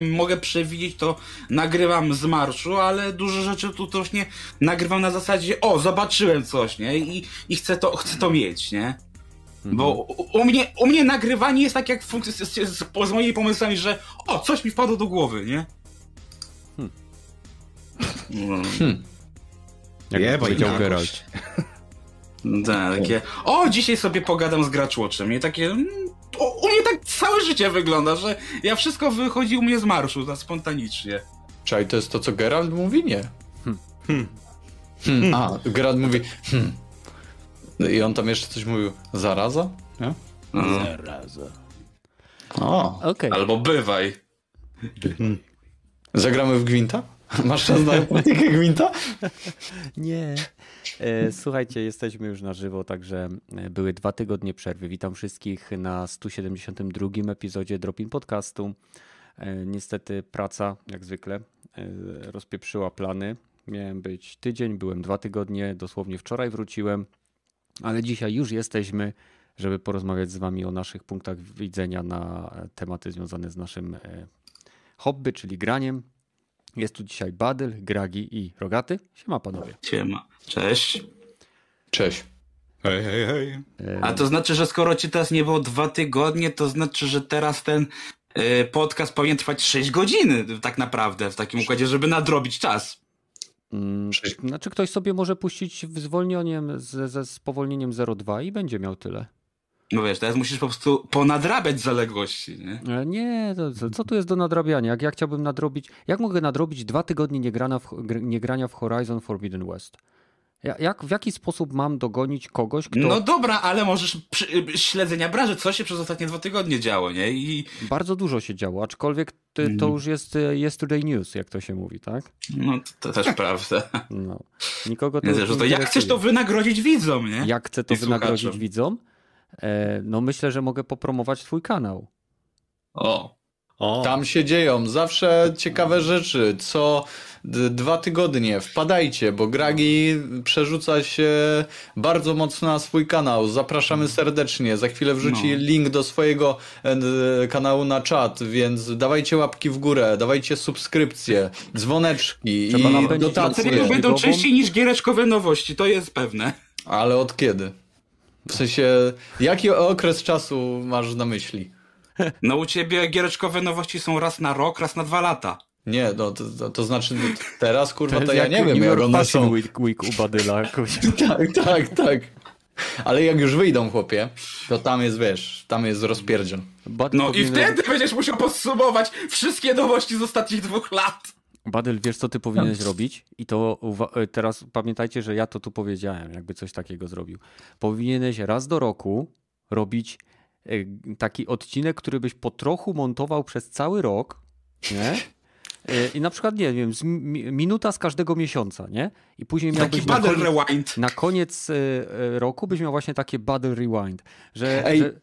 mogę przewidzieć, to nagrywam z marszu, ale dużo rzeczy tu też nie nagrywam na zasadzie, o, zobaczyłem coś, nie? I, i chcę, to, chcę to mieć, nie? Bo u, u, mnie, u mnie nagrywanie jest tak jak z, z, z, z moimi pomysłami, że o, coś mi wpadło do głowy, nie? Hmm. No. Hmm. Jak Jebaj powiedział. Geralt. Tak, takie, o, dzisiaj sobie pogadam z Graczwatchem. I takie, mm, u, u mnie tak całe życie wygląda, że ja wszystko wychodzi u mnie z marszu, tak spontanicznie. Czaj, to jest to, co Geralt mówi? Nie. Hmm. Hmm. A, Geralt mówi hmm. I on tam jeszcze coś mówił. Zaraza? Nie? No. Zaraza. O. Okej. Albo bywaj. Zagramy w Gwinta? Masz czas na praktykę Gwinta? Nie. E, Słuchajcie, jesteśmy już na żywo, także e, były dwa tygodnie przerwy. Witam wszystkich na 172 epizodzie Dropin Podcastu. E, Niestety praca, jak zwykle, rozpieprzyła plany. Miałem być tydzień, byłem dwa tygodnie, dosłownie wczoraj wróciłem, ale dzisiaj już jesteśmy, żeby porozmawiać z wami o naszych punktach widzenia na tematy związane z naszym hobby, czyli graniem. Jest tu dzisiaj Badyl, Gragi i Rogaty. Siema panowie. Siema. Cześć. Cześć. Hej, hej, hej. A to znaczy, że skoro ci teraz nie było dwa tygodnie, to znaczy, że teraz ten e, podcast powinien trwać 6 godzin tak naprawdę w takim układzie, żeby nadrobić czas. mm. Znaczy ktoś sobie może puścić w zwolnieniem ze, ze spowolnieniem 0,2 i będzie miał tyle. No wiesz, teraz musisz po prostu ponadrabiać zaległości, nie? E, Nie, to, co- tu jest do nadrabiania? Jak ja chciałbym nadrobić, jak mogę nadrobić dwa tygodnie niegrania w, gr- niegrania w Horizon Forbidden West? Ja- Jak, w jaki sposób mam dogonić kogoś, kto No dobra, ale możesz przy, y, śledzenia branży, co się przez ostatnie dwa tygodnie działo, nie? I bardzo dużo się działo, aczkolwiek to, to Mhm. już jest yesterday news, jak to się mówi, tak? no to, też prawda. No. Nikogo to, nie to jak chcesz to wynagrodzić widzom, nie? Jak chcę to I wynagrodzić słuchaczom. widzom? E, no myślę, że mogę popromować twój kanał. O. O, Tam się dzieją zawsze ciekawe rzeczy. Co d- dwa tygodnie wpadajcie, bo Gragi przerzuca się bardzo mocno na swój kanał. Zapraszamy serdecznie. Za chwilę wrzuci No. link do swojego e, kanału na czat, więc dawajcie łapki w górę, dawajcie subskrypcje, dzwoneczki Trzeba i dotacje. Materiały będą częściej niż giereczkowe nowości, to jest pewne. Ale od kiedy? W sensie, jaki okres czasu masz na myśli? No u ciebie giereczkowe nowości są raz na rok, raz na dwa lata. Nie, no to, to, to znaczy teraz kurwa jest to ja nie wiem jak one są. Week, week u Badyla. Tak, tak, tak. Ale jak już wyjdą chłopie, to tam jest wiesz, tam jest rozpierdziel. No i wtedy będziesz musiał podsumować wszystkie nowości z ostatnich dwóch lat. Badyl, wiesz co ty powinieneś robić? I to e, teraz pamiętajcie, że ja to tu powiedziałem, jakby coś takiego zrobił. Powinieneś raz do roku robić e, taki odcinek, który byś po trochu montował przez cały rok, nie? E, I na przykład, nie wiem, z mi- minuta z każdego miesiąca, nie? I później Taki miałbyś na koniec, rewind. na koniec roku byś miał właśnie takie Badyl Rewind, że... Że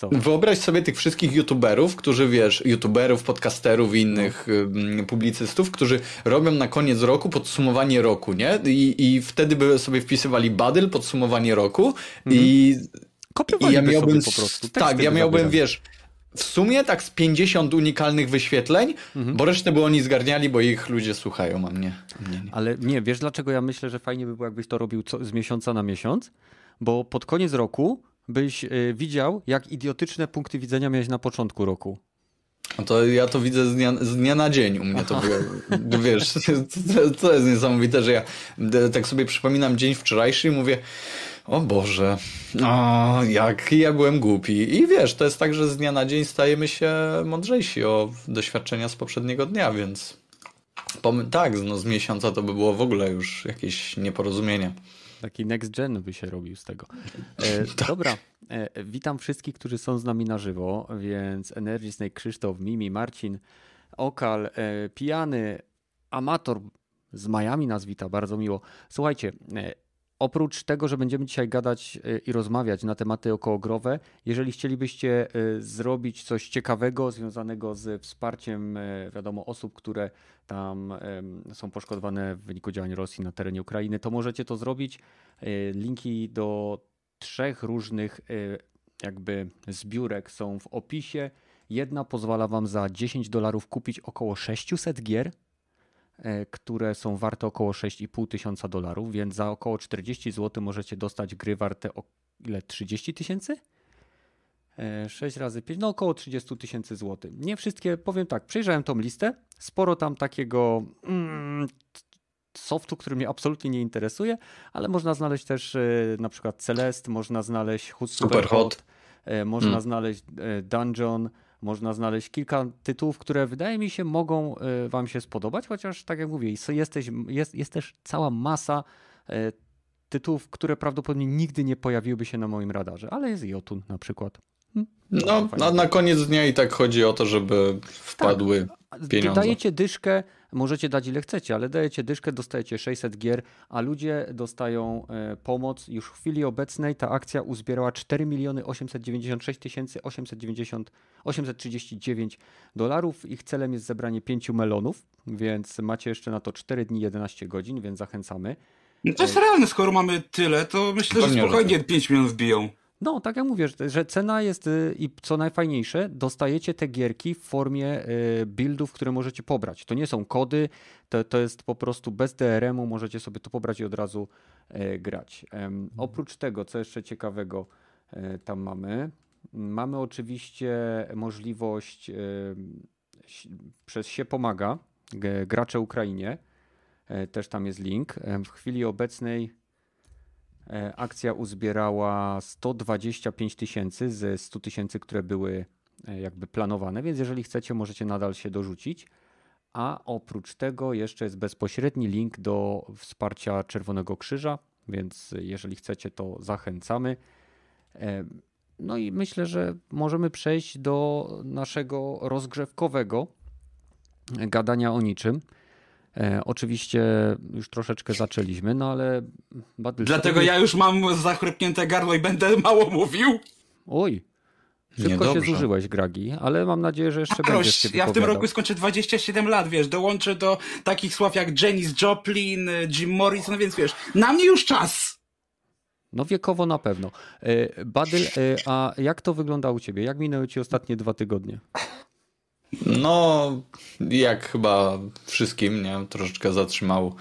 co? Wyobraź sobie tych wszystkich youtuberów, którzy wiesz, youtuberów, podcasterów i innych ym, publicystów, którzy robią na koniec roku podsumowanie roku, nie? I, i wtedy by sobie wpisywali badyl, podsumowanie roku i, i ja miałbym, sobie po prostu. tak, teksty ja by miałbym, zabierali. wiesz, w sumie tak z 50 unikalnych wyświetleń, Mhm. bo resztę by oni zgarniali, bo ich ludzie słuchają, a mnie, a mnie nie. Ale nie, wiesz dlaczego ja myślę, że fajnie by było, jakbyś to robił co, z miesiąca na miesiąc? Bo pod koniec roku byś y, widział, jak idiotyczne punkty widzenia miałeś na początku roku. No to ja to widzę z dnia, z dnia na dzień u mnie to było. Wiesz, to, to jest niesamowite, że ja tak sobie przypominam dzień wczorajszy i mówię, o Boże, o, jak ja byłem głupi. I wiesz, to jest tak, że z dnia na dzień stajemy się mądrzejsi o doświadczenia z poprzedniego dnia, więc tak, no z miesiąca to by było w ogóle już jakieś nieporozumienie. Taki next gen by się robił z tego. E, dobra, e, witam wszystkich, którzy są z nami na żywo, więc Energy Snake, Krzysztof, Mimi, Marcin, Okal, e, Pijany, Amator z Miami nas wita, bardzo miło. Słuchajcie, e, oprócz tego, że będziemy dzisiaj gadać e, i rozmawiać na tematy okołogrowe, jeżeli chcielibyście e, zrobić coś ciekawego związanego z wsparciem, e, wiadomo, osób, które tam są poszkodowane w wyniku działań Rosji na terenie Ukrainy, to możecie to zrobić. Linki do trzech różnych jakby zbiórek są w opisie. Jedna pozwala wam za 10 dolarów kupić około 600 gier, które są warte około 6,5 tysiąca dolarów, więc za około 40 zł możecie dostać gry warte o ile 30 tysięcy? 6 razy 5, no około 30 tysięcy złotych. Nie wszystkie, powiem tak, przejrzałem tą listę, sporo tam takiego mm, softu, który mnie absolutnie nie interesuje, ale można znaleźć też e, na przykład Celeste, można znaleźć Super, Super Hot, Hot, e, można hmm. znaleźć e, Dungeon, można znaleźć kilka tytułów, które wydaje mi się mogą wam się spodobać, chociaż tak jak mówię, jesteś, jest, jest też cała masa tytułów, które prawdopodobnie nigdy nie pojawiłyby się na moim radarze, ale jest Jotun na przykład. Hmm. No, na, na koniec dnia i tak chodzi o to, żeby wpadły tak. pieniądze. Dajecie dyszkę, możecie dać ile chcecie, ale dajecie dyszkę, dostajecie 600 gier, a ludzie dostają e, pomoc. Już w chwili obecnej ta akcja uzbierała 4 miliony 896 tysięcy 890, 839 dolarów. Ich celem jest zebranie 5 melonów, więc macie jeszcze na to 4 dni 11 godzin, więc zachęcamy. No to jest realne, skoro mamy tyle, to myślę, że spokojnie 5 milionów biją. No, tak jak mówię, że cena jest y, i co najfajniejsze, dostajecie te gierki w formie y, buildów, które możecie pobrać. To nie są kody, to, to jest po prostu bez DRM-u, możecie sobie to pobrać i od razu y, grać. Oprócz tego, co jeszcze ciekawego tam mamy, mamy oczywiście możliwość przez się pomaga gracze Ukrainie. Też tam jest link. W chwili obecnej akcja uzbierała 125 tysięcy ze 100 tysięcy, które były e, jakby planowane, więc jeżeli chcecie, możecie nadal się dorzucić. A oprócz tego jeszcze jest bezpośredni link do wsparcia Czerwonego Krzyża, więc jeżeli chcecie, to zachęcamy. E, no i myślę, że możemy przejść do naszego rozgrzewkowego gadania o niczym. E, oczywiście już troszeczkę zaczęliśmy, no ale... Dlatego ja już mam zachrypnięte gardło i będę mało mówił. Oj, Szybko się zużyłeś, Gragi, ale mam nadzieję, że jeszcze będziesz się Ja w tym roku skończę 27 lat, wiesz, dołączę do takich sław jak Janis Joplin, Jim Morrison, no więc wiesz, na mnie już czas. No wiekowo na pewno. E, Badyl, e, a jak to wygląda u ciebie? Jak minęły ci ostatnie dwa tygodnie? No, jak chyba wszystkim, nie? Troszeczkę zatrzymał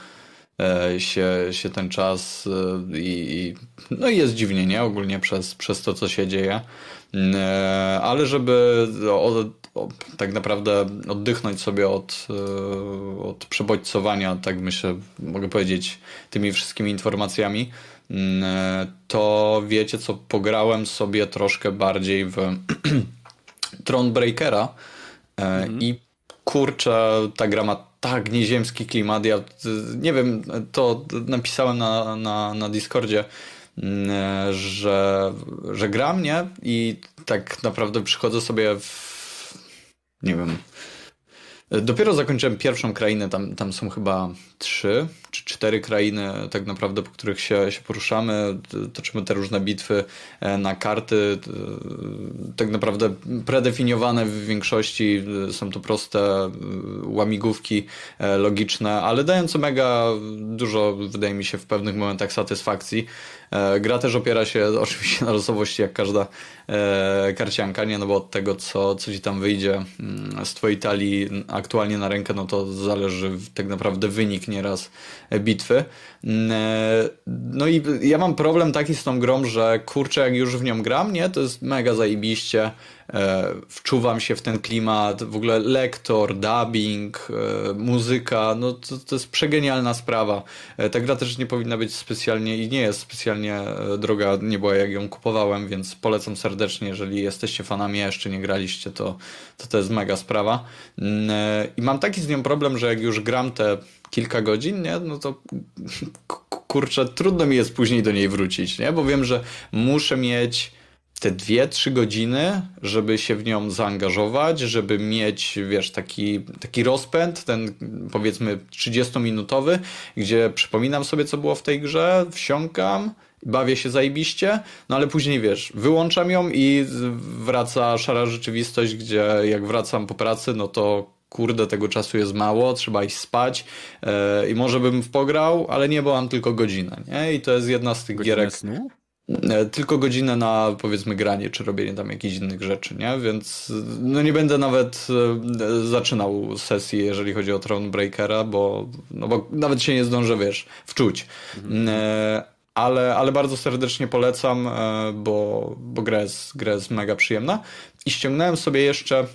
e, się, się ten czas e, i, no i jest dziwnie, nie? Ogólnie przez, przez to, co się dzieje. E, ale żeby o, o, tak naprawdę oddychnąć sobie od, od przebodźcowania, tak myślę, mogę powiedzieć, tymi wszystkimi informacjami, to wiecie co, pograłem sobie troszkę bardziej w Thronebreakera, Mhm. I kurczę, ta gra ma tak nieziemski klimat. Ja nie wiem, to napisałem na, na, na Discordzie, mm, że, że gra mnie i tak naprawdę przychodzę sobie w nie wiem, Dopiero zakończyłem pierwszą krainę, tam, tam są chyba trzy czy cztery krainy tak naprawdę, po których się, się poruszamy, toczymy te różne bitwy e, na karty, tak naprawdę predefiniowane w większości, są to proste e, łamigłówki e, logiczne, ale dające mega dużo, wydaje mi się, w pewnych momentach satysfakcji. Gra też opiera się oczywiście na losowości, jak każda karcianka, nie? No bo od tego, co, co ci tam wyjdzie mm, z twojej talii aktualnie na rękę, no to zależy tak naprawdę wynik nieraz bitwy. Mm, e, no i ja mam problem taki z tą grą, że kurczę, jak już w nią gram, nie, to jest mega zajebiście. E, wczuwam się w ten klimat, w ogóle lektor, dubbing, e, muzyka, no to, to jest przegenialna sprawa. Ta gra też nie powinna być specjalnie i nie jest specjalnie droga, nie była jak ją kupowałem, więc polecam serdecznie, jeżeli jesteście fanami, a jeszcze nie graliście, to to, to jest mega sprawa. Mm, I mam taki z nią problem, że jak już gram te kilka godzin, nie? no to kurczę, trudno mi jest później do niej wrócić, nie? bo wiem, że muszę mieć te dwie, trzy godziny, żeby się w nią zaangażować, żeby mieć, wiesz, taki, taki rozpęd, ten powiedzmy 30-minutowy, gdzie przypominam sobie, co było w tej grze, wsiąkam, bawię się zajebiście, no ale później, wiesz, wyłączam ją i wraca szara rzeczywistość, gdzie jak wracam po pracy, no to kurde, tego czasu jest mało, trzeba iść spać yy, i może bym w pograł, ale nie, bo mam tylko godzinę, nie? I to jest jedna z tych Godzinę gierek... Snu? E, tylko godzinę na powiedzmy granie, czy robienie tam jakichś innych rzeczy, nie? Więc no nie będę nawet e, zaczynał sesji, jeżeli chodzi o Thronebreakera, bo, no bo nawet się nie zdążę, wiesz, wczuć. Mhm. Ale, ale bardzo serdecznie polecam, bo, bo gra, jest, gra jest mega przyjemna. I ściągnąłem sobie jeszcze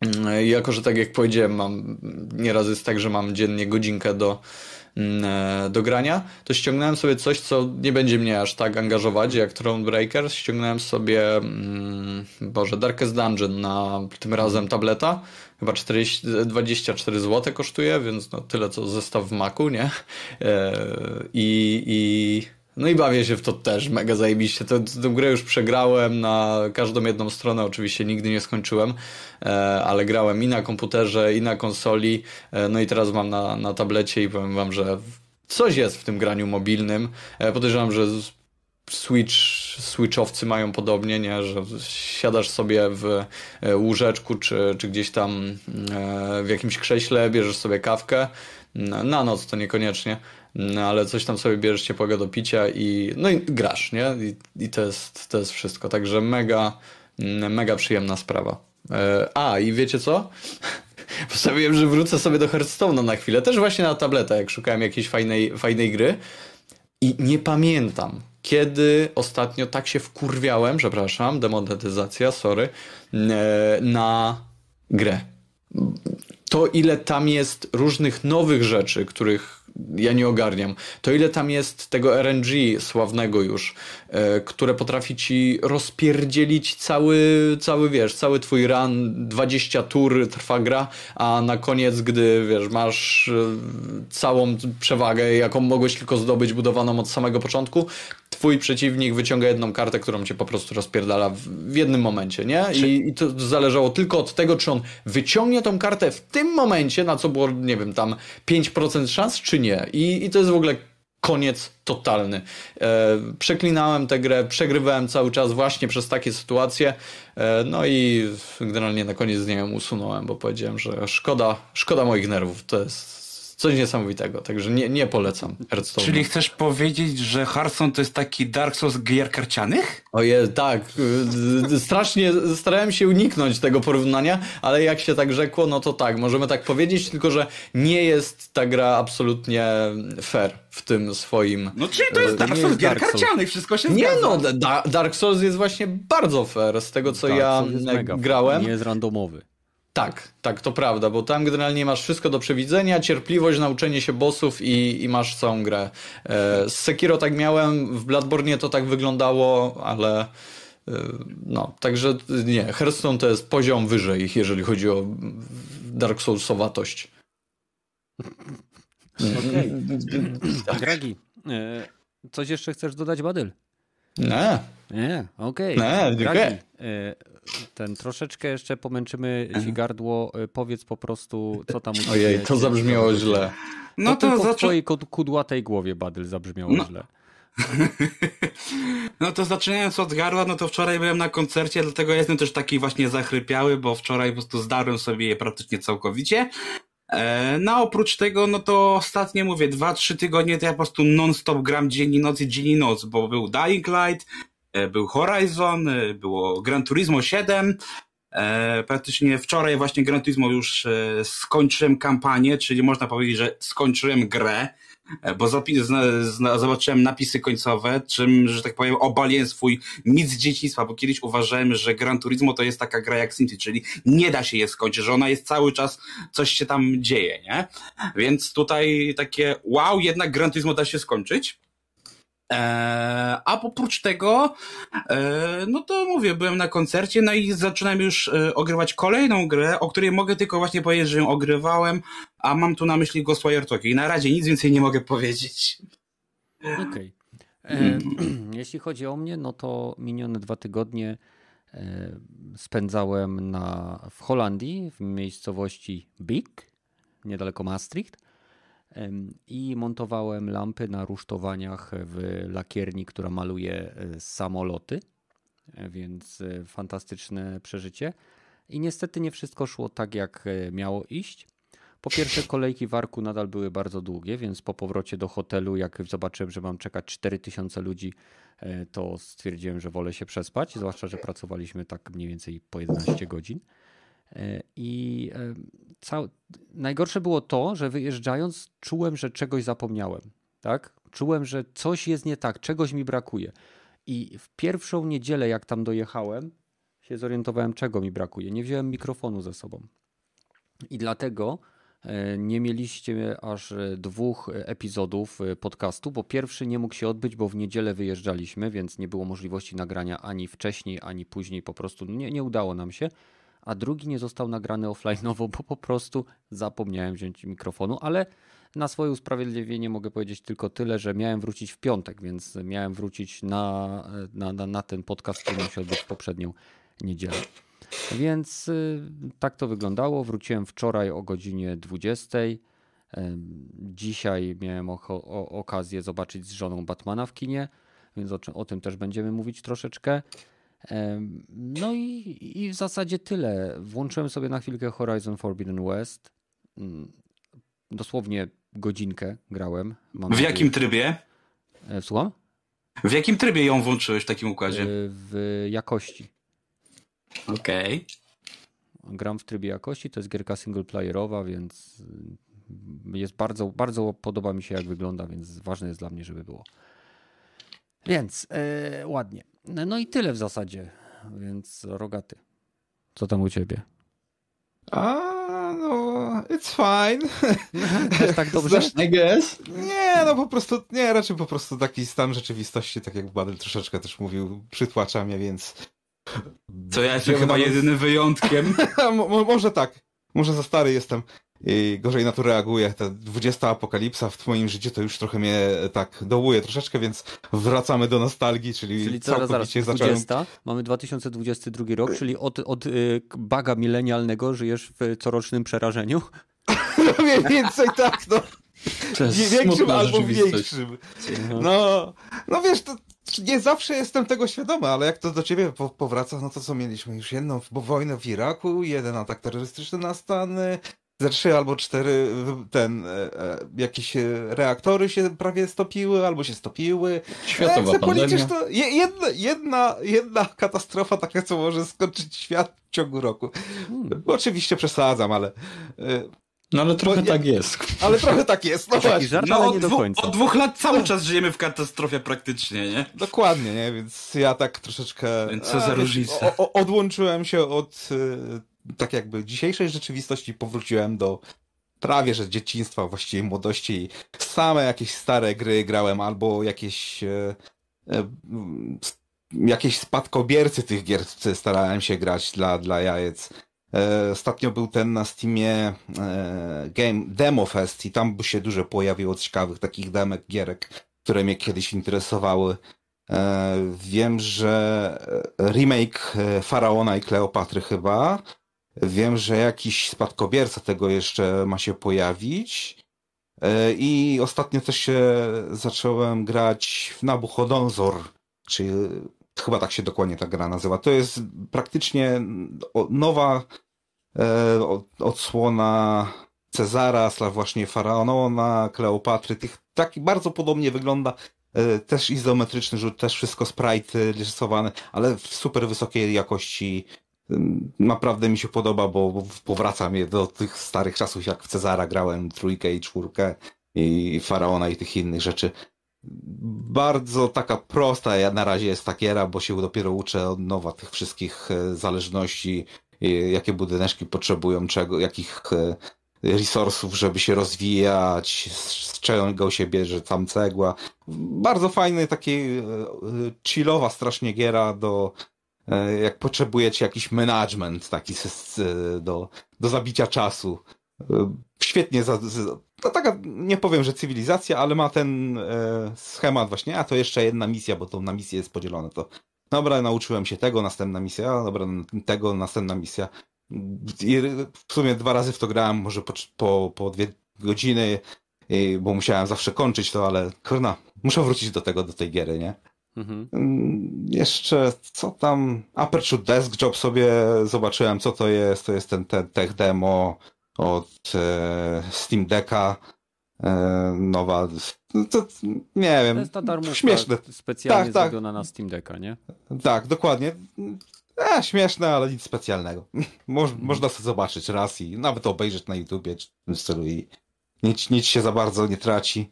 mm, jako, że tak jak powiedziałem, mam nieraz jest tak, że mam dziennie godzinkę do, e, do grania, to ściągnąłem sobie coś, co nie będzie mnie aż tak angażować jak Thronebreaker. Ściągnąłem sobie, mm, Boże, Darkest Dungeon na tym razem tableta. Chyba 40, 24 zł kosztuje, więc no tyle co zestaw w Macu, nie? E, I, i no i bawię się w to też mega zajebiście. Tę, tę grę już przegrałem na każdą jedną stronę, oczywiście nigdy nie skończyłem, e, ale grałem i na komputerze, i na konsoli, e, no i teraz mam na, na tablecie i powiem wam, że coś jest w tym graniu mobilnym. E, podejrzewam, że Switch, Switchowcy mają podobnie, nie? że siadasz sobie w łóżeczku czy, czy gdzieś tam w jakimś krześle, bierzesz sobie kawkę, na noc to niekoniecznie, no, ale coś tam sobie bierzesz ciepłego do picia i no i grasz, nie? I, i to, jest, to jest wszystko. Także mega, mega przyjemna sprawa. E, a, i wiecie co? Postanowiłem, że wrócę sobie do Hearthstone'a na chwilę. Też właśnie na tabletę, jak szukałem jakiejś fajnej, fajnej gry. I nie pamiętam, kiedy ostatnio tak się wkurwiałem, przepraszam, demonetyzacja, sorry, e, na grę. To, ile tam jest różnych nowych rzeczy, których ja nie ogarniam. To ile tam jest tego RNG sławnego już, e, które potrafi ci rozpierdzielić cały, cały, wiesz, cały twój run, 20 tur trwa gra, a na koniec, gdy, wiesz, masz e, całą przewagę, jaką mogłeś tylko zdobyć budowaną od samego początku, twój przeciwnik wyciąga jedną kartę, którą cię po prostu rozpierdala w, jednym momencie, nie? I, I, to zależało tylko od tego, czy on wyciągnie tą kartę w tym momencie, na co było, nie wiem, tam 5% szans, czy nie. I, i to jest w ogóle koniec totalny. E, przeklinałem tę grę, przegrywałem cały czas właśnie przez takie sytuacje. E, no i generalnie na koniec z niej usunąłem, bo powiedziałem, że szkoda, szkoda moich nerwów. To jest coś niesamowitego, także nie, nie polecam Hearthstone. Czyli chcesz powiedzieć, że Hearthstone to jest taki Dark Souls gier karcianych? Oje, tak. Strasznie starałem się uniknąć tego porównania, ale jak się tak rzekło, no to tak, możemy tak powiedzieć, tylko że nie jest ta gra absolutnie fair w tym swoim... No czyli to jest Dark Souls gier karcianych, wszystko się zgadza. Nie no, da Dark Souls jest właśnie bardzo fair z tego, co Dark ja grałem. Nie jest randomowy. Tak, tak, to prawda, bo tam generalnie masz wszystko do przewidzenia, cierpliwość, nauczenie się bossów i, i masz całą grę. E, z Sekiro tak miałem, w Bloodborne to tak wyglądało, ale e, no, także nie, Hearthstone to jest poziom wyżej, jeżeli chodzi o Dark Soulsowatość. Okej. Okay. Dragi, e, coś jeszcze chcesz dodać, Badyl? Nie. Nie, okej. Okay. Nie, dziękuję. E, ten troszeczkę jeszcze pomęczymy ci gardło. E, powiedz po prostu, co tam u Ojej, to zabrzmiało źle. No, no to tylko w twojej kudłatej głowie, Badyl, zabrzmiało no. źle. No to zaczynając od gardła, no to wczoraj byłem na koncercie, dlatego jestem też taki właśnie zachrypiały, bo wczoraj po prostu zdarłem sobie je praktycznie całkowicie. E, no oprócz tego, no to ostatnie mówię, dwa, trzy tygodnie to ja po prostu non-stop gram dzień i noc i dzień i noc, bo był Dying Light, był Horizon, e, było Gran Turismo 7, praktycznie wczoraj właśnie Gran Turismo już skończyłem kampanię, czyli można powiedzieć, że skończyłem grę, E, bo zobaczyłem napisy końcowe, czym, że tak powiem, obaliłem swój mit z dzieciństwa, bo kiedyś uważałem, że Gran Turismo to jest taka gra jak SimCity, czyli nie da się je skończyć, że ona jest cały czas, coś się tam dzieje, nie? Więc tutaj takie, wow, jednak Gran Turismo da się skończyć. Eee, a oprócz tego, eee, no to mówię, byłem na koncercie, no i zaczynam już e, ogrywać kolejną grę, o której mogę tylko właśnie powiedzieć, że ją ogrywałem, a mam tu na myśli Ghostwire Tokyo i na razie nic więcej nie mogę powiedzieć. Okej. Okay. E, jeśli chodzi o mnie, no to minione dwa tygodnie e, spędzałem na, w Holandii, w miejscowości Bik, niedaleko Maastricht i montowałem lampy na rusztowaniach w lakierni, która maluje e, samoloty, e, więc e, fantastyczne przeżycie. I niestety nie wszystko szło tak, jak miało iść. Po pierwsze, kolejki w Arku nadal były bardzo długie, więc po powrocie do hotelu, jak zobaczyłem, że mam czekać 4000 ludzi, to stwierdziłem, że wolę się przespać, zwłaszcza, że pracowaliśmy tak mniej więcej po 11 godzin. I cał... najgorsze było to, że wyjeżdżając czułem, że czegoś zapomniałem. Tak? Czułem, że coś jest nie tak, czegoś mi brakuje. I w pierwszą niedzielę, jak tam dojechałem, się zorientowałem, czego mi brakuje. Nie wziąłem mikrofonu ze sobą. I dlatego e, nie mieliście aż dwóch epizodów podcastu, bo pierwszy nie mógł się odbyć, bo w niedzielę wyjeżdżaliśmy, więc nie było możliwości nagrania ani wcześniej, ani później. Po prostu nie, nie udało nam się a drugi nie został nagrany offline'owo, bo po prostu zapomniałem wziąć mikrofonu, ale na swoje usprawiedliwienie mogę powiedzieć tylko tyle, że miałem wrócić w piątek, więc miałem wrócić na, na, na, na ten podcast, który miał się odbyć poprzednią niedzielę. Więc y, tak to wyglądało. Wróciłem wczoraj o godzinie 20. Dzisiaj miałem o, o, okazję zobaczyć z żoną Batmana w kinie, więc o, o tym też będziemy mówić troszeczkę. No i, i w zasadzie tyle. Włączyłem sobie na chwilkę Horizon Forbidden West. Mm, dosłownie godzinkę grałem. Mam w jakim trybie? E, słucham? W jakim trybie ją włączyłeś w takim układzie? E, w jakości. Okej. Okay. Gram w trybie jakości, to jest gierka singleplayerowa, więc jest bardzo, bardzo podoba mi się jak wygląda, więc ważne jest dla mnie, żeby było. Więc yy, ładnie. No i tyle w zasadzie. Więc rogaty. Co tam u ciebie? A, no, it's fine. Jest tak dobrze? I guess. Nie, no po prostu, nie, raczej po prostu taki stan rzeczywistości, tak jak Badel troszeczkę też mówił, przytłacza mnie, więc... Co ja jestem chyba jedynym wyjątkiem. może tak, może za stary jestem i gorzej na to reaguje. Ta 20 apokalipsa w moim życiu to już trochę mnie tak dołuje troszeczkę, więc wracamy do nostalgii, czyli, czyli całkowicie zaraz, 20, zacząłem... Mamy 2022 rok, czyli od, od y, baga milenialnego żyjesz w corocznym przerażeniu? Mniej więcej tak, no. Większym albo mniejszym. No, no wiesz, to nie zawsze jestem tego świadomy, ale jak to do ciebie powraca, no to co mieliśmy już jedną wojnę w Iraku, jeden atak terrorystyczny na Stany, ze trzy albo cztery ten, e, e, jakieś e, reaktory się prawie stopiły, albo się stopiły. Światowa Jak pandemia. To jedna, jedna, jedna katastrofa taka, co może skończyć świat w ciągu roku. Hmm. Oczywiście przesadzam, ale... No ale trochę tak jest. Ale trochę tak jest, no właśnie. Żart, no, od, dwu, od, dwóch lat cały czas żyjemy w katastrofie praktycznie, nie? Dokładnie, nie? Więc ja tak troszeczkę... Więc co za różnica. Odłączyłem się od tak jakby dzisiejszej rzeczywistości powróciłem do prawie że dzieciństwa, właściwie młodości same jakieś stare gry grałem albo jakieś e, e, jakieś spadkobiercy tych gier starałem się grać dla, dla jajec. E, ostatnio był ten na Steamie e, Game Demo Fest i tam by się dużo pojawiło ciekawych takich demek gierek, które mnie kiedyś interesowały. E, wiem, że remake e, Faraona i Kleopatry chyba Wiem, że jakiś spadkobierca tego jeszcze ma się pojawić. E, I ostatnio też się zacząłem grać w Nabuchodonzor, czyli chyba tak się dokładnie ta gra nazywa. To jest praktycznie nowa e, odsłona Cezara, slaw właśnie Faraona, Kleopatry. Tych, tak bardzo podobnie wygląda. E, też izometryczny rzut, też wszystko sprite rysowane, ale w super wysokiej jakości naprawdę mi się podoba, bo powraca mnie do tych starych czasów, jak w Cezara grałem trójkę i czwórkę i Faraona i tych innych rzeczy. Bardzo taka prosta na razie jest ta giera, bo się dopiero uczę od nowa tych wszystkich e, zależności, jakie budyneczki potrzebują, czego, jakich e, resursów, żeby się rozwijać, z czego się bierze tam cegła. Bardzo fajny, taki e, chillowa strasznie giera do E, jak potrzebujecie jakiś management taki do, do zabicia czasu. E, świetnie, za, no taka, nie powiem, że cywilizacja, ale ma ten e, schemat właśnie, a to jeszcze jedna misja, bo to na misję jest podzielone, to dobra, nauczyłem się tego, następna misja, dobra, tego, następna misja. I w sumie dwa razy w to grałem, może po, po, po dwie godziny, bo musiałem zawsze kończyć to, ale kurna, muszę wrócić do tego, do tej giery, nie? Mhm. Mm, jeszcze co tam? Aperture Desk Job sobie zobaczyłem, co to jest. To jest ten, ten tech demo. od e, Steam Decka. E, nowa, no to nie wiem, To jest ta darmówka śmieszne. specjalnie Tak, tak. na Steam Decka, nie? Tak, dokładnie. E, śmieszne, ale nic specjalnego. Moż, Można sobie zobaczyć raz i nawet obejrzeć na YouTubie czy w tym stylu i nic, nic się za bardzo nie traci.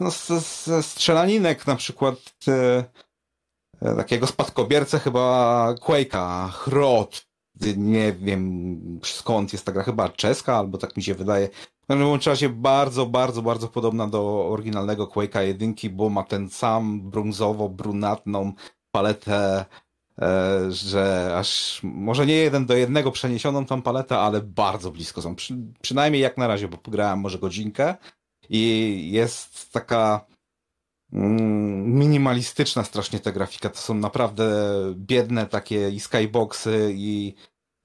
No, ze strzelaninek na przykład e, e, takiego spadkobiercę chyba Quake'a, Hrot. Nie wiem skąd jest ta gra, chyba czeska, albo tak mi się wydaje. W każdym razie bardzo, bardzo, bardzo podobna do oryginalnego Quake'a jedynki, bo ma ten sam brązowo-brunatną paletę, e, że aż może nie jeden do jednego przeniesioną tą paletę, ale bardzo blisko są. Przy, przynajmniej jak na razie, bo pograłem może godzinkę i jest taka mm, minimalistyczna strasznie ta grafika. To są naprawdę biedne takie i skyboxy i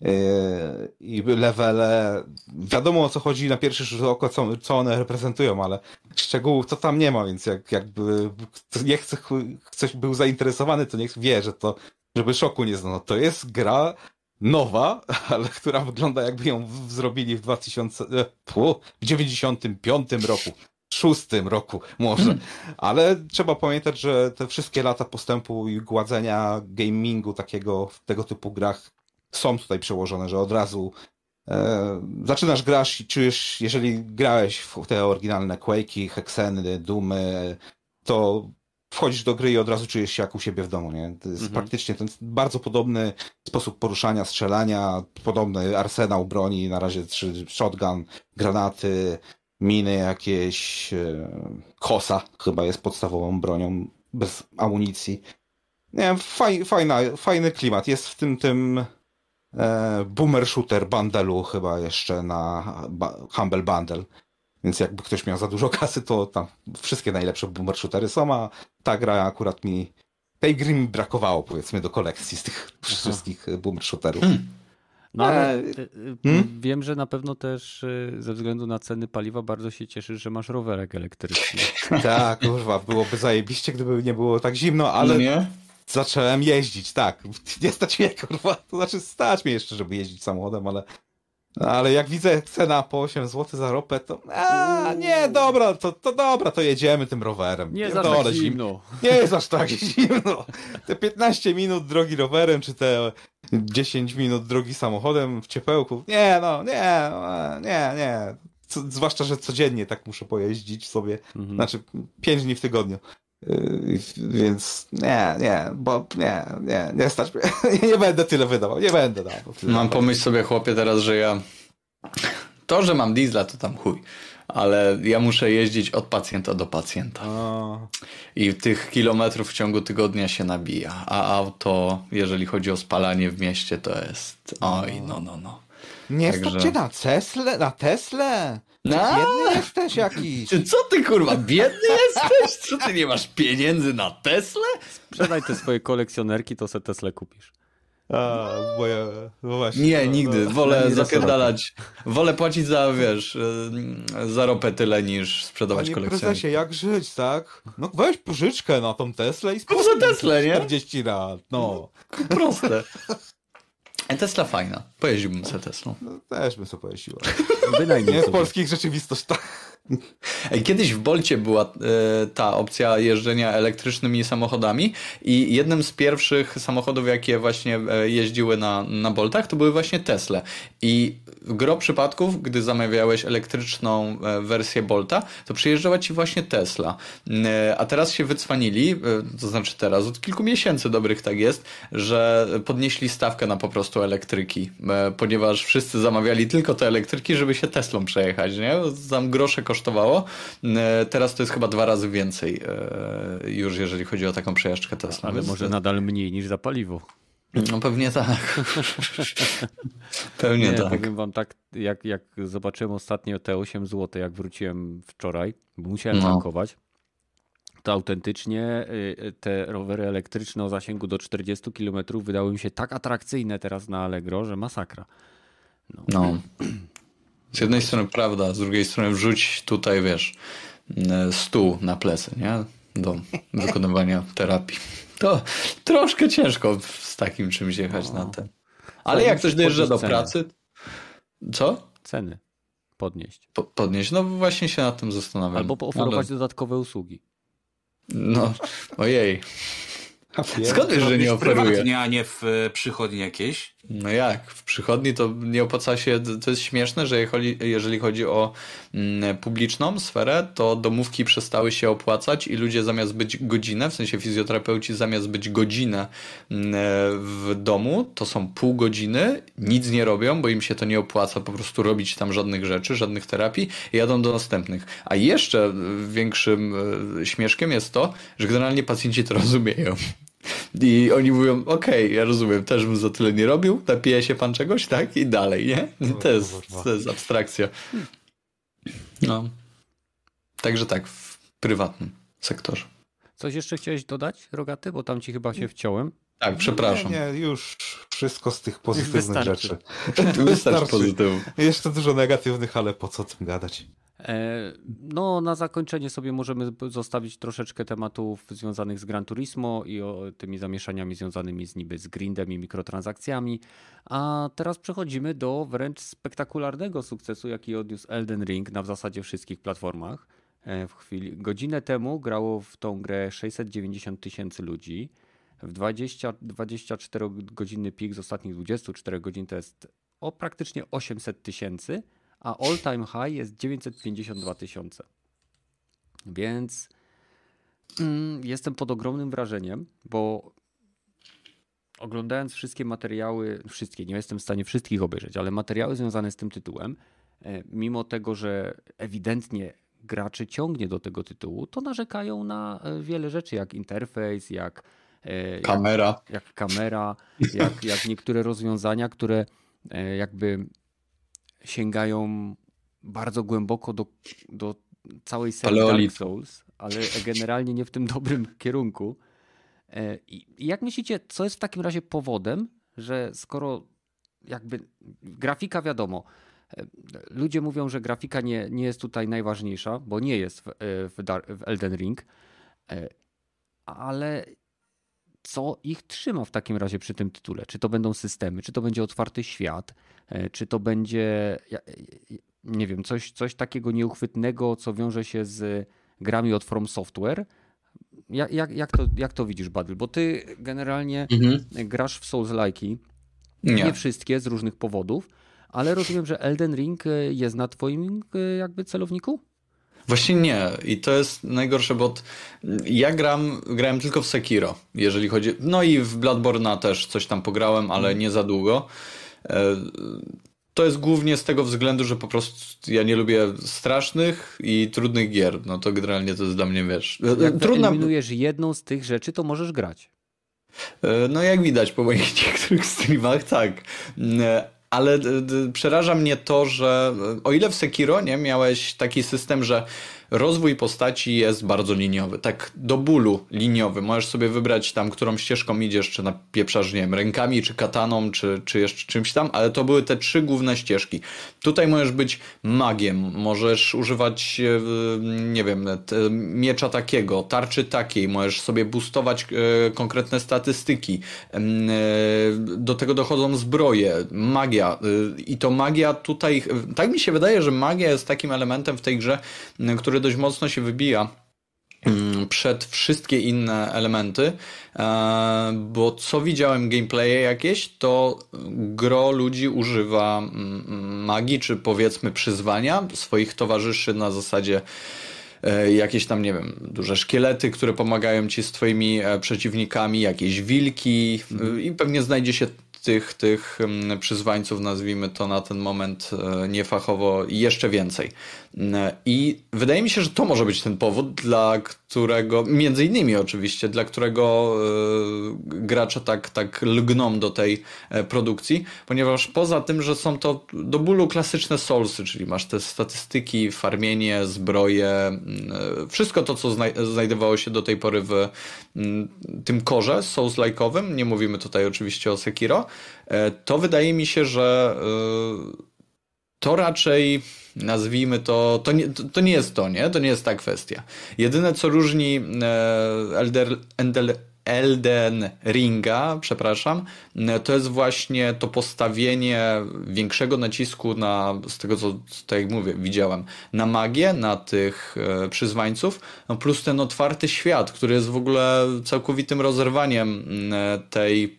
Yy, i levele. Wiadomo o co chodzi na pierwszy rzut oka, co, co one reprezentują, ale szczegółów to tam nie ma, więc jak, jakby kto nie chce, ktoś był zainteresowany, to niech wie, że to, żeby szoku nie znano. To jest gra nowa, ale która wygląda jakby ją w- zrobili w 2000, e, w 95 roku. szóstym roku może, ale trzeba pamiętać, że te wszystkie lata postępu i gładzenia gamingu takiego w tego typu grach są tutaj przełożone, że od razu e, zaczynasz grasz i czujesz, jeżeli grałeś w te oryginalne Quake'i, Hexeny, Doomy, to wchodzisz do gry i od razu czujesz się jak u siebie w domu, nie? To jest Mhm. praktycznie ten bardzo podobny sposób poruszania, strzelania, podobny arsenał broni, na razie shotgun, granaty, miny jakieś, e, kosa chyba jest podstawową bronią, bez amunicji. Nie wiem, faj, fajna, fajny klimat. Jest w tym tym e, Boomer Shooter bundlu chyba jeszcze na ba, Humble Bundle. Więc jakby ktoś miał za dużo kasy, to tam wszystkie najlepsze Boomer Shootery są, a ta gra akurat mi tej gry mi brakowało powiedzmy do kolekcji z tych wszystkich Boomer Shooterów. No ale y, y, hmm? wiem, że na pewno też ze względu na ceny paliwa bardzo się cieszysz, że masz rowerek elektryczny. Tak, kurwa, byłoby zajebiście, gdyby nie było tak zimno, ale No nie? zacząłem jeździć, tak. Nie stać mnie, kurwa. To znaczy stać mnie jeszcze, żeby jeździć samochodem, ale ale jak widzę cena po 8 zł za ropę, to a, nie, dobra, to, to dobra, to jedziemy tym rowerem. Nie za Pierdolę, tak zim- zimno. Nie jest aż tak zimno. Te 15 minut drogi rowerem, czy te 10 minut drogi samochodem w ciepełku. Nie, no, nie, no, nie, nie. Co, zwłaszcza, że codziennie tak muszę pojeździć sobie. Mhm. Znaczy, 5 dni w tygodniu. Yy, Więc nie, nie, bo nie, nie, nie stać mnie. Nie będę tyle wydawał, nie będę dawał. Mam pomyśl sobie, chłopie, teraz, że ja. To, że mam diesla, to tam chuj. Ale ja muszę jeździć od pacjenta do pacjenta. I tych kilometrów w ciągu tygodnia się nabija. A auto, jeżeli chodzi o spalanie w mieście, to jest. Oj, no, no, no. Nie Także- stać cię na Teslę? Na Teslę? Czy Na? biedny jesteś jakiś? Co ty kurwa, biedny jesteś? Co ty nie masz pieniędzy na Teslę? Sprzedaj te swoje kolekcjonerki, to se Tesla kupisz. A, bo ja, no właśnie. Nie, no, nigdy. no. Wolę nie zapierdalać. Wolę płacić za, wiesz, y, za ropę tyle niż sprzedawać Panie kolekcjonerki. prezesie, jak żyć, tak? No weź pożyczkę na tą Teslę i Kup za Teslę, nie? 40 lat, no. Proste. Tesla fajna. Pojeździłbym sobie Teslą. no też bym sobie pojeździła. Bynajmniej Nie w polskich rzeczywistościach. Kiedyś w Bolcie była e, ta opcja jeżdżenia elektrycznymi samochodami i jednym z pierwszych samochodów, jakie właśnie e, jeździły na, na Boltach, to były właśnie Tesla. I gro przypadków, gdy zamawiałeś elektryczną e, wersję Bolta, to przyjeżdżała ci właśnie Tesla. A teraz się wycwanili, to znaczy teraz, od kilku miesięcy dobrych tak jest, że podnieśli stawkę na po prostu elektryki, ponieważ wszyscy zamawiali tylko te elektryki, żeby się Teslą przejechać, nie? Tam grosze kosztowało. E, Teraz to jest chyba dwa razy więcej e, już, jeżeli chodzi o taką przejażdżkę Tesla. Ale może nadal mniej niż za paliwo. No pewnie tak. pewnie Nie, tak. powiem wam tak, jak, jak zobaczyłem ostatnio te 8 zł, jak wróciłem wczoraj, bo musiałem No. tankować, to autentycznie y, te rowery elektryczne o zasięgu do 40 km wydały mi się tak atrakcyjne teraz na Allegro, że masakra. No. Z jednej strony prawda, z drugiej strony wrzuć tutaj, wiesz, e, stół na plecy, nie? Do wykonywania terapii. To troszkę ciężko z takim czymś jechać na ten. Ale jak ktoś dojeżdża do pracy, Co? Ceny podnieść. Po, podnieść. No właśnie się nad tym zastanawiam. Albo oferować ale... dodatkowe usługi. No, ojej. Skąd wiesz, że nie oferuje? Prywatnie, a nie w e, przychodni jakieś? No jak? W przychodni to nie opłaca się. To jest śmieszne, że jeżeli chodzi o mm, publiczną sferę, to domówki przestały się opłacać i ludzie zamiast być godzinę, w sensie fizjoterapeuci zamiast być godzinę mm, w domu, to są pół godziny, nic nie robią, bo im się to nie opłaca po prostu robić tam żadnych rzeczy, żadnych terapii i jadą do następnych. A jeszcze większym e, śmieszkiem jest to, że generalnie pacjenci to rozumieją. I oni mówią, okej, okay, ja rozumiem, też bym za tyle nie robił, napije się pan czegoś, tak? I dalej, nie? To jest, to jest abstrakcja. No. Także tak, w prywatnym sektorze. Coś jeszcze chciałeś dodać, Rogaty? Bo tam ci chyba się wciąłem. Tak, przepraszam. Nie, nie już wszystko z tych pozytywnych wystarczy. rzeczy. Wystarczy, wystarczy pozytywów. Jeszcze dużo negatywnych, ale po co tym gadać? E, no, na zakończenie sobie możemy zostawić troszeczkę tematów związanych z Gran Turismo i o tymi zamieszaniami związanymi z niby z grindem i mikrotransakcjami. A teraz przechodzimy do wręcz spektakularnego sukcesu, jaki odniósł Elden Ring na w zasadzie wszystkich platformach. E, w chwili, godzinę temu grało w tą grę 690 tysięcy ludzi. W 20, 24 godziny pik z ostatnich 24 godzin to jest o praktycznie 800 tysięcy a all time high jest 952 tysiące. Więc mm, jestem pod ogromnym wrażeniem, bo oglądając wszystkie materiały, wszystkie, nie jestem w stanie wszystkich obejrzeć, ale materiały związane z tym tytułem, e, mimo tego, że ewidentnie graczy ciągnie do tego tytułu, to narzekają na e, wiele rzeczy, jak interfejs, jak kamera, jak, jak kamera, jak, jak niektóre rozwiązania, które jakby sięgają bardzo głęboko do, do całej serii Dark Souls, ale generalnie nie w tym dobrym kierunku. E, I jak myślicie, co jest w takim razie powodem, że skoro jakby grafika wiadomo, e, ludzie mówią, że grafika nie, nie jest tutaj najważniejsza, bo nie jest w, e, w, Dar w Elden Ring, ale co ich trzyma w takim razie przy tym tytule? Czy to będą systemy, czy to będzie otwarty świat, e, czy to będzie, nie wiem, coś, coś takiego nieuchwytnego, co wiąże się z grami od From Software? Jak, jak, jak, to, jak to widzisz, Badl? Bo ty generalnie mhm. grasz w Souls-like'i, nie. nie wszystkie z różnych powodów, ale rozumiem, że Elden Ring e, jest na twoim e, jakby celowniku? Właśnie nie. I to jest najgorsze, bo ja gram, grałem tylko w Sekiro, jeżeli chodzi. No i w Bloodborne'a też coś tam pograłem, ale nie za długo. E, to jest głównie z tego względu, że po prostu ja nie lubię strasznych i trudnych gier. No to generalnie to jest dla mnie, wiesz... E, jak trudna... eliminujesz jedną z tych rzeczy, to możesz grać. E, no jak widać po moich niektórych streamach, tak. Ale przeraża mnie to, że o ile w Sekiro nie miałeś taki system, że rozwój postaci jest bardzo liniowy, tak do bólu liniowy. Możesz sobie wybrać tam, którą ścieżką idziesz, czy napieprzasz, nie wiem, rękami, czy kataną, czy, czy jeszcze czymś tam, ale to były te trzy główne ścieżki. Tutaj możesz być magiem, możesz używać, e, nie wiem, miecza takiego, tarczy takiej, możesz sobie boostować e, konkretne statystyki. E, do tego dochodzą zbroje, magia i to magia tutaj, tak mi się wydaje, że magia jest takim elementem w tej grze, który który dość mocno się wybija mm, przed wszystkie inne elementy, e, bo co widziałem gameplaye jakieś, to gro ludzi używa mm, magii, czy powiedzmy przyzwania swoich towarzyszy na zasadzie e, jakieś tam, nie wiem, duże szkielety, które pomagają ci z twoimi e, przeciwnikami, jakieś wilki i pewnie znajdzie się tych, tych mm, przyzwańców, nazwijmy to na ten moment niefachowo, jeszcze więcej. I wydaje mi się, że to może być ten powód, dla którego, między innymi oczywiście, dla którego e, gracze tak, tak lgną do tej e, produkcji, ponieważ poza tym, że są to do bólu klasyczne Soulsy, czyli masz te statystyki, farmienie, zbroje, e, wszystko to, co znajdowało się do tej pory w tym korze Souls-like'owym, nie mówimy tutaj oczywiście o Sekiro, to wydaje mi się, że to raczej nazwijmy to, to nie, to nie jest to, nie? To nie jest ta kwestia. Jedyne, co różni e, Elder, Endel, Elden Ringa, przepraszam, to jest właśnie to postawienie większego nacisku na, z tego co, tak jak mówię, widziałem, na magię, na tych e, przyzwańców, no plus ten otwarty świat, który jest w ogóle całkowitym rozerwaniem e, tej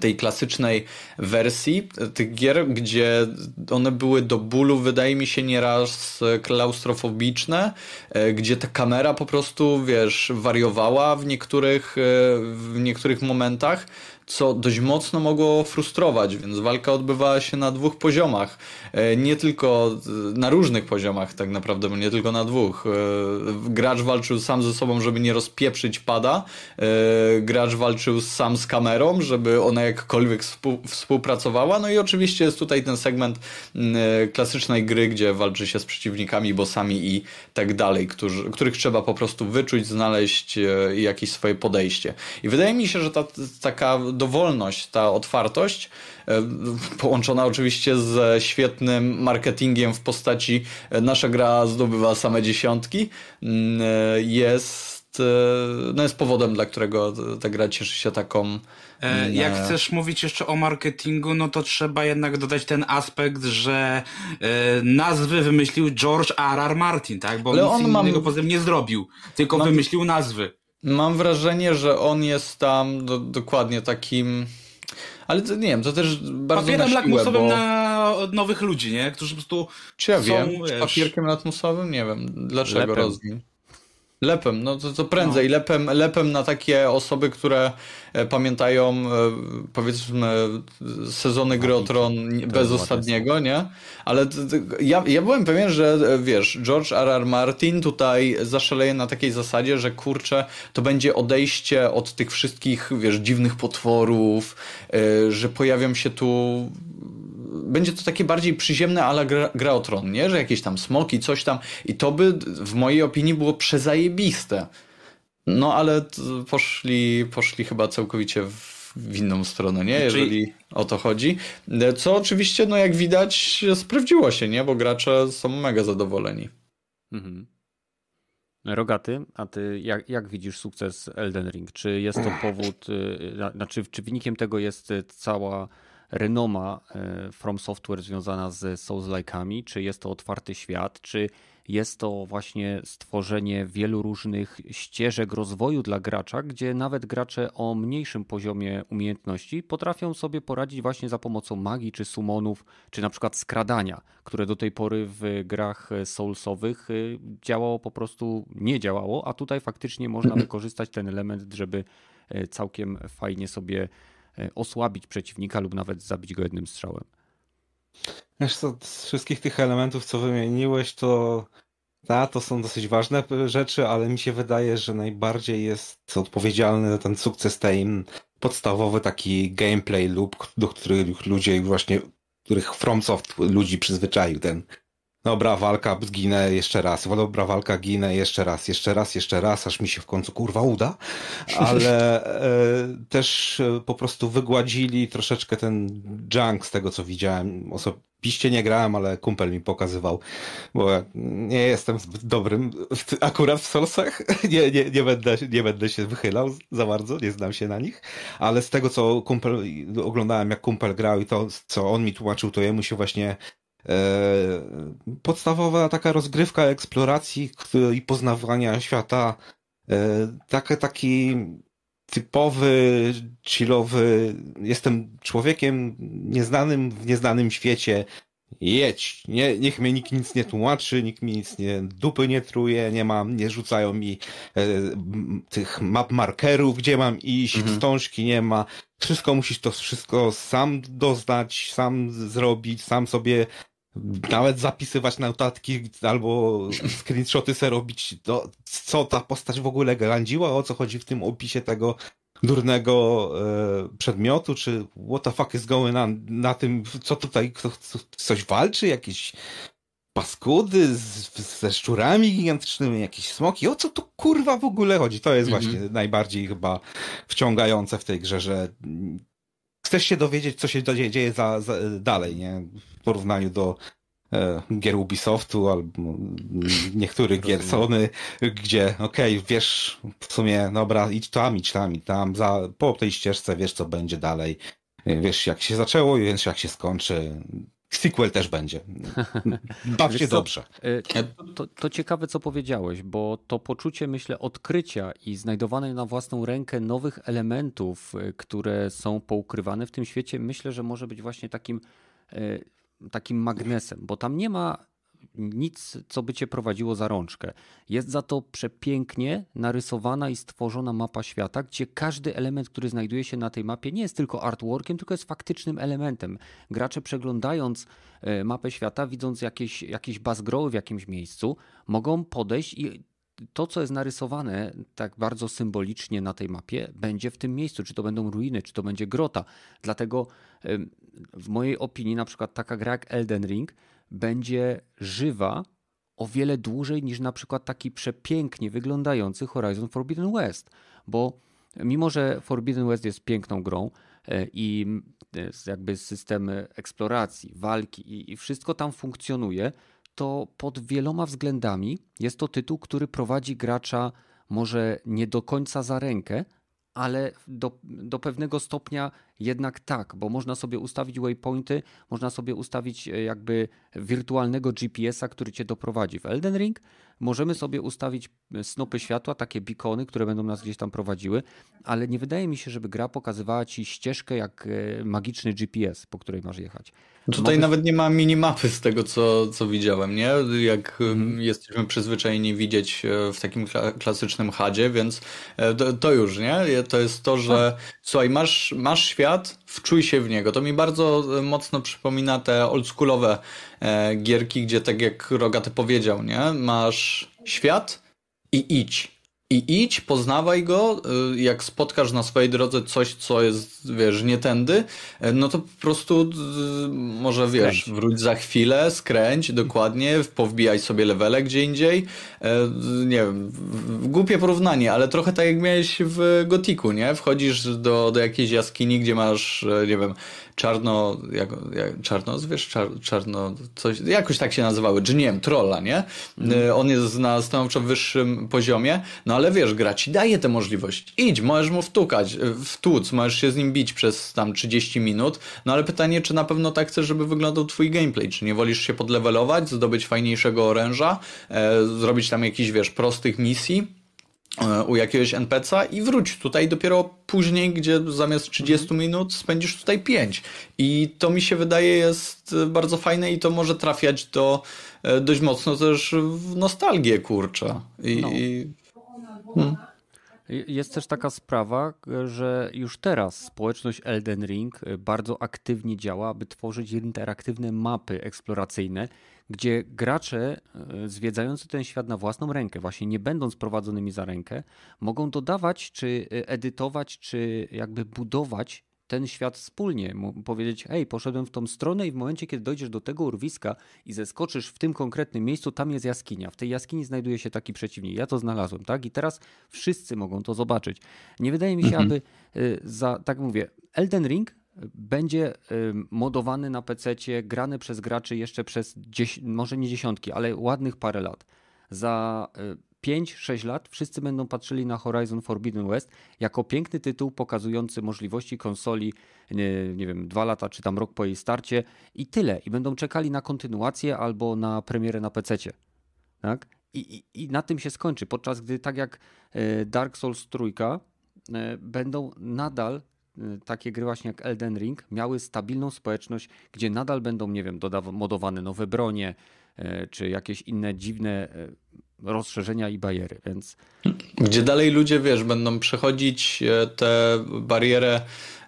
tej klasycznej wersji tych gier, gdzie one były do bólu, wydaje mi się, nieraz klaustrofobiczne, e, gdzie ta kamera po prostu, wiesz, wariowała w niektórych, e, w niektórych momentach co dość mocno mogło frustrować, więc walka odbywała się na dwóch poziomach. E, nie tylko na różnych poziomach, tak naprawdę, nie tylko na dwóch. E, gracz walczył sam ze sobą, żeby nie rozpieprzyć pada. E, gracz walczył sam z kamerą, żeby ona jakkolwiek współpracowała. No i oczywiście jest tutaj ten segment klasycznej gry, gdzie walczy się z przeciwnikami, bossami i tak dalej, których trzeba po prostu wyczuć, znaleźć jakieś swoje podejście. I wydaje mi się, że ta taka dowolność, ta otwartość, e, połączona oczywiście ze świetnym marketingiem w postaci e, nasza gra zdobywa same dziesiątki, e, jest, no jest powodem, dla którego ta gra cieszy się taką jak chcesz mówić jeszcze o marketingu, no to trzeba jednak dodać ten aspekt, że nazwy wymyślił George R. R. Martin, tak? Bo Ale nic on innego mam... poza tym nie zrobił, tylko wymyślił nazwy. Mam wrażenie, że on jest tam do, dokładnie takim. Ale to, nie wiem, to też bardzo Papierem na siłę, lakmusowym bo... na nowych ludzi, nie? Którzy po prostu Czy ja są, wiem, wiesz... papierkiem lakmusowym? Nie wiem, dlaczego rozwin. Lepem, no to, to prędzej. No. Lepem, lepem na takie osoby, które e, pamiętają e, powiedzmy sezony gry o Tron bez ostatniego, nie? Ale ja, ja byłem pewien, że e, wiesz, George R. R. Martin tutaj zaszaleje na takiej zasadzie, że kurczę, to będzie odejście od tych wszystkich, wiesz, dziwnych potworów, że pojawią się tu będzie to takie bardziej przyziemne, ale gra, gra o tron, nie? Że jakieś tam smoki, coś tam. I to by w mojej opinii było przezajebiste. No ale poszli, poszli chyba całkowicie w, w inną stronę, nie? Jeżeli o to chodzi. Co oczywiście, no jak widać, sprawdziło się, nie? Bo gracze są mega zadowoleni. Mhm. Rogaty, a ty jak, jak widzisz sukces Elden Ring? Czy jest to powód, y, znaczy czy wynikiem tego jest cała renoma e, From Software związana z Souls-like'ami, czy jest to otwarty świat, czy jest to właśnie stworzenie wielu różnych ścieżek rozwoju dla gracza, gdzie nawet gracze o mniejszym poziomie umiejętności potrafią sobie poradzić właśnie za pomocą magii czy summonów, czy na przykład skradania, które do tej pory w grach soulsowych y, działało po prostu nie działało, a tutaj faktycznie można wykorzystać ten element, żeby e, całkiem fajnie sobie E, osłabić przeciwnika lub nawet zabić go jednym strzałem. Wiesz co, z wszystkich tych elementów, co wymieniłeś, to ta, to są dosyć ważne rzeczy, ale mi się wydaje, że najbardziej jest odpowiedzialny za ten sukces tej podstawowy taki gameplay loop, do których ludzie właśnie, których FromSoft ludzi przyzwyczaił ten dobra walka, zginę jeszcze raz, dobra walka, ginę jeszcze raz, jeszcze raz, jeszcze raz, aż mi się w końcu kurwa uda, ale e, też e, po prostu wygładzili troszeczkę ten junk z tego, co widziałem. Osobiście nie grałem, ale kumpel mi pokazywał, bo nie jestem zbyt dobrym w, akurat w Soulsach, nie, nie, nie, będę, nie będę się wychylał za bardzo, nie znam się na nich, ale z tego, co kumpel, oglądałem jak kumpel grał i to, co on mi tłumaczył, to jemu się właśnie podstawowa taka rozgrywka eksploracji i poznawania świata, e, taki, taki typowy, chillowy, jestem człowiekiem nieznanym w nieznanym świecie, jedź, nie, niech mnie nikt nic nie tłumaczy, nikt mi nic nie, dupy nie truje, nie mam, nie rzucają mi e, tych map markerów, gdzie mam iść, mhm. wstążki nie ma, wszystko musisz to wszystko sam doznać, sam zrobić, sam sobie nawet zapisywać notatki albo screenshoty sobie robić, to, co ta postać w ogóle grandziła, o co chodzi w tym opisie tego durnego e, przedmiotu, czy what the fuck is going on na tym, co tutaj, kto, coś walczy, jakieś paskudy z, ze szczurami gigantycznymi, jakieś smoki, o co tu kurwa w ogóle chodzi? To jest mm -hmm. właśnie najbardziej chyba wciągające w tej grze, że chcesz się dowiedzieć, co się dzieje za, za, dalej, nie? W porównaniu do gier Ubisoftu albo niektórych gier Sony, gdzie okej, okay, wiesz w sumie, dobra, idź tam, idź tam, idź tam, za, po tej ścieżce wiesz co będzie dalej, wiesz jak się zaczęło, wiesz jak się skończy. Sequel też będzie. Baw się dobrze. Y, to, to, ciekawe, co powiedziałeś, bo to poczucie, myślę, odkrycia i znajdowania na własną rękę nowych elementów, które są poukrywane w tym świecie, myślę, że może być właśnie takim, takim magnesem, bo tam nie ma nic, co by cię prowadziło za rączkę. Jest za to przepięknie narysowana i stworzona mapa świata, gdzie każdy element, który znajduje się na tej mapie, nie jest tylko artworkiem, tylko jest faktycznym elementem. Gracze przeglądając e, mapę świata, widząc jakieś, jakieś bazgroły w jakimś miejscu, mogą podejść i to, co jest narysowane tak bardzo symbolicznie na tej mapie, będzie w tym miejscu. Czy to będą ruiny, czy to będzie grota. Dlatego w mojej opinii, na przykład taka gra jak Elden Ring będzie żywa o wiele dłużej niż na przykład taki przepięknie wyglądający Horizon Forbidden West, bo mimo, że Forbidden West jest piękną grą e, i jakby system eksploracji, walki i wszystko tam funkcjonuje, to pod wieloma względami jest to tytuł, który prowadzi gracza może nie do końca za rękę, ale do, do pewnego stopnia jednak tak, bo można sobie ustawić waypointy, można sobie ustawić e, jakby wirtualnego GPS-a, który cię doprowadzi. W Elden Ring możemy sobie ustawić e, snopy światła, takie beacony, które będą nas gdzieś tam prowadziły, ale nie wydaje mi się, żeby gra pokazywała ci ścieżkę jak e, magiczny GPS, po której masz jechać. Tutaj nawet nie ma minimapy z tego, co, co widziałem, nie? Jak hmm. jesteśmy przyzwyczajeni widzieć w takim klasycznym hadzie, więc to, to, już, nie? To jest to, że tak. słuchaj, masz, masz świat, wczuj się w niego. To mi bardzo mocno przypomina te oldschoolowe e, gierki, gdzie tak jak Rogaty powiedział, nie? Masz świat i idź. I idź, poznawaj go, y, jak spotkasz na swojej drodze coś, co jest, wiesz, nie tędy, y, no to po prostu y, może, wiesz, skręć. wróć za chwilę, skręć, dokładnie, powbijaj sobie levele gdzie indziej. Nie wiem, głupie porównanie, ale trochę tak jak miałeś w Gotiku, nie? Wchodzisz do, do jakiejś jaskini, gdzie masz, nie wiem, czarno, jak, jak, czarno, wiesz, czar, czarno, coś, jakoś tak się nazywały, czy nie wiem, trolla, nie? Mm. On jest na stanowczo wyższym poziomie, no ale wiesz, gra ci daje tę możliwość. Idź, możesz mu wtukać, y, wtłuc, możesz się z nim bić przez tam 30 minut, no ale pytanie, czy na pewno tak chcesz, żeby wyglądał twój gameplay, czy nie wolisz się podlewelować, zdobyć fajniejszego oręża, e, zrobić tam jakiś, wiesz, prostych misji, E, u jakiegoś NPC'a i wróć tutaj dopiero później, gdzie zamiast 30 mhm. minut spędzisz tutaj 5. I to mi się wydaje jest bardzo fajne i to może trafiać do e, dość mocno też w nostalgię, kurczę. I, no. i... Hmm. Jest też taka sprawa, że już teraz społeczność Elden Ring bardzo aktywnie działa, aby tworzyć interaktywne mapy eksploracyjne, gdzie gracze e, zwiedzający ten świat na własną rękę, właśnie nie będąc prowadzonymi za rękę, mogą dodawać, czy e, edytować, czy jakby budować ten świat wspólnie. Powiedzieć, hej, poszedłem w tą stronę i w momencie, kiedy dojdziesz do tego urwiska i zeskoczysz w tym konkretnym miejscu, tam jest jaskinia. W tej jaskini znajduje się taki przeciwnik. Ja to znalazłem, tak? I teraz wszyscy mogą to zobaczyć. Nie wydaje mi się, mhm. aby y, za, tak mówię, Elden Ring będzie y, modowany na PC, grany przez graczy jeszcze przez, może nie dziesiątki, ale ładnych parę lat. Za y, 5-6 lat wszyscy będą patrzyli na Horizon Forbidden West jako piękny tytuł pokazujący możliwości konsoli, nie, nie wiem, dwa lata czy tam rok po jej starcie i tyle. I będą czekali na kontynuację albo na premierę na PC. Tak? I, i, I na tym się skończy. Podczas gdy tak jak e, Dark Souls trójka e, będą nadal e, takie gry właśnie jak Elden Ring miały stabilną społeczność, gdzie nadal będą, nie wiem, modowane nowe bronie, czy jakieś inne dziwne rozszerzenia i bariery, więc... Gdzie dalej ludzie, wiesz, będą przechodzić e, tę barierę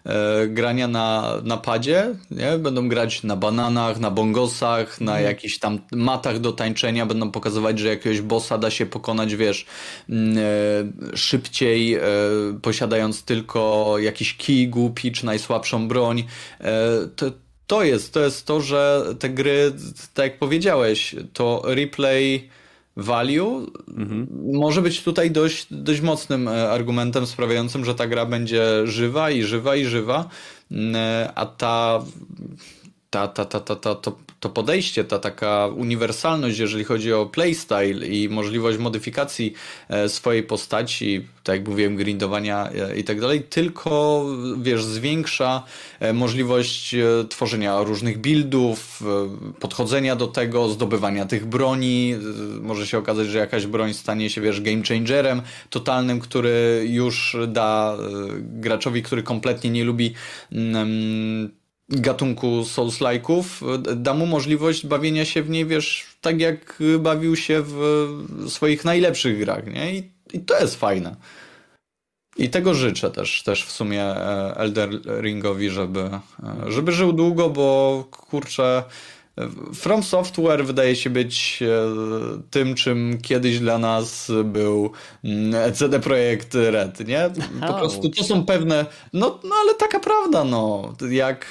e, grania na, na padzie, nie? Będą grać na bananach, na bongosach, na mhm. jakichś tam matach do tańczenia, będą pokazywać, że jakiegoś bossa da się pokonać, wiesz, mm, e, szybciej, posiadając tylko jakiś kij głupi, czy najsłabszą broń. To, to jest, to jest to, że te gry, tak jak powiedziałeś, to replay value mhm. może być tutaj dość, dość mocnym e, argumentem sprawiającym, że ta gra będzie żywa i żywa i żywa, mm, e, a ta ta, ta, ta, ta, ta, to, to podejście, ta taka uniwersalność, jeżeli chodzi o playstyle i możliwość modyfikacji e, swojej postaci, tak jak mówiłem, grindowania e, i tak dalej, tylko, wiesz, zwiększa e, możliwość tworzenia różnych buildów, podchodzenia do tego, zdobywania tych broni. Może się okazać, że jakaś broń stanie się, wiesz, game changerem totalnym, który już da graczowi, który kompletnie nie lubi mm, gatunku Souls-like'ów da mu możliwość bawienia się w niej, wiesz, tak jak bawił się w swoich najlepszych grach, nie? I, i to jest fajne. I tego życzę też, też w sumie e, Elder Ringowi, żeby, e, żeby żył długo, bo kurczę, From Software wydaje się być e, tym, czym kiedyś dla nas był mm, CD Projekt Red, nie? Po prostu to są pewne, no, no ale taka prawda, no. Jak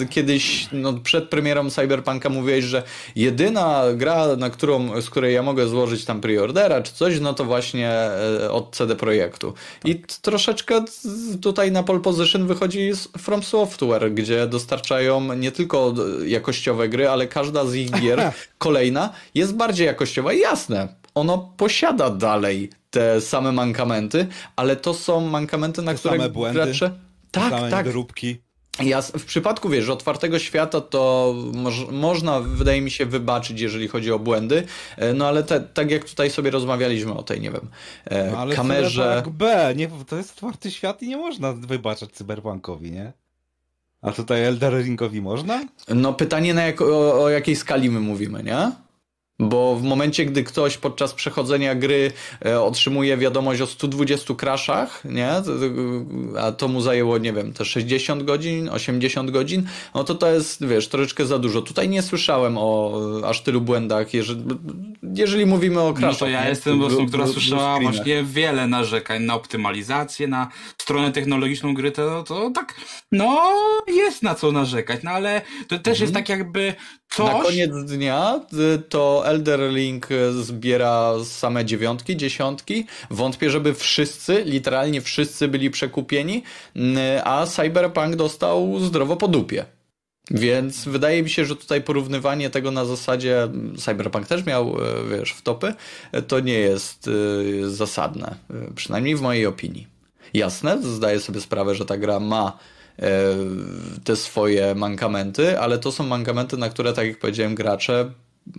e, kiedyś no, przed premierą Cyberpunka mówiłeś, że jedyna gra, na którą, z której ja mogę złożyć tam preordera czy coś, no to właśnie e, od CD Projektu. I troszeczkę tutaj na pole position wychodzi From Software, gdzie dostarczają nie tylko jakościowe gry, ale każda z ich gier, kolejna, jest bardziej jakościowa i jasne, ono posiada dalej te same mankamenty, ale to są mankamenty, na te które same błędy, gracze... Tak, same tak. Ja w przypadku, wiesz, otwartego świata to moż, można, wydaje mi się, wybaczyć, jeżeli chodzi o błędy, e, no ale te, tak jak tutaj sobie rozmawialiśmy o tej, nie wiem, e, no, ale kamerze... B, nie, to jest otwarty świat i nie można wybaczać cyberpunkowi, nie? A tutaj Elder Ringowi można? No pytanie na jak, o, o jakiej skali my mówimy, nie? Bo w momencie, gdy ktoś podczas przechodzenia gry e, otrzymuje wiadomość o 120 crashach, nie? A to mu zajęło, nie wiem, te 60 godzin, 80 godzin, no to to jest, wiesz, troszeczkę za dużo. Tutaj nie słyszałem o aż tylu błędach, jeżeli, jeżeli mówimy o crashach. No to ja nie? jestem osobą, która słyszała właśnie wiele narzekań na optymalizację, na stronę technologiczną gry, to, to tak, no, jest na co narzekać, no ale to też mhm. jest tak jakby coś... Na koniec dnia to Elder Link zbiera same dziewiątki, dziesiątki. Wątpię, żeby wszyscy, literalnie wszyscy byli przekupieni, a Cyberpunk dostał zdrowo po dupie. Więc wydaje mi się, że tutaj porównywanie tego na zasadzie Cyberpunk też miał, e, wiesz, w topy, to nie jest zasadne, przynajmniej w mojej opinii. Jasne, zdaję sobie sprawę, że ta gra ma te swoje mankamenty, ale to są mankamenty, na które, tak jak powiedziałem, gracze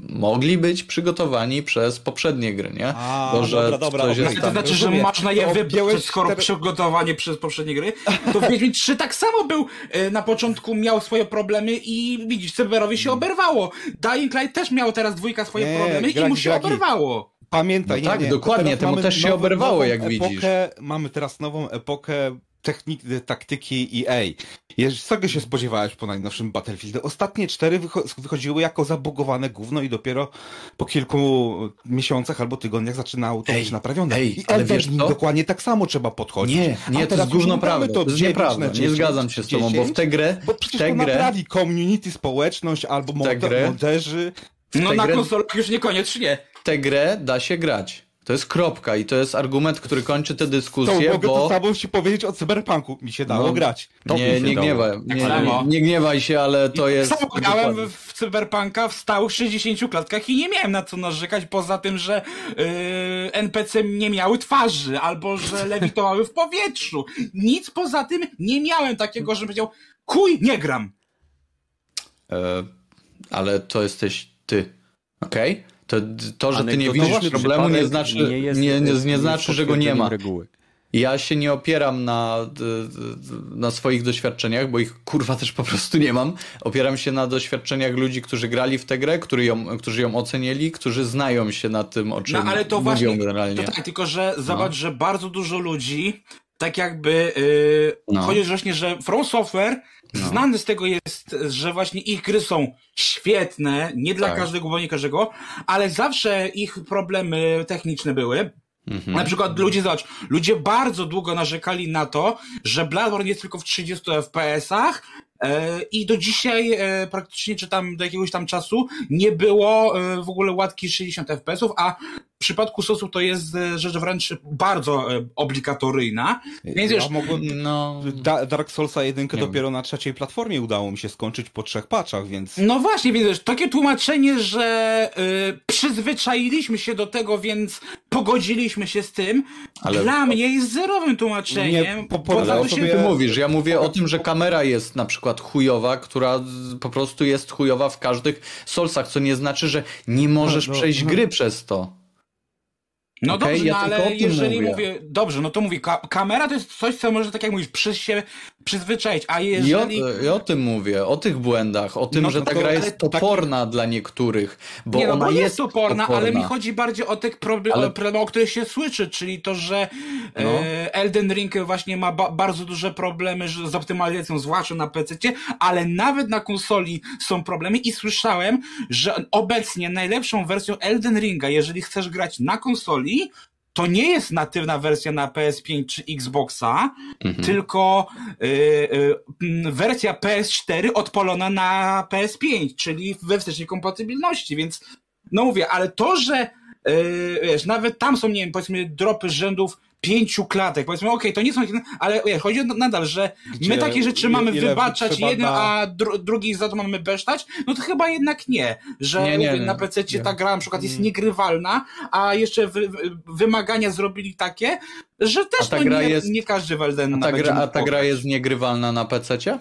mogli być przygotowani przez poprzednie gry, nie? A, Bo, że dobra, dobra. Jest to znaczy, że można je wybrać, skoro cztery... przygotowanie przez poprzednie gry, to Wiedźmin 3 tak samo był, e, na początku miał swoje problemy i widzisz, Cyberowi się oberwało. Dying Light też miał teraz dwójka swoje nie, problemy graki, i mu się graki. oberwało. Pamiętaj, no nie, tak, nie, dokładnie, temu też się oberwało, jak epokę, widzisz. Mamy teraz nową epokę techniki, taktyki EA. Czego się spodziewałeś po najnowszym Battlefield? Ostatnie cztery wychodziły jako zabugowane gówno i dopiero po kilku miesiącach albo tygodniach zaczynało to ej, być naprawione. Ej, I ale wiesz to? dokładnie tak samo trzeba podchodzić. Nie, nie, to jest gówno prawda. To, to jest nieprawda. Nie zgadzam się z tobą, bo w tę grę... Bo przecież tę to grę, naprawi community, społeczność albo moderzy. No na grę, konsolach już niekoniecznie. Tę grę da się grać. To jest kropka i to jest argument, który kończy tę dyskusję, to mogę bo... to samo ci powiedzieć o cyberpunku. Mi się dało no, grać. To nie, nie, gniewaj, nie, nie, nie, gniewaj się, ale to I jest... Sam grałem w cyberpunka w stałych 60 klatkach i nie miałem na co narzekać, poza tym, że yy, NPC nie miały twarzy, albo że lewitowały w powietrzu. Nic poza tym nie miałem takiego, że powiedział, kuj, nie gram. E, ale to jesteś ty, okej? Okay? To, to że ty nie widzisz problemu, nie znaczy, nie, jest, nie, nie, nie znaczy że go nie ma. Reguły. Ja się nie opieram na, na swoich doświadczeniach, bo ich kurwa też po prostu nie mam. Opieram się na doświadczeniach ludzi, którzy grali w tę grę, którzy ją, którzy ją ocenili, którzy znają się na tym, o czym no, ale to mówią właśnie, generalnie. To tak, tylko że zobacz, no. że bardzo dużo ludzi tak jakby yy, no. chodzi właśnie, że From Software no. znany z tego jest, że właśnie ich gry są świetne, nie dla tak. każdego, bo nie każdego, ale zawsze ich problemy techniczne były. Mhm. Na przykład ludzie, zobacz, ludzie bardzo długo narzekali na to, że Bloodborne jest tylko w 30 FPS-ach, I do dzisiaj e, praktycznie, czy tam do jakiegoś tam czasu, nie było e, w ogóle łatki 60 FPS-ów, a w przypadku sosu to jest rzecz wręcz bardzo obligatoryjna. Więc już, mogłem, no... Da Dark Soulsa 1 dopiero na trzeciej platformie udało mi się skończyć po trzech patchach, więc... No właśnie, więc takie tłumaczenie, że y, przyzwyczailiśmy się do tego, więc pogodziliśmy się z tym, Ale... dla mnie jest zerowym tłumaczeniem. Nie, po, po, ale o czym ty mówisz? Ja mówię o tym, że kamera jest na przykład chujowa, która po prostu jest chujowa w każdych Soulsach, co nie znaczy, że nie możesz no, no, przejść no. gry przez to. No okay? dobrze, ja no ale jeżeli mówię. mówię. dobrze, no to mówię, ka kamera to jest coś, co może tak jak mówisz, przy się przyzwyczaić, a jeżeli... I o, I o tym mówię, o tych błędach, o tym, no, że ta gra jest toporna dla niektórych, bo nie, no, ona bo jest, jest toporna, toporna, ale mi chodzi bardziej o te problemy, ale... o których się słyszy, czyli to, że no. e, Elden Ring właśnie ma ba bardzo duże problemy z optymalizacją, zwłaszcza na PC, ale nawet na konsoli są problemy i słyszałem, że obecnie najlepszą wersją Elden Ringa, jeżeli chcesz grać na konsoli, to nie jest natywna wersja na PS5 czy Xboxa, mhm. tylko y, y, wersja PS4 odpalona na PS5, czyli we wstecznej kompatybilności, więc no mówię, ale to, że y, wiesz, nawet tam są, nie wiem, powiedzmy dropy rzędów pięciu klatek. Powiedzmy, okej, okay, to nie są, ale wiesz, chodzi nadal, że Gdzie, my takie rzeczy mamy wybaczać jedno, a dru, drugich za to mamy besztać, no to chyba jednak nie, że nie, nie, na PC ta gra na przykład jest mm. niegrywalna, a jeszcze wy, wymagania zrobili takie, że też no nie, jest, nie każdy Welden ta, gra, a ta gra jest niegrywalna na PC?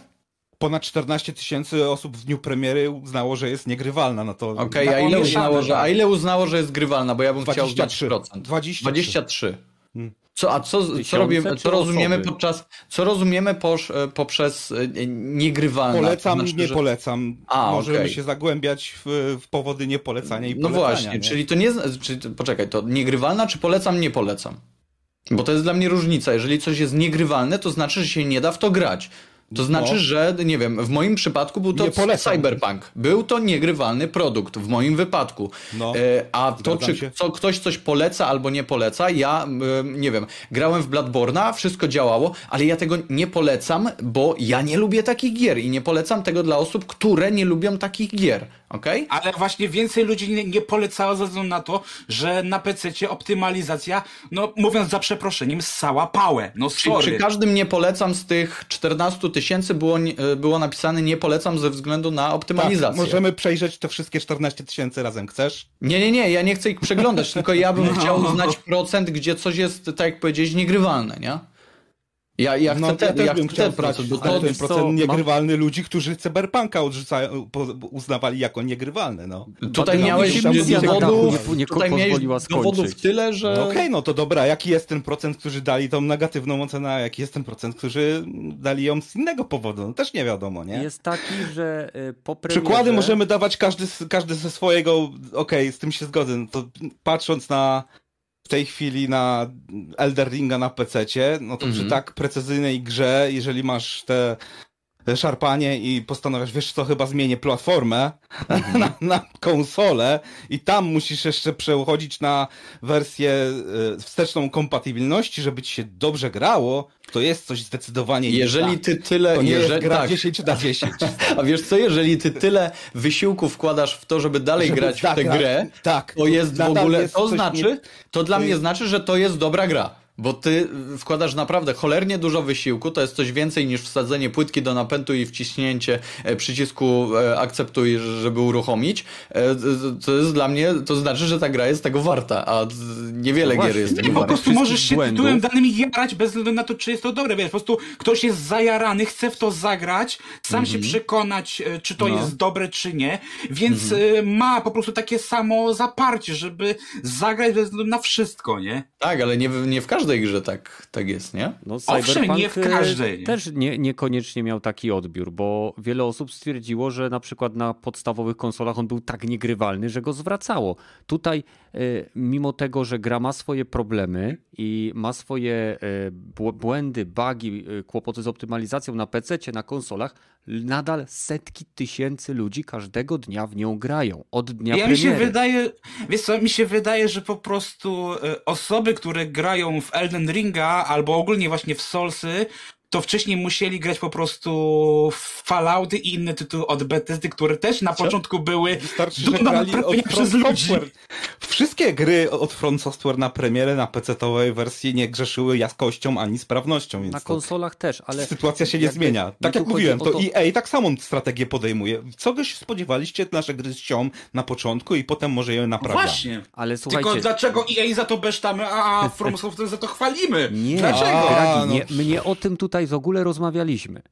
ponad 14 tysięcy osób w dniu premiery uznało, że jest niegrywalna. No to Okej, okay, a ile uznało, że, a ile uznało, że jest grywalna? Bo ja bym 23, chciał znać procent. 23. 23. Hmm. Co, a co, co, robimy, co rozumiemy podczas, co rozumiemy posz, e, poprzez e, niegrywalne? Polecam, znaczy, nie że... polecam. A, Możemy okay. się zagłębiać w, w, powody niepolecania i No właśnie, nie? czyli to nie, czyli, poczekaj, to niegrywalna czy polecam, nie polecam? Bo to jest dla mnie różnica. Jeżeli coś jest niegrywalne, to znaczy, że się nie da w to grać. To znaczy, no. że nie wiem, w moim przypadku był to cyberpunk. Był to niegrywalny produkt, w moim wypadku. No. E, a to, czy co, ktoś coś poleca albo nie poleca, ja e, nie wiem, grałem w Bloodborne'a, wszystko działało, ale ja tego nie polecam, bo ja nie lubię takich gier i nie polecam tego dla osób, które nie lubią takich gier. Okay? Ale właśnie więcej ludzi nie, nie polecało ze względu na to, że na PC optymalizacja, no mówiąc za przeproszeniem, ssała pałę. No sorry. Przy, przy każdym nie polecam z tych 14 tysięcy było, e, było napisane nie polecam ze względu na optymalizację. Tak, możemy przejrzeć te wszystkie 14 tysięcy razem. Chcesz? Nie, nie, nie, ja nie chcę ich przeglądać, tylko ja bym no. chciał znać procent, gdzie coś jest, tak jak powiedzieć, niegrywalne, nie? Ja, ja chcę, no, te, ja też ja bym chciał to ten procent niegrywalny mam... ludzi, którzy Cyberpunka odrzucają, uznawali jako niegrywalny, no. Tutaj miałeś dowodów, nie, nie tutaj miałeś dowodów tyle, że... No Okej, okay, no to dobra, jaki jest ten procent, którzy dali tą negatywną ocenę, a jaki jest ten procent, którzy dali ją z innego powodu? No też nie wiadomo, nie? Jest taki, że y, po premierze... Przykłady możemy dawać każdy, każdy ze swojego, okej, okay, z tym się zgodzę, no to patrząc na w tej chwili na Elder Ringa na PC, no to mm -hmm. przy mhm. tak precyzyjnej grze, jeżeli masz te szarpanie i postanawiasz, wiesz co, chyba zmienię platformę -hmm. na, na konsolę i tam musisz jeszcze przechodzić na wersję y, wsteczną kompatybilności, żeby ci się dobrze grało, to jest coś zdecydowanie Jeżeli ty tyle... To nie jeżeli, jest gra tak. 10 na 10. A wiesz co, jeżeli ty tyle wysiłku wkładasz w to, żeby dalej żeby grać w tę grę, tak, to jest w ogóle... Jest to znaczy, nie... to dla to mnie jest... znaczy, że to jest dobra gra. Bo ty wkładasz naprawdę cholernie dużo wysiłku, to jest coś więcej niż wsadzenie płytki do napędu i wciśnięcie e, przycisku e, akceptuj, żeby uruchomić. E, to jest dla mnie, to znaczy, że ta gra jest tego warta, a niewiele no gier jest tego Nie, po prostu możesz się błędów. tytułem danym jarać bez względu na to, czy jest to dobre. Wiesz, po prostu ktoś jest zajarany, chce w to zagrać, sam się mhm. przekonać, czy to no. jest dobre, czy nie, więc mhm. ma po prostu takie samo zaparcie, żeby zagrać bez względu na wszystko, nie? Tak, ale nie, nie w każdym każdej grze tak, tak jest, nie? No, Owszem, nie w każdej. Też nie, niekoniecznie miał taki odbiór, bo wiele osób stwierdziło, że na przykład na podstawowych konsolach on był tak niegrywalny, że go zwracało. Tutaj, e, mimo tego, że gra ma swoje problemy i ma swoje e, błędy, bugi, e, kłopoty z optymalizacją na PC, na konsolach, nadal setki tysięcy ludzi każdego dnia w nią grają. Od dnia ja premiery. mi się wydaje, wiesz co, mi się wydaje, że po prostu osoby, które grają w Elden Ringa albo ogólnie właśnie w Soulsy to wcześniej musieli grać po prostu w Fallouty i inne tytuły od Bethesdy, które też na Co? początku były Wystarczy, że do grali naprawienia od przez ludzi. Software. Wszystkie gry od Front Software na premierę, na PC-towej wersji nie grzeszyły jaskością ani sprawnością, więc Na konsolach też, ale sytuacja się nie zmienia. mi Tak tu jak mówiłem, to to- EA tak samą strategię podejmuje. Co wy się spodziewaliście, nasze gry ścią na początku i potem może je naprawiamy. Właśnie. Ale słuchajcie, Tylko dlaczego EA za to besztamy, a From Software za to chwalimy? Nie, Dlaczego? A, no. nie, my nie o tym tutaj w ogóle rozmawialiśmy.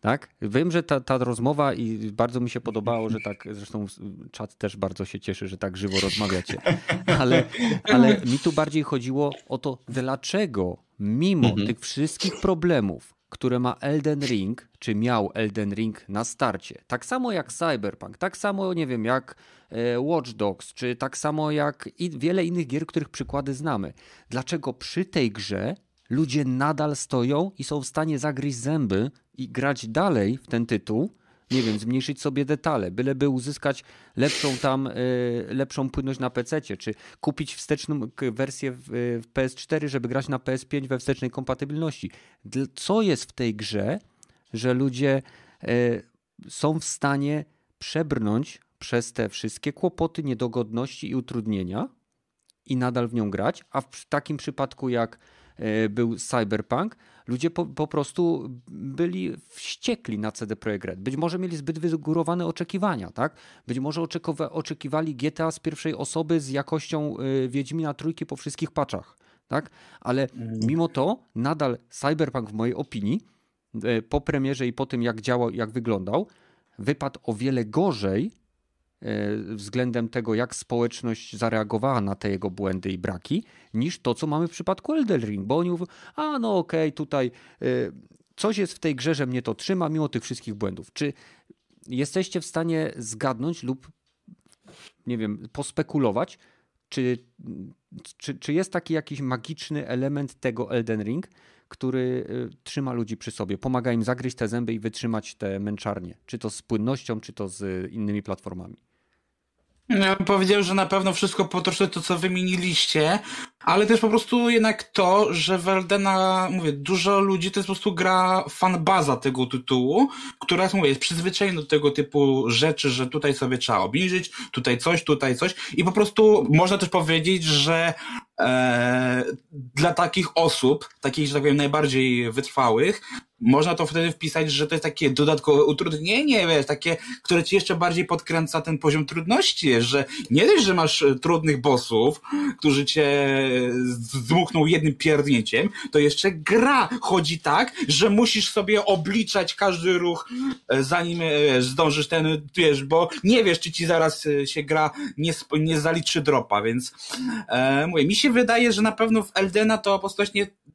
Tak? Wiem, że ta, ta rozmowa i bardzo mi się podobało, że tak, zresztą czat też bardzo się cieszy, że tak żywo rozmawiacie. Ale, ale mi tu bardziej chodziło o to, dlaczego mimo Mhm. tych wszystkich problemów, które ma Elden Ring, czy miał Elden Ring na starcie, tak samo jak Cyberpunk, tak samo, nie wiem, jak e, Watch Dogs, czy tak samo jak wiele innych gier, których przykłady znamy. Dlaczego przy tej grze ludzie nadal stoją i są w stanie zagryźć zęby i grać dalej w ten tytuł, nie wiem, zmniejszyć sobie detale, byleby uzyskać lepszą tam, y, lepszą płynność na PC, czy kupić wsteczną wersję w, y, w PS4, żeby grać na PS5 we wstecznej kompatybilności. Co jest w tej grze, że ludzie y, są w stanie przebrnąć przez te wszystkie kłopoty, niedogodności i utrudnienia i nadal w nią grać, a w takim przypadku jak e, był Cyberpunk, ludzie po, po prostu byli wściekli na CD Projekt Red. Być może mieli zbyt wygórowane oczekiwania, tak? Być może oczekiwali GTA z pierwszej osoby z jakością y, Wiedźmina Trójki po wszystkich paczach, tak? Ale mimo to nadal Cyberpunk w mojej opinii e, po premierze i po tym jak działał, jak wyglądał, wypadł o wiele gorzej e, względem tego, jak społeczność zareagowała na te jego błędy i braki, niż to, co mamy w przypadku Elden Ring, bo oni mówią, a no okej, tutaj e, coś jest w tej grze, że mnie to trzyma, mimo tych wszystkich błędów. Czy jesteście w stanie zgadnąć lub, nie wiem, pospekulować, czy, czy, czy jest taki jakiś magiczny element tego Elden Ring, który y, trzyma ludzi przy sobie, pomaga im zagryźć te zęby i wytrzymać te męczarnie, czy to z płynnością, czy to z y, innymi platformami. Ja bym powiedział, że na pewno wszystko po to, co wymieniliście, ale też po prostu jednak to, że w Eldena, mówię, dużo ludzi to jest po prostu gra fanbaza tego tytułu, która, mówię, jest przyzwyczajona do tego typu rzeczy, że tutaj sobie trzeba obniżyć, tutaj coś, tutaj coś i po prostu można też powiedzieć, że e, dla takich osób, takich, że tak powiem, najbardziej wytrwałych, można to wtedy wpisać, że to jest takie dodatkowe utrudnienie, wiesz, takie, które ci jeszcze bardziej podkręca ten poziom trudności, że nie dość, że masz e, trudnych bossów, którzy cię zdmuchną jednym pierdnięciem, to jeszcze gra chodzi tak, że musisz sobie obliczać każdy ruch, e, zanim e, wiesz, zdążysz ten, wiesz, bo nie wiesz, czy ci zaraz się gra nie, nie zaliczy dropa, więc e, mówię, mi się wydaje, że na pewno w Eldena to po prostu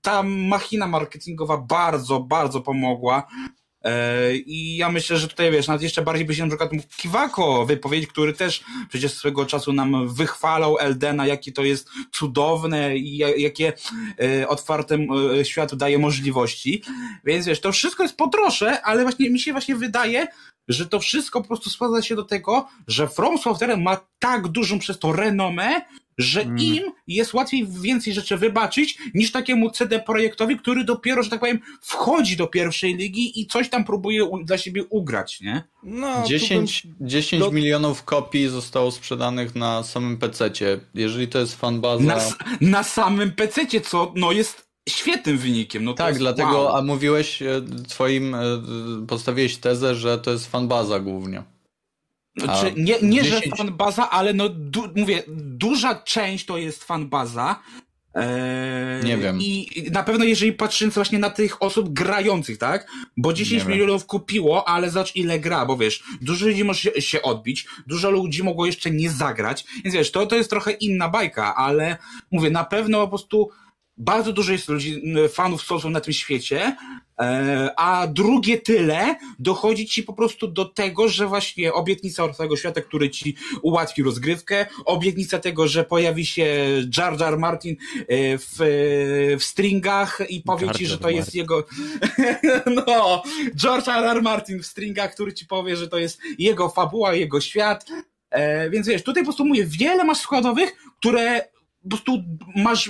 ta machina marketingowa bardzo, bardzo pomogła. E, I ja myślę, że tutaj wiesz, nawet jeszcze bardziej by się na przykład mógł Kiwako wypowiedzieć, który też przecież swego czasu nam wychwalał Eldena, jakie to jest cudowne i ja- jakie e, otwartym e, światu daje możliwości. Więc wiesz, to wszystko jest po trosze, ale właśnie mi się właśnie wydaje, że to wszystko po prostu sprowadza się do tego, że From Software ma tak dużą przez to renomę, że Mm. im jest łatwiej więcej rzeczy wybaczyć niż takiemu CD Projektowi, który dopiero, że tak powiem, wchodzi do pierwszej ligi i coś tam próbuje u- dla siebie ugrać, nie? No, tu 10, 10 do- milionów kopii zostało sprzedanych na samym PC-cie. Jeżeli to jest fanbaza... Na, na samym PC, co no jest świetnym wynikiem. No Tak, jest, dlatego, wow. a mówiłeś e, twoim, e, postawiłeś tezę, że to jest fanbaza głównie. Znaczy, nie, nie 10 że fanbaza, ale no du, mówię, duża część to jest fanbaza. Eee, Nie wiem. I na pewno jeżeli patrząc właśnie na tych osób grających, tak? Bo 10 wiem. milionów kupiło, ale zobacz ile gra, bo wiesz, dużo ludzi może się, się odbić, dużo ludzi mogło jeszcze nie zagrać, więc wiesz, to, to jest trochę inna bajka, ale mówię, na pewno po prostu bardzo dużo jest ludzi, fanów Soulsów na tym świecie, e, a drugie tyle dochodzi ci po prostu do tego, że właśnie obietnica Otwartego Świata, który ci ułatwi rozgrywkę, obietnica tego, że pojawi się Jar Jar Martin e, w, w stringach i powie Jar ci, że to jest Martin. jego no, George R. R. Martin w stringach, który ci powie, że to jest jego fabuła, jego świat, e, więc wiesz, tutaj po prostu mówię, wiele masz składowych, które po prostu masz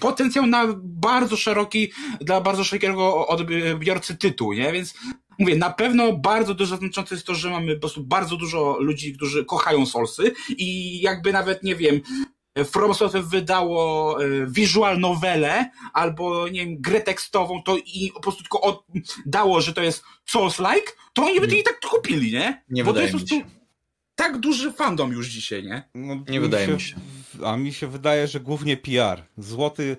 potencjał na bardzo szeroki, dla bardzo szerokiego odbiorcy tytuł, nie? Więc mówię, na pewno bardzo dużo znaczące jest to, że mamy po prostu bardzo dużo ludzi, którzy kochają Soulsy i jakby nawet, nie wiem, From Software wydało e, visual novelę albo, nie wiem, grę tekstową, to i po prostu tylko dało, że to jest Souls-like, to oni by to i tak kupili, nie? Nie Bo wydaje to jest mi prostu tak duży fandom już dzisiaj, nie? No, Nie wydaje mi się. A mi się wydaje, że głównie PR. Złoty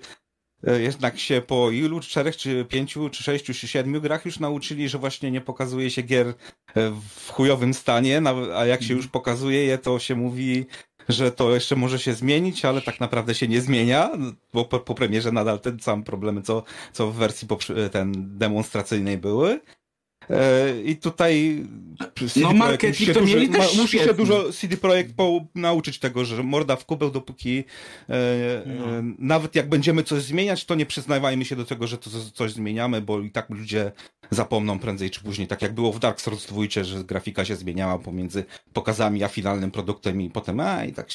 e, jednak się po ilu, czterech, czy pięciu, czy sześciu, czy siedmiu grach już nauczyli, że właśnie nie pokazuje się gier e, w chujowym stanie, a jak się już pokazuje je, to się mówi, że to jeszcze może się zmienić, ale tak naprawdę się nie zmienia, bo po, po premierze nadal te same problemy, co, co w wersji poprze- ten demonstracyjnej były. E, I tutaj CD Projekt marketing musi się to dużo- mieli też Musi się dużo CD Projekt po, nauczyć tego, że morda w kubeł, dopóki e, e, nawet jak będziemy coś zmieniać, to nie przyznawajmy się do tego, że to co- coś zmieniamy, bo i tak ludzie zapomną prędzej czy później. Tak jak było w Dark Souls 2, że grafika się zmieniała pomiędzy pokazami a finalnym produktem i potem a i tak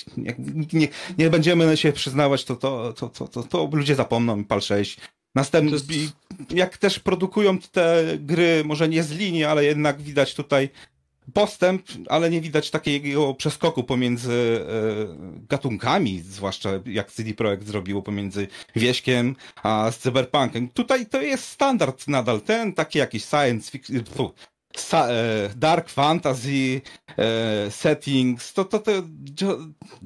nie, nie będziemy się przyznawać, to, to, to, to, to, to ludzie zapomną i pal 6. Następny, jest- jak też produkują te gry, może nie z linii, ale jednak widać tutaj postęp, ale nie widać takiego przeskoku pomiędzy e, gatunkami, zwłaszcza jak CD Projekt zrobiło pomiędzy Wieśkiem a z Cyberpunkiem. Tutaj to jest standard nadal, ten taki jakiś science fiction, dark fantasy e, settings, to to, to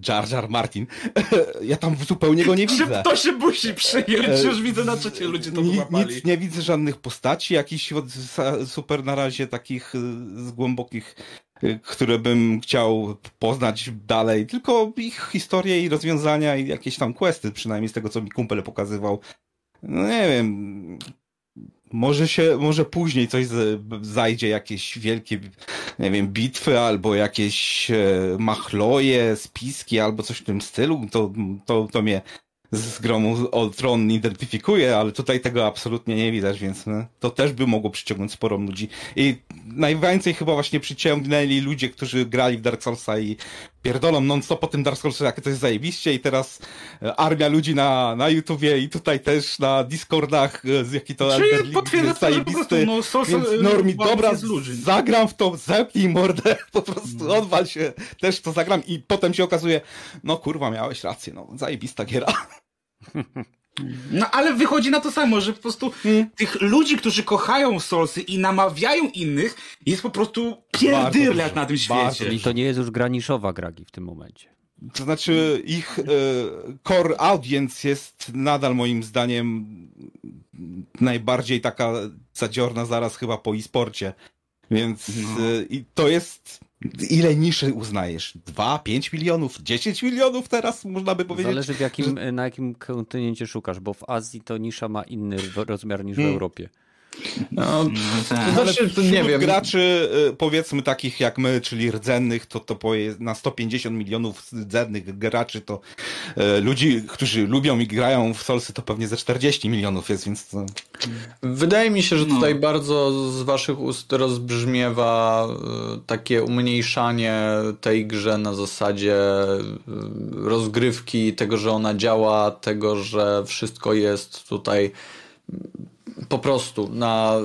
Jar Jar Martin, ja tam zupełnie go nie widzę. to się musi przyjąć? E, Już widzę na czacie ludzie to wyłapali. Nic nie widzę żadnych postaci, jakichś super na razie takich z głębokich, które bym chciał poznać dalej, tylko ich historie i rozwiązania i jakieś tam questy, przynajmniej z tego, co mi kumpel pokazywał. No nie wiem, może się, może później coś zajdzie, jakieś wielkie, nie wiem, bitwy, albo jakieś e, machloje, spiski, albo coś w tym stylu, to, to, to mnie z gromu o tron identyfikuje, ale tutaj tego absolutnie nie widać, więc no, to też by mogło przyciągnąć sporo ludzi. I najwięcej chyba właśnie przyciągnęli ludzie, którzy grali w Dark Soulsa i pierdolą non-stop po tym Dark Soulsa, jakie to jest zajebiście i teraz e, armia ludzi na, na YouTubie i tutaj też na Discordach, e, z jaki to Czyli potwierdza jest to, że po prostu zajebisty. no, sos, Więc e, Normi, dobra, zagram w to, zepnij mordę, po prostu No. odwal się, też to zagram i potem się okazuje, no kurwa, miałeś rację, no zajebista giera. No ale wychodzi na to samo, że po prostu Hmm. tych ludzi, którzy kochają Soulsy i namawiają innych, jest po prostu pierdyrlak dużo. na tym świecie. Czyli to nie jest już graniszowa gragi w tym momencie. To znaczy, ich e, core audience jest nadal moim zdaniem najbardziej taka zadziorna zaraz chyba po e-sporcie. Więc No. e, i to jest. Ile niszy uznajesz? 2, 5 milionów, 10 milionów teraz można by powiedzieć. Zależy w jakim, na jakim kontynencie szukasz, bo w Azji to nisza ma inny rozmiar niż w Hmm. Europie. No, No, tak. Ale znaczy, wśród nie wiem. graczy, e, powiedzmy takich jak my, czyli rdzennych, to, to poje- na 150 milionów rdzennych graczy, to e, ludzi, którzy lubią i grają w Solsy, to pewnie ze 40 milionów jest, więc to, Wydaje mi się, że No. tutaj bardzo z waszych ust rozbrzmiewa y, takie umniejszanie tej grze na zasadzie y, rozgrywki, tego, że ona działa, tego, że wszystko jest tutaj y, po prostu na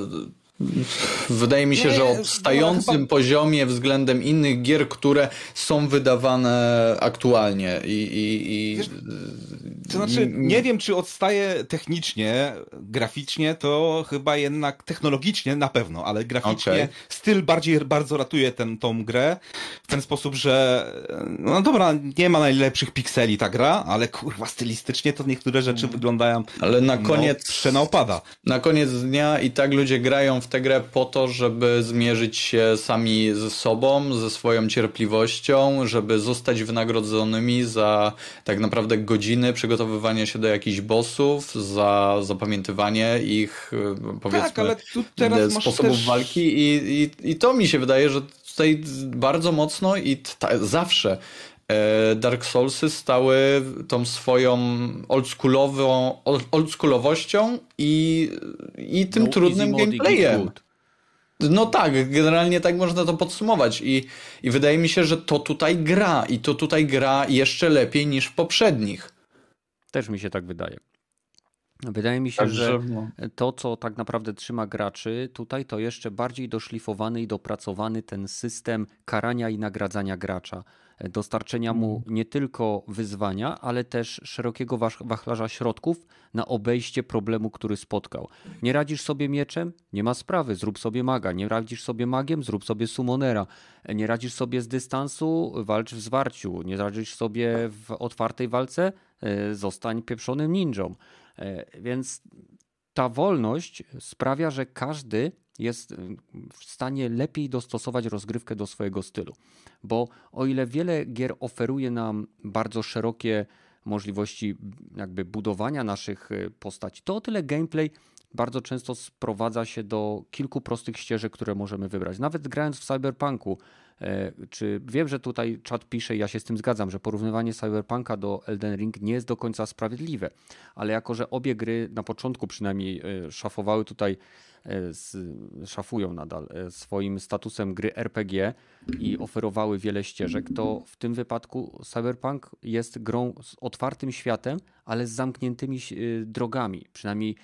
Wydaje mi się, Nie, że odstającym poziomie względem innych gier, które są wydawane aktualnie i, i, i Wiesz, To znaczy, nie wiem, czy odstaje technicznie, graficznie, to chyba jednak technologicznie na pewno, ale graficznie Okej. styl bardziej bardzo ratuje ten, tą grę w ten sposób, że no dobra, nie ma najlepszych pikseli ta gra, ale kurwa stylistycznie to niektóre rzeczy wyglądają ale na no, koniec opada. Na koniec dnia i tak ludzie grają w tę grę po to, żeby zmierzyć się sami ze sobą, ze swoją cierpliwością, żeby zostać wynagrodzonymi za tak naprawdę godziny przygotowywania się do jakichś bossów, za zapamiętywanie ich, y, powiedzmy, Tak, masz sposobów też... walki i, i, i to mi się wydaje, że tutaj bardzo mocno i ta, zawsze e, Dark Soulsy stały tą swoją oldschoolową, old- oldschoolowością i, i tym No, trudnym gameplayem. No tak, generalnie tak można to podsumować i, i wydaje mi się, że to tutaj gra i to tutaj gra jeszcze lepiej niż w poprzednich. Też mi się tak wydaje. Wydaje mi się, Także, że no. to, co tak naprawdę trzyma graczy tutaj, to jeszcze bardziej doszlifowany i dopracowany ten system karania i nagradzania gracza. Dostarczenia mu mhm. nie tylko wyzwania, ale też szerokiego wachlarza środków na obejście problemu, który spotkał. Nie radzisz sobie mieczem? Nie ma sprawy, zrób sobie maga. Nie radzisz sobie magiem? Zrób sobie summonera. Nie radzisz sobie z dystansu? Walcz w zwarciu. Nie radzisz sobie w otwartej walce? E, zostań pieprzonym ninją. E, więc ta wolność sprawia, że każdy jest w stanie lepiej dostosować rozgrywkę do swojego stylu. Bo o ile wiele gier oferuje nam bardzo szerokie możliwości jakby budowania naszych e, postaci, to o tyle gameplay bardzo często sprowadza się do kilku prostych ścieżek, które możemy wybrać. Nawet grając w Cyberpunku, E, czy wiem, że tutaj czat pisze, i ja się z tym zgadzam, że porównywanie Cyberpunka do Elden Ring nie jest do końca sprawiedliwe, ale jako, że obie gry na początku przynajmniej e, szafowały tutaj, e, szafują nadal swoim statusem gry RPG i oferowały wiele ścieżek, to w tym wypadku Cyberpunk jest grą z otwartym światem, ale z zamkniętymi drogami, przynajmniej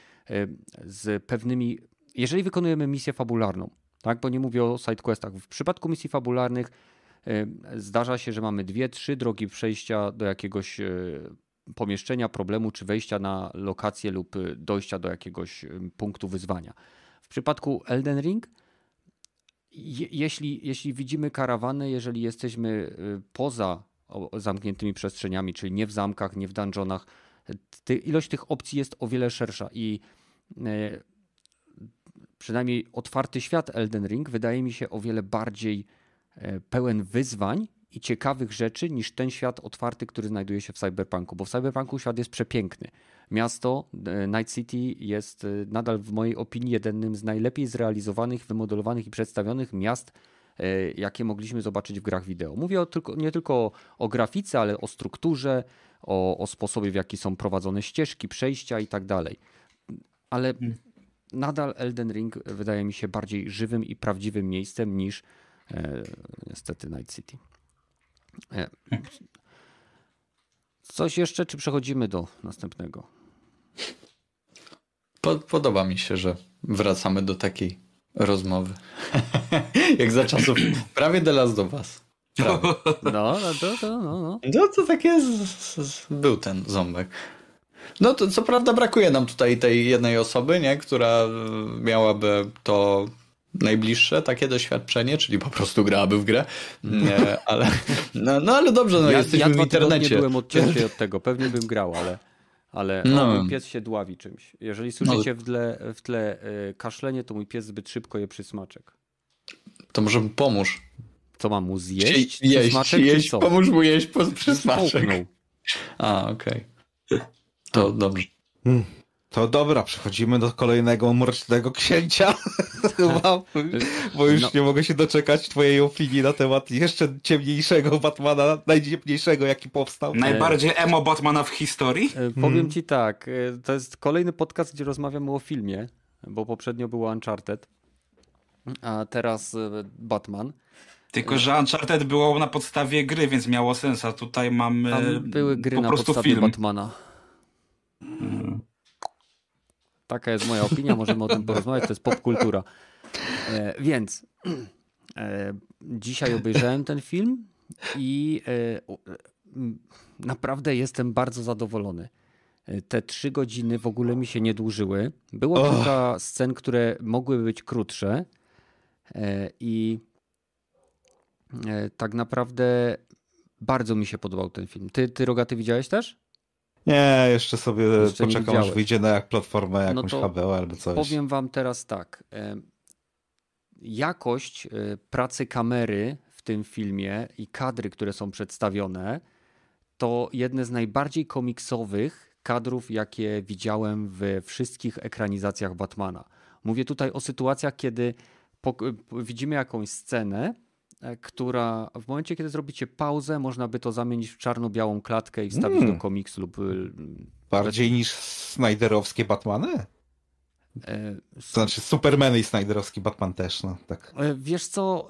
z pewnymi. Jeżeli wykonujemy misję fabularną, tak? Bo nie mówię o sidequestach. W przypadku misji fabularnych e, zdarza się, że mamy dwie, trzy drogi przejścia do jakiegoś e, pomieszczenia, problemu, czy wejścia na lokację lub e, dojścia do jakiegoś punktu wyzwania. W przypadku Elden Ring, jeśli, jeśli widzimy karawany, jeżeli jesteśmy poza zamkniętymi przestrzeniami, czyli nie w zamkach, nie w dungeonach, ilość tych opcji jest o wiele szersza i przynajmniej otwarty świat Elden Ring wydaje mi się o wiele bardziej e, pełen wyzwań i ciekawych rzeczy niż ten świat otwarty, który znajduje się w Cyberpunku, bo w Cyberpunku świat jest przepiękny. Miasto e, Night City jest e, nadal w mojej opinii jednym z najlepiej zrealizowanych, wymodelowanych i przedstawionych miast, jakie mogliśmy zobaczyć w grach wideo. Mówię tylko, nie tylko o, o grafice, ale o strukturze, o, o sposobie, w jaki są prowadzone ścieżki, przejścia i tak dalej. Ale hmm nadal Elden Ring wydaje mi się bardziej żywym i prawdziwym miejscem niż e, niestety Night City. E, coś jeszcze, czy przechodzimy do następnego? Podoba mi się, że wracamy do takiej rozmowy. Jak za czasów prawie The Last of Us. No, no, to, to, no, no. No to tak jest. Był ten ząbek. No to co prawda brakuje nam tutaj tej jednej osoby, nie, która miałaby to najbliższe takie doświadczenie, czyli po prostu grałaby w grę, nie, ale no, no ale dobrze, no ja, jesteśmy ja w internecie. Ja byłem odcięty od tego, pewnie bym grał, ale ale no. mój pies się dławi czymś. Jeżeli słyszycie no. w tle, w tle y, kaszlenie, to mój pies zbyt szybko je przysmaczek. To może mu pomóż. Co mam mu zjeść? Jeść, przysmaczek, jeść, pomóż mu jeść po przysmaczek. A, okej. Okay. To dobrze. Hmm. To dobra, przechodzimy do kolejnego mrocznego księcia. Chyba, bo już no. nie mogę się doczekać twojej opinii na temat jeszcze ciemniejszego Batmana, najciemniejszego jaki powstał. Najbardziej emo Batmana w historii? E, powiem hmm. ci tak, e, to jest kolejny podcast, gdzie rozmawiamy o filmie, bo poprzednio było Uncharted, a teraz e, Batman. Tylko, że Uncharted było na podstawie gry, więc miało sens, a tutaj mamy Tam były gry po na podstawie film. Batmana. Taka jest moja opinia, możemy o tym porozmawiać, to jest popkultura. E, więc e, dzisiaj obejrzałem ten film i e, naprawdę jestem bardzo zadowolony. E, te trzy godziny w ogóle mi się nie dłużyły. Było oh. kilka scen, które mogły być krótsze e, i e, tak naprawdę bardzo mi się podobał ten film. Ty, ty Rogaty widziałeś też? Nie, jeszcze sobie jeszcze poczekam, aż wyjdzie na jak platformę no jakąś no HBO albo coś. Powiem wam teraz tak. Jakość e, pracy kamery w tym filmie i kadry, które są przedstawione, to jedne z najbardziej komiksowych kadrów, jakie widziałem we wszystkich ekranizacjach Batmana. Mówię tutaj o sytuacjach, kiedy widzimy jakąś scenę, która w momencie, kiedy zrobicie pauzę, można by to zamienić w czarno-białą klatkę i wstawić mm. do komiksu lub... Y, Bardziej niż Snyderowskie Batmany? E, to znaczy Superman i Snyderowski Batman też, no tak. E, wiesz co,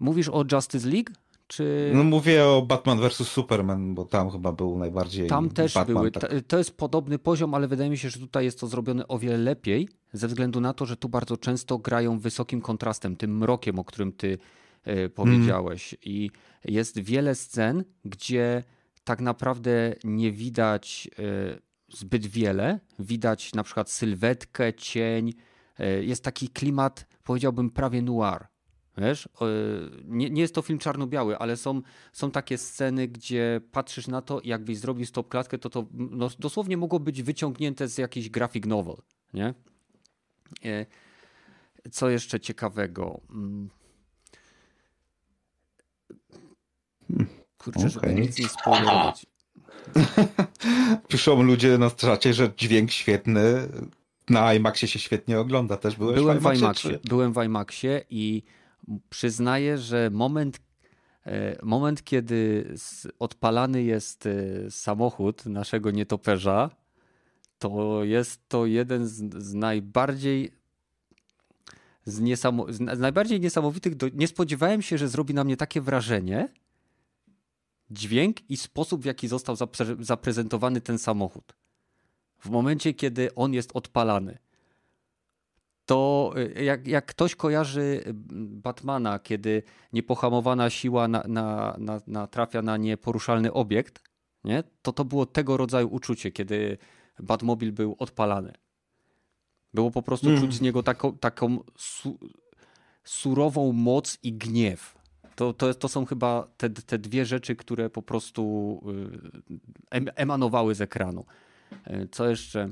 mówisz o Justice League? czy... No mówię o Batman vs Superman, bo tam chyba był najbardziej Tam też Batman, były. Tak. To jest podobny poziom, ale wydaje mi się, że tutaj jest to zrobione o wiele lepiej, ze względu na to, że tu bardzo często grają wysokim kontrastem, tym mrokiem, o którym ty e, powiedziałeś. I jest wiele scen, gdzie tak naprawdę nie widać e, zbyt wiele. Widać na przykład sylwetkę, cień. E, jest taki klimat, powiedziałbym, prawie noir. Wiesz, nie, nie jest to film czarno-biały, ale są, są takie sceny, gdzie patrzysz na to i jakbyś zrobił stop klatkę, to to no, dosłownie mogło być wyciągnięte z jakiejś graphic novel, nie? Co jeszcze ciekawego? Kurczę, żeby okej. nic nie spoilerować. Piszą ludzie na czacie, że dźwięk świetny, na IMAXie się świetnie ogląda. Też byłeś Byłem w w IMAXie? Byłem w IMAXie i przyznaję, że moment, e, moment kiedy odpalany jest e, samochód naszego nietoperza, to jest to jeden z, z najbardziej z, niesamo, z najbardziej niesamowitych. Do, nie spodziewałem się, że zrobi na mnie takie wrażenie dźwięk i sposób, w jaki został zapre, zaprezentowany ten samochód. W momencie, kiedy on jest odpalany to y, jak, jak ktoś kojarzy y, Batmana, kiedy niepohamowana siła na, na, na, natrafia na nieporuszalny obiekt, nie? to to było tego rodzaju uczucie, kiedy Batmobil był odpalany. Było po prostu Mm. czuć z niego taką, taką su, surową moc i gniew. To, to, to są chyba te, te dwie rzeczy, które po prostu y, em, emanowały z ekranu. Y, Co jeszcze?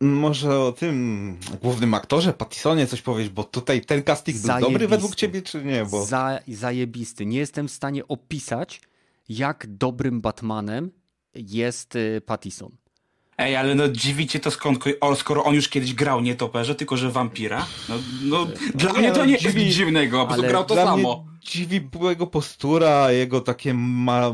Może o tym głównym aktorze, Pattisonie coś powiedzieć, bo tutaj ten casting był dobry Zajebisty. według ciebie, czy nie? Bo... Za, zajebisty. Nie jestem w stanie opisać, jak dobrym Batmanem jest y, Pattison. Ej, ale no dziwicie to skąd, skoro on już kiedyś grał nie toperze, tylko że wampira? No, no dla nie, mnie to nie jest dziwi- nic dziwnego, bo grał to Dla samo. mnie dziwi jego postura, jego takie ma...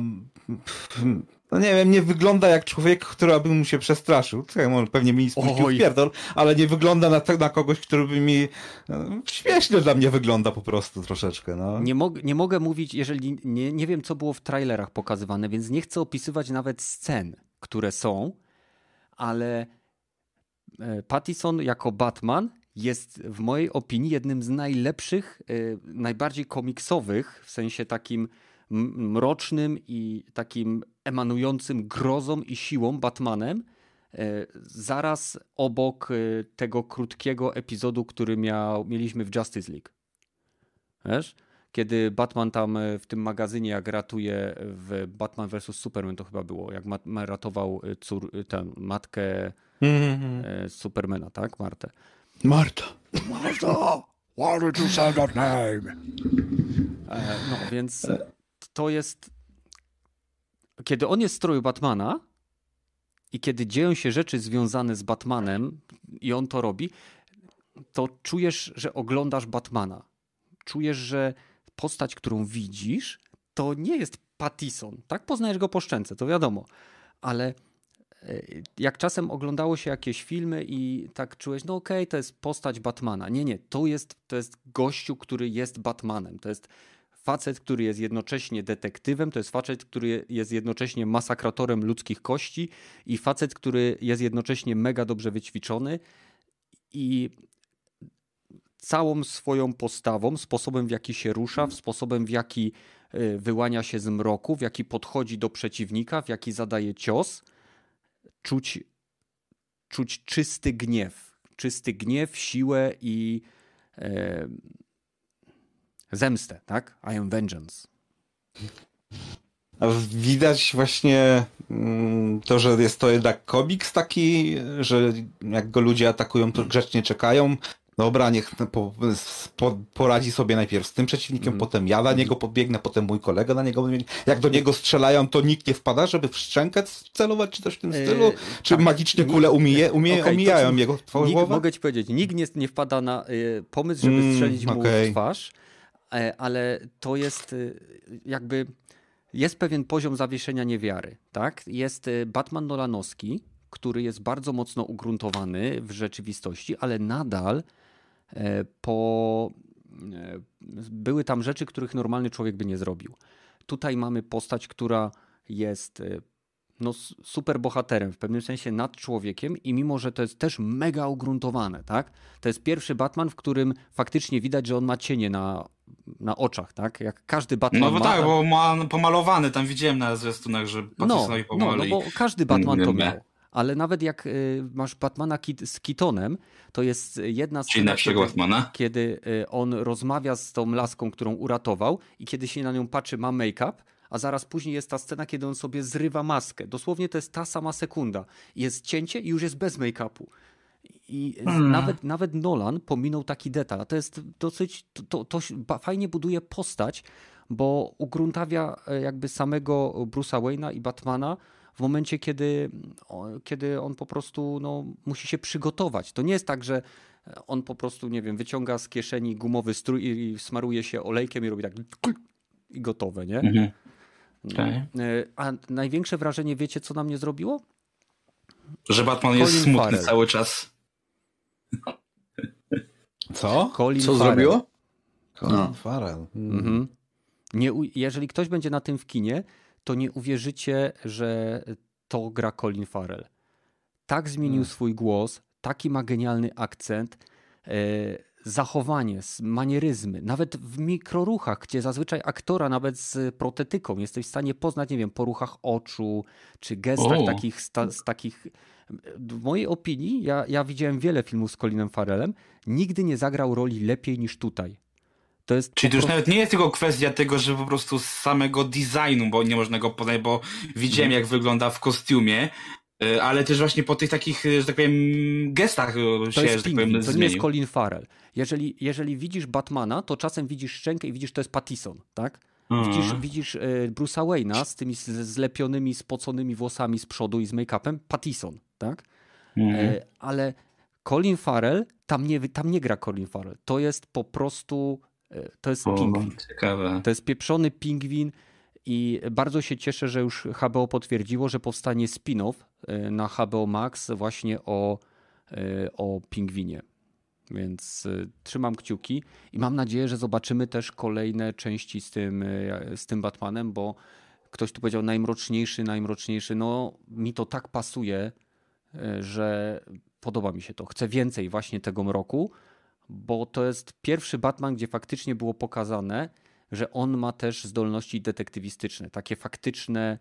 No nie wiem, nie wygląda jak człowiek, który by mu się przestraszył. Czekaj, może pewnie mi spuścił pierdol, ale nie wygląda na, na kogoś, który by mi... no, Śmiesznie dla mnie wygląda po prostu troszeczkę, no. Nie, mog, nie mogę mówić, jeżeli nie, nie wiem, co było w trailerach pokazywane, więc nie chcę opisywać nawet scen, które są, ale e, Pattison jako Batman jest w mojej opinii jednym z najlepszych, e, najbardziej komiksowych, w sensie takim mrocznym i takim emanującym grozą i siłą Batmanem, e, zaraz obok tego krótkiego epizodu, który miał, mieliśmy w Justice League. Wiesz? Kiedy Batman tam e, w tym magazynie, jak ratuje w Batman vs. Superman, to chyba było, jak ma, ma ratował e, cór, e, tę matkę Mhm. e, Supermana, tak? Martę. Marta. Martha, why did you say that name? E, no więc to jest. Kiedy on jest w stroju Batmana i kiedy dzieją się rzeczy związane z Batmanem i on to robi, to czujesz, że oglądasz Batmana. Czujesz, że postać, którą widzisz, to nie jest Pattison. Tak poznajesz go po szczęce, to wiadomo. Ale e, jak czasem oglądało się jakieś filmy i tak czułeś, no okej, to jest postać Batmana. Nie, nie, to jest, to jest gościu, który jest Batmanem. To jest facet, który jest jednocześnie detektywem, to jest facet, który jest jednocześnie masakratorem ludzkich kości i facet, który jest jednocześnie mega dobrze wyćwiczony i całą swoją postawą, sposobem w jaki się rusza, sposobem w jaki y, wyłania się z mroku, w jaki podchodzi do przeciwnika, w jaki zadaje cios, czuć, czuć czysty gniew. Czysty gniew, siłę i e, zemstę, tak? I am vengeance. Widać właśnie mm, to, że jest to jednak komiks taki, że jak go ludzie atakują, to grzecznie czekają. Dobra, niech po, po, poradzi sobie najpierw z tym przeciwnikiem, Mhm. potem ja na niego podbiegnę, potem mój kolega na niego podbiegnie. Jak do niego strzelają, to nikt nie wpada, żeby w szczękę celować, czy coś w tym Yy, stylu? Czy tak. magicznie kule umije, umie, to omijają czy- jego głowę? mogę ci powiedzieć, nikt nie, nie wpada na y, pomysł, żeby Mm, strzelić mu w twarz, e, ale to jest y, jakby jest pewien poziom zawieszenia niewiary, tak? Jest y, Batman Nolanowski, który jest bardzo mocno ugruntowany w rzeczywistości, ale nadal e, po e, były tam rzeczy, których normalny człowiek by nie zrobił. tutaj mamy postać, która jest y, no, super bohaterem, w pewnym sensie nad człowiekiem i mimo, że to jest też mega ugruntowane, tak? To jest pierwszy Batman, w którym faktycznie widać, że on ma cienie na, na oczach, tak? Jak każdy Batman No bo ma. tak, bo ma pomalowany, tam widziałem na zwiastunach, że no, no, no bo każdy Batman to miał. Ale nawet jak y, masz Batmana z Keatonem, to jest jedna Czyli lepszego kiedy, Batmana. kiedy y, on rozmawia z tą laską, którą uratował i kiedy się na nią patrzy, ma make-up, a zaraz później jest ta scena, kiedy on sobie zrywa maskę. Dosłownie to jest ta sama sekunda. Jest cięcie i już jest bez make-upu. I z- Hmm. nawet, nawet Nolan pominął taki detal. A to jest dosyć, to, to, to fajnie buduje postać, bo ugruntawia e, jakby samego Bruce'a Wayne'a i Batmana w momencie, kiedy, kiedy on po prostu no, musi się przygotować. To nie jest tak, że on po prostu, nie wiem, wyciąga z kieszeni gumowy strój i, i smaruje się olejkiem i robi tak i gotowe, nie? Mhm. No. Tak. E, A największe wrażenie, wiecie, co na mnie zrobiło? Że Batman jest Colin smutny Farrell. cały czas. Co? Colin Co Farrell. zrobiło? Colin Farrell. Mhm. Nie, jeżeli ktoś będzie na tym w kinie, to nie uwierzycie, że to gra Colin Farrell. Tak zmienił swój głos, taki ma genialny akcent, e, zachowanie, manieryzmy, nawet w mikroruchach, gdzie zazwyczaj aktora nawet z protetyką jesteś w stanie poznać, nie wiem, po ruchach oczu, czy gestach takich, sta, z takich... W mojej opinii, ja, ja widziałem wiele filmów z Colinem Farrellem, nigdy nie zagrał roli lepiej niż tutaj. To jest Czyli to już prostu- nawet nie jest tylko kwestia tego, że po prostu z samego designu, bo nie można go poznać, bo widziałem jak wygląda w kostiumie, y, ale też właśnie po tych takich, y, że tak powiem, gestach y, To się, jest że tak powiem, to nie jest. Colin Farrell. Jeżeli, jeżeli widzisz Batmana, to czasem widzisz szczękę i widzisz, to jest Pattison, tak? Mhm. Widzisz, widzisz e, Bruce'a Wayne'a z tymi zlepionymi, spoconymi włosami z przodu i z make-upem, Pattison, tak? Mhm. E, ale Colin Farrell, tam nie, tam nie gra Colin Farrell. To jest po prostu, to jest O, pingwin. ciekawe. To jest pieprzony pingwin i bardzo się cieszę, że już HBO potwierdziło, że powstanie spin-off e, na HBO Max właśnie o, e, o pingwinie. Więc e, trzymam kciuki i mam nadzieję, że zobaczymy też kolejne części z tym, e, z tym Batmanem, bo ktoś tu powiedział najmroczniejszy, najmroczniejszy. No, mi to tak pasuje, e, że podoba mi się to. Chcę więcej właśnie tego mroku, bo to jest pierwszy Batman, gdzie faktycznie było pokazane, że on ma też zdolności detektywistyczne, takie faktyczne,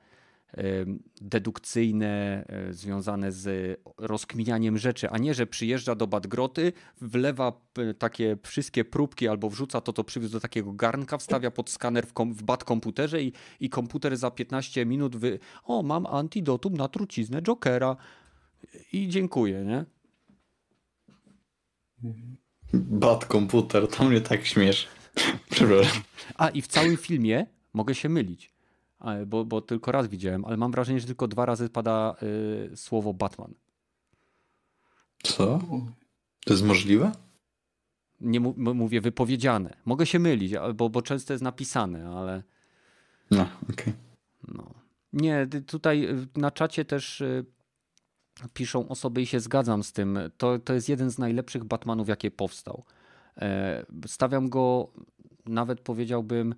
dedukcyjne, e, związane z rozkminianiem rzeczy, a nie, że przyjeżdża do Badgroty, wlewa takie wszystkie próbki albo wrzuca to, to przywiózł do takiego garnka, wstawia pod skaner w, kom, w komputerze i, i komputer za 15 minut wy... O, mam antidotum na truciznę Jokera i dziękuję, nie? Bad komputer, to mnie tak śmiesz. Przepraszam. A i w całym filmie mogę się mylić, bo, bo tylko raz widziałem, ale mam wrażenie, że tylko dwa razy pada y, słowo Batman. Co? To jest możliwe? Nie mówię wypowiedziane. Mogę się mylić, bo, bo często jest napisane, ale No, okej. no. Nie, tutaj y, na czacie też y, piszą osoby i się zgadzam z tym. To, to jest jeden z najlepszych Batmanów, jakie powstał. E, Stawiam go, nawet powiedziałbym,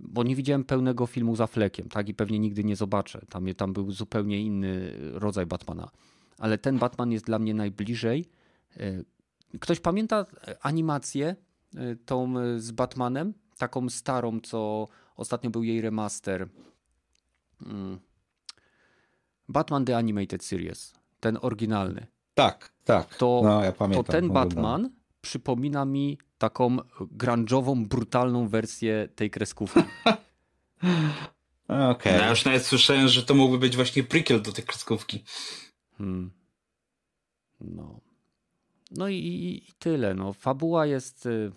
bo nie widziałem pełnego filmu za flekiem, tak? I pewnie nigdy nie zobaczę. Tam, tam był zupełnie inny rodzaj Batmana. Ale ten Batman jest dla mnie najbliżej. E, Ktoś pamięta animację e, tą z Batmanem? Taką starą, co ostatnio był jej remaster. Batman The Animated Series. Ten oryginalny. Tak, tak. To- no, ja pamiętam, to ten oglądałem. Batman przypomina mi taką grunge'ową, brutalną wersję tej kreskówki. Okej. Ja już nawet słyszałem, że to mógłby być właśnie prequel do tej kreskówki. Hmm. No. No i, i, i tyle. No. Fabuła jest. y,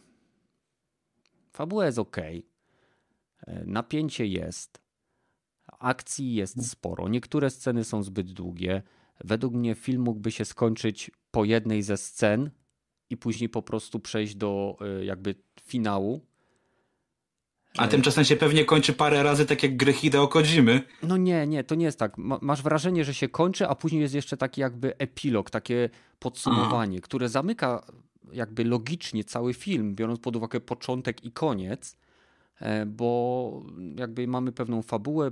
Fabuła jest ok. Napięcie jest. Akcji jest sporo. Niektóre sceny są zbyt długie. Według mnie film mógłby się skończyć po jednej ze scen i później po prostu przejść do y, jakby finału. A tymczasem się pewnie kończy parę razy tak jak gry Hideo Kojimy. No nie, nie, to nie jest tak. Ma, masz wrażenie, że się kończy, a później jest jeszcze taki jakby epilog, takie podsumowanie, które zamyka jakby logicznie cały film, biorąc pod uwagę początek i koniec. e, bo jakby mamy pewną fabułę,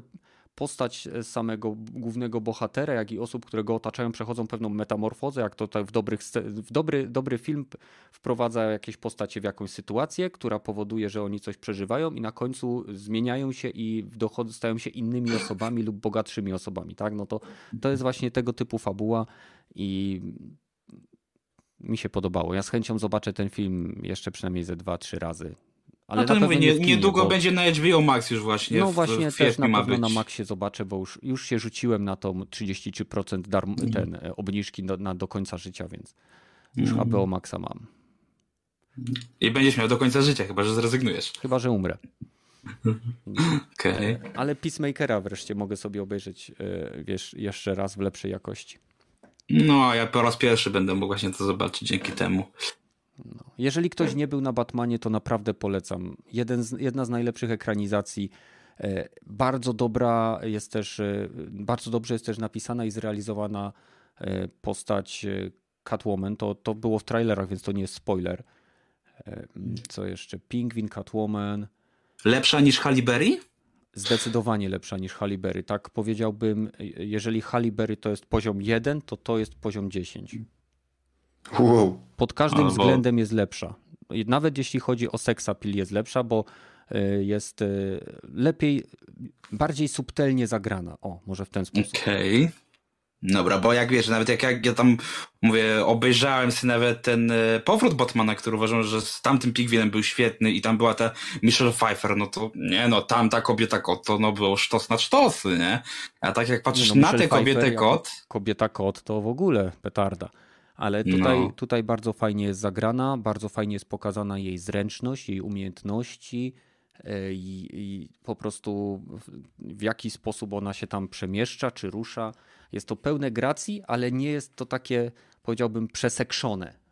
postać samego głównego bohatera, jak i osób, które go otaczają, przechodzą pewną metamorfozę, jak to w, dobrych, w dobry, dobry film wprowadza jakieś postacie w jakąś sytuację, która powoduje, że oni coś przeżywają i na końcu zmieniają się i dochod, stają się innymi osobami lub bogatszymi osobami. Tak? No to, to jest właśnie tego typu fabuła i mi się podobało. Ja z chęcią zobaczę ten film jeszcze przynajmniej ze dwa, trzy razy. Ale no to mówię, nie, niedługo bo... będzie na HBO Max już właśnie. No w, właśnie w też na pewno na Maxie zobaczę, bo już, już się rzuciłem na to 33% darm, mm. ten, e, obniżki do, na, do końca życia, więc już mm. HBO Maxa mam. I będziesz miał do końca życia, chyba że zrezygnujesz. Chyba, że umrę. Okay. Ale Peacemakera wreszcie mogę sobie obejrzeć e, wiesz, jeszcze raz w lepszej jakości. No, ja po raz pierwszy będę mógł właśnie to zobaczyć dzięki temu. No. Jeżeli ktoś nie był na Batmanie, to naprawdę polecam. Jeden z, jedna z najlepszych ekranizacji. E, bardzo dobra jest też, e, bardzo dobrze jest też napisana i zrealizowana e, postać Catwoman. To, to było w trailerach, więc to nie jest spoiler. Co jeszcze? Pingwin, Catwoman. Lepsza niż Halle Berry? Zdecydowanie lepsza niż Halle Berry. Tak powiedziałbym, jeżeli Halle Berry to jest poziom 1, to to jest poziom 10. Wow. Pod każdym Albo... względem jest lepsza. Nawet jeśli chodzi o seksapil jest lepsza, bo e, jest e, lepiej, bardziej subtelnie zagrana. O, może w ten sposób. Okej. Okay. Dobra, bo jak wiesz, nawet jak, jak ja tam mówię, obejrzałem sobie nawet ten e, powrót Batmana, który uważam, że z tamtym Pigwinem był świetny i tam była ta Michelle Pfeiffer, no to nie no, tam ta kobieta kot to no było sztos na sztosy, nie? A tak jak patrzysz no, na tę kobietę kot... Kobieta kot to w ogóle petarda. Ale tutaj, no. tutaj bardzo fajnie jest zagrana, bardzo fajnie jest pokazana jej zręczność, jej umiejętności e, i, i po prostu w jaki sposób ona się tam przemieszcza czy rusza. Jest to pełne gracji, ale nie jest to takie, powiedziałbym, przesekszone.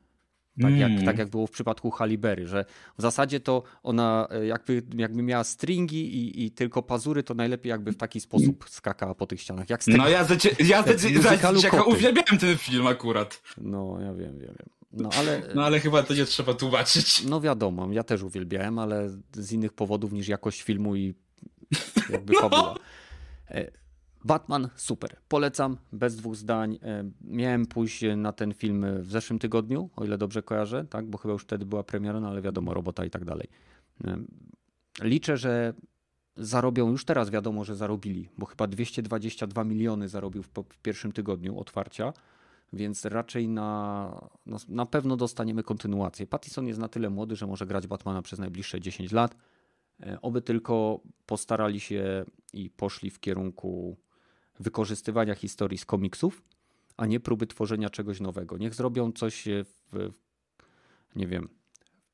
Tak, mm. jak, tak jak było w przypadku Halibery, że w zasadzie to ona e, jakby, jakby miała stringi i, i tylko pazury, to najlepiej jakby w taki sposób skakała po tych ścianach. Jak no ja za, ja za, za, uwielbiałem ten film akurat. No ja wiem, wiem, wiem. No ale, no ale chyba to nie trzeba tłumaczyć. No wiadomo, ja też uwielbiałem, ale z innych powodów niż jakość filmu i jakby no. fabuła. E, Batman super. Polecam bez dwóch zdań. E, miałem pójść na ten film w zeszłym tygodniu, o ile dobrze kojarzę, tak? bo chyba już wtedy była premiera, no ale wiadomo, robota i tak dalej. E, liczę, że zarobią, już teraz wiadomo, że zarobili, bo chyba 222 miliony zarobił w, w pierwszym tygodniu otwarcia, więc raczej na, no, na pewno dostaniemy kontynuację. Pattison jest na tyle młody, że może grać Batmana przez najbliższe 10 lat. E, oby tylko postarali się i poszli w kierunku wykorzystywania historii z komiksów, a nie próby tworzenia czegoś nowego. Niech zrobią coś w, nie wiem,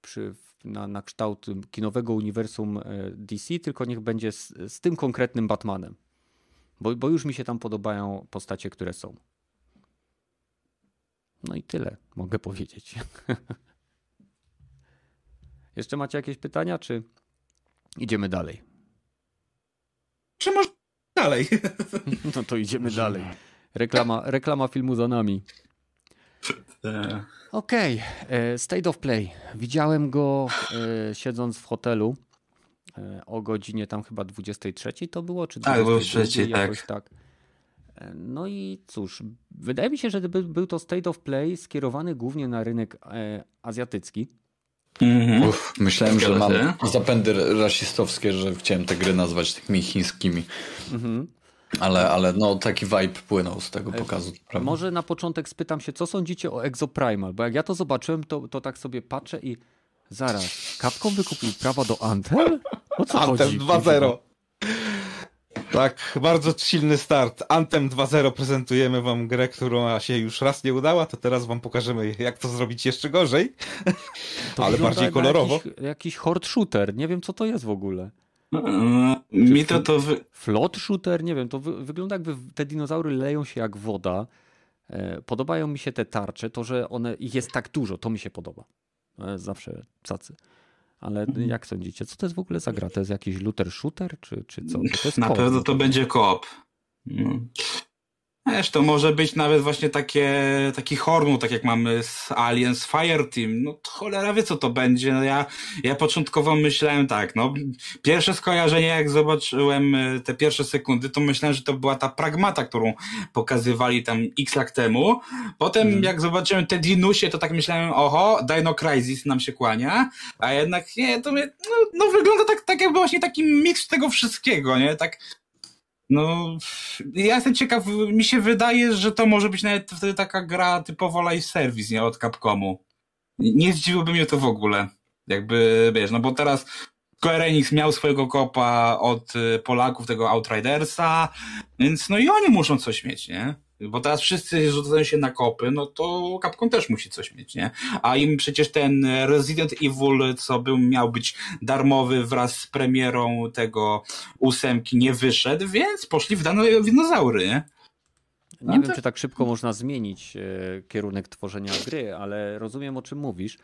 przy, na, na kształt kinowego uniwersum e, DC, tylko niech będzie z, z tym konkretnym Batmanem. Bo, bo już mi się tam podobają postacie, które są. No i tyle mogę powiedzieć. Jeszcze macie jakieś pytania, czy idziemy dalej? Czy może dalej. No to idziemy dalej. Reklama, reklama filmu za nami. Okej, okay. E, State of Play. Widziałem go e, siedząc w hotelu e, o godzinie tam chyba 23 to było, czy 23, tak, jakoś tak. tak. No i cóż, wydaje mi się, że był to State of Play skierowany głównie na rynek azjatycki. Mm-hmm. Uf, myślałem, że mam zapędy rasistowskie, że chciałem te gry nazwać takimi chińskimi. Mm-hmm. Ale, ale no taki vibe płynął z tego pokazu. Prawda? Może na początek spytam się, co sądzicie o Exoprimal? Bo jak ja to zobaczyłem, to, to tak sobie patrzę i zaraz, Capcom wykupił prawa do Anthem? O co Anthem 2.0. Tak, bardzo silny start. Anthem 2.0 prezentujemy wam grę, która się już raz nie udała, to teraz wam pokażemy, jak to zrobić jeszcze gorzej, to ale bardziej kolorowo. Jakiś, jakiś horde shooter, nie wiem co to jest w ogóle. Eee, mi to to... Wy... Flot shooter, nie wiem, to wy, wygląda jakby te dinozaury leją się jak woda. E, podobają mi się te tarcze, to, że one, ich jest tak dużo, to mi się podoba. E, zawsze cacy. Ale jak sądzicie, co to jest w ogóle za gra? To jest jakiś looter shooter, czy, czy co? To Na pewno to będzie koop. No. Wiesz, to może być nawet właśnie takie, taki hornu, tak jak mamy z Aliens Fireteam. No cholera wie co to będzie. No ja, ja początkowo myślałem tak, no pierwsze skojarzenie jak zobaczyłem e, te pierwsze sekundy, to myślałem, że to była ta pragmata, którą pokazywali tam x lat temu. Potem Mhm. jak zobaczyłem te Dinusie, to tak myślałem, oho, Dino Crisis nam się kłania, a jednak nie, to mnie, no, no wygląda tak, tak jakby właśnie taki miks tego wszystkiego, nie? Tak no, ja jestem ciekaw, mi się wydaje, że to może być nawet wtedy taka gra typowo live service, nie od Capcomu. Nie zdziwiłoby mnie to w ogóle. Jakby, wiesz, no bo teraz Square Enix miał swojego kopa od y, Polaków, tego Outridersa, więc no i oni muszą coś mieć, nie? Bo teraz wszyscy rzucają się na kopy, no to Capcom też musi coś mieć, nie? A im przecież ten Resident Evil, co był, miał być darmowy wraz z premierą tego ósemki, nie wyszedł, więc poszli w dane dinozaury, nie? Nie wiem, czy tak szybko można zmienić e, kierunek tworzenia gry, ale rozumiem o czym mówisz.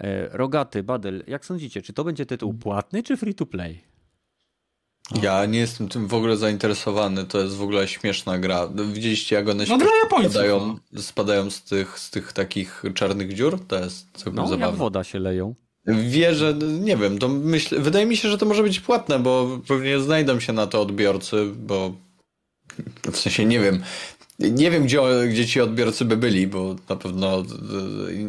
E, Rogaty, Badel, jak sądzicie, czy to będzie tytuł płatny czy free to play? Ja nie jestem tym w ogóle zainteresowany, to jest w ogóle śmieszna gra. Widzieliście jak one No dla Japońców, spadają, spadają z, tych, z tych takich czarnych dziur? To jest całkiem No, jak zabawne. woda się leją. Wierzę, nie wiem, to myślę, wydaje mi się, że to może być płatne, bo pewnie znajdą się na to odbiorcy, bo w sensie nie wiem. Nie wiem, gdzie, gdzie ci odbiorcy by byli, bo na pewno y,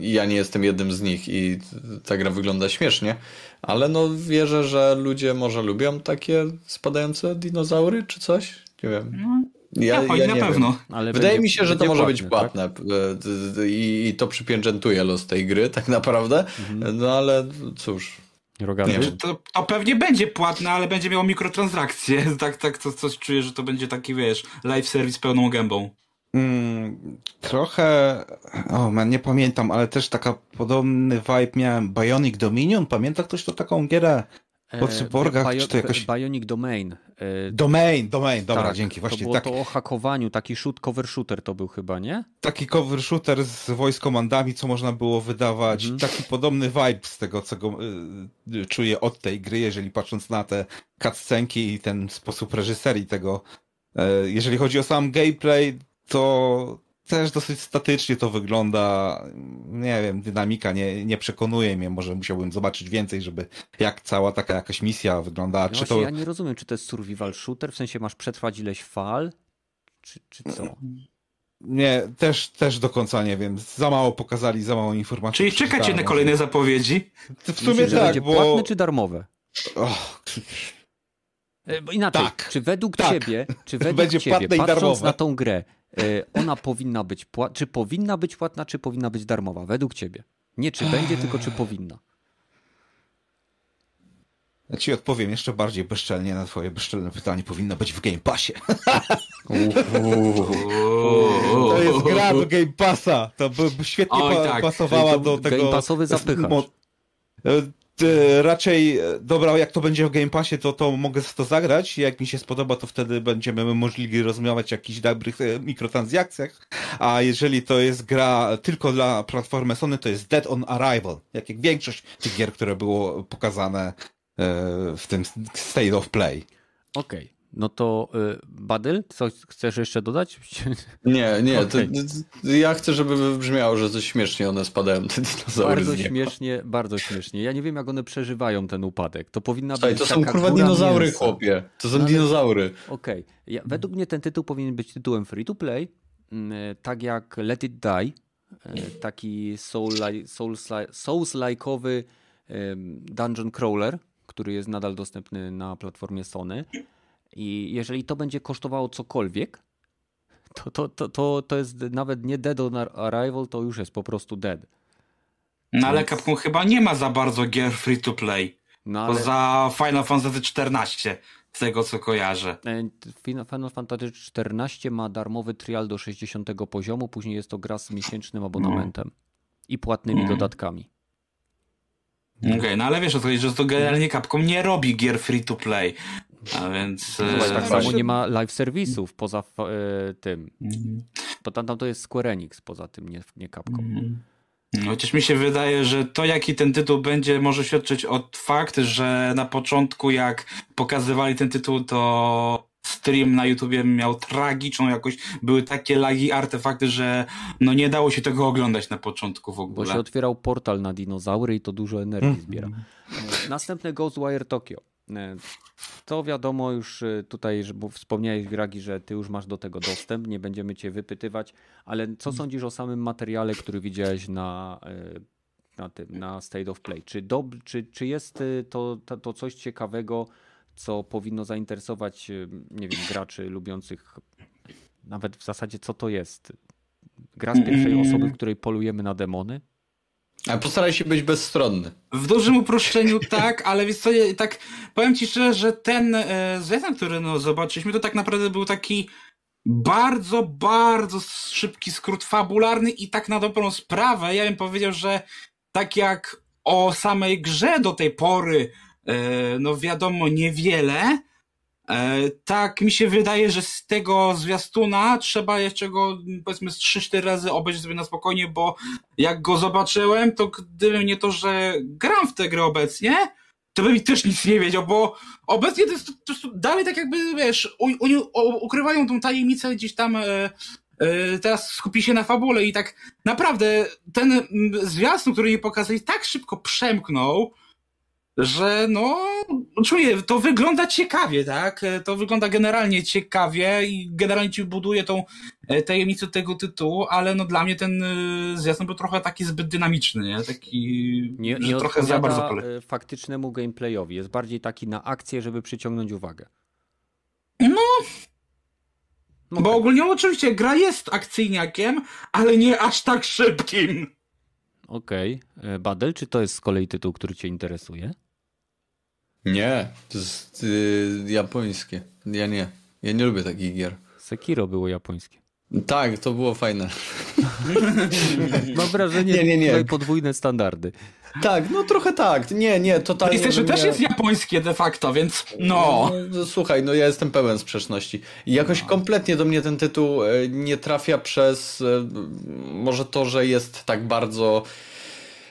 ja nie jestem jednym z nich i ta gra wygląda śmiesznie, ale no wierzę, że ludzie może lubią takie spadające dinozaury czy coś. Nie wiem. Ja, Ja, ja na nie pewno. Wiem. Ale Wydaje będzie- mi się, że to może być tak? płatne e, d- d- i, i to przypieczętuje los tej gry tak naprawdę, Mhm. no ale cóż. Rogaty? Nie wiem. To, to pewnie będzie płatne, ale będzie miało mikrotransakcje. Tak, tak, to, coś czuję, że to będzie taki, wiesz, live service pełną gębą. Mm, trochę, o man, nie pamiętam, ale też taka podobny vibe miałem Bionic Dominion, pamięta ktoś to taką gierę? Po cyborgach, Bio- czy to jakoś- Bionic Domain. E, Domain, Domain, dobra, tak, dzięki, właśnie to było tak, to o hakowaniu, taki shoot, cover shooter to był chyba, nie? taki cover shooter z voice commandami, co można było wydawać, Mhm. taki podobny vibe z tego, co go y, y, czuję od tej gry, jeżeli patrząc na te cutscenki i ten sposób reżyserii tego. E, jeżeli chodzi o sam gameplay, to też dosyć statycznie to wygląda. Nie wiem, dynamika nie, nie przekonuje mnie. Może musiałbym zobaczyć więcej, żeby jak cała taka jakaś misja wyglądała. No Czy właśnie, to ja nie rozumiem, czy to jest survival shooter, w sensie masz przetrwać ileś fal, czy, czy co? nie, też, też do końca nie wiem. Za mało pokazali, za mało informacji. Czyli czekacie na kolejne zapowiedzi? W sumie Myślisz, tak, będzie bo... płatne czy darmowe? Bo Inaczej, Tak. czy według Tak. ciebie, czy według Będzie ciebie, płatne i patrząc darmowe. na tą grę, ona powinna być płatna, czy powinna być płatna, czy powinna być darmowa, według ciebie? Nie czy będzie, tylko czy powinna. Ja ci odpowiem jeszcze bardziej bezczelnie na twoje bezczelne pytanie. Powinno być w Game Passie. To jest gra do Game Passa. To by, świetnie Oj, tak. pasowała To do tego. Game Passowy zapychacz. Raczej, dobra, jak to będzie w Game Passie, to, to mogę to zagrać. Jak mi się spodoba, to wtedy będziemy możliwi rozmawiać o jakichś dobrych e, mikrotransakcjach. A jeżeli to jest gra tylko dla platformy Sony, to jest Dead on Arrival. Jak, jak większość tych gier, które było pokazane e, w tym State of Play. Okej, no to y, Badyl, coś chcesz jeszcze dodać? Nie, nie, Okej. to, ja chcę, żeby wybrzmiało, że coś śmiesznie one spadają, te dinozaury Bardzo śmiesznie, bardzo śmiesznie. Ja nie wiem, jak one przeżywają ten upadek. To powinna Słuchaj, być to są kurwa dinozaury, mięsa. chłopie. To są No ale- dinozaury. Okej. Ja, według mnie ten tytuł powinien być tytułem free to play, mm, tak jak Let It Die, e, taki soul- souls- Souls-like'owy dungeon crawler, który jest nadal dostępny na platformie Sony. I jeżeli to będzie kosztowało cokolwiek, to, to, to, to, to jest nawet nie Dead on Arrival, to już jest po prostu Dead. No ale Capcom chyba nie ma za bardzo gier free to play. No ale Poza Final Fantasy XIV, z tego co kojarzę. e, Final Fantasy XIV ma darmowy trial do 60 poziomu, później jest to gra z miesięcznym abonamentem i płatnymi Mm. dodatkami. Okej, no ale wiesz o co chodzi, że to generalnie Capcom nie robi gier free to play. A więc... No, e, tak no samo nie ma live serwisów poza e, tym. Mhm. Bo tam, tam to jest Square Enix poza tym, nie, nie Capcom. Mhm. Chociaż mi się wydaje, że to jaki ten tytuł będzie może świadczyć o fakt, że na początku jak pokazywali ten tytuł, to stream na YouTubie miał tragiczną jakość. Były takie lagi, artefakty, że no nie dało się tego oglądać na początku w Bo ogóle. się otwierał portal na dinozaury i to dużo energii zbiera. E, Następne Ghostwire Tokyo. E, To wiadomo już e, tutaj, bo wspomniałeś Gragi, że ty już masz do tego dostęp, nie będziemy cię wypytywać, ale co sądzisz o samym materiale, który widziałeś na, e, na, tym, na State of Play? Czy, dob, czy, czy jest to, to, to coś ciekawego, co powinno zainteresować, nie wiem, graczy lubiących nawet w zasadzie co to jest? Gra z pierwszej Mm. osoby, w której polujemy na demony? A postaraj się być bezstronny. W dużym uproszczeniu tak, ale wiesz co, tak powiem ci szczerze, że ten e, zwiastun, który no, zobaczyliśmy, to tak naprawdę był taki bardzo, bardzo szybki skrót fabularny i tak na dobrą sprawę, ja bym powiedział, że tak jak o samej grze do tej pory, e, no wiadomo niewiele, tak mi się wydaje, że z tego zwiastuna trzeba jeszcze go powiedzmy z 3-4 razy obejrzeć sobie na spokojnie, bo jak go zobaczyłem, to gdyby nie to, że gram w tę grę obecnie, to bym też nic nie wiedział, bo obecnie to jest, to jest dalej tak jakby, wiesz, u, u, ukrywają tą tajemnicę gdzieś tam, e, e, teraz skupi się na fabule i tak naprawdę ten mm, zwiastun, który mi pokazali, tak szybko przemknął, że no, czuję, to wygląda ciekawie, tak? E, To wygląda generalnie ciekawie i generalnie ci buduje tą e, tajemnicę tego tytułu, ale no dla mnie ten e, zwiastun był trochę taki zbyt dynamiczny, nie? Taki, Nie, nie trochę za bardzo pole. faktycznemu gameplayowi. Jest bardziej taki na akcję, żeby przyciągnąć uwagę. No, No bo ogólnie oczywiście gra jest akcyjniakiem, ale nie aż tak szybkim. Okej. E, Badel, czy to jest z kolei tytuł, który cię interesuje? Nie, to jest y, japońskie. Ja nie. Ja nie lubię takich gier. Sekiro było japońskie. Tak, to było fajne. Mam wrażenie, Nie, nie, nie. tutaj podwójne standardy. Tak, no trochę tak. Nie, nie, totalnie. PlayStation też nie- jest japońskie de facto, więc no. No, Słuchaj, no ja jestem pełen sprzeczności. I jakoś kompletnie do mnie ten tytuł e, nie trafia przez e, może to, że jest tak bardzo.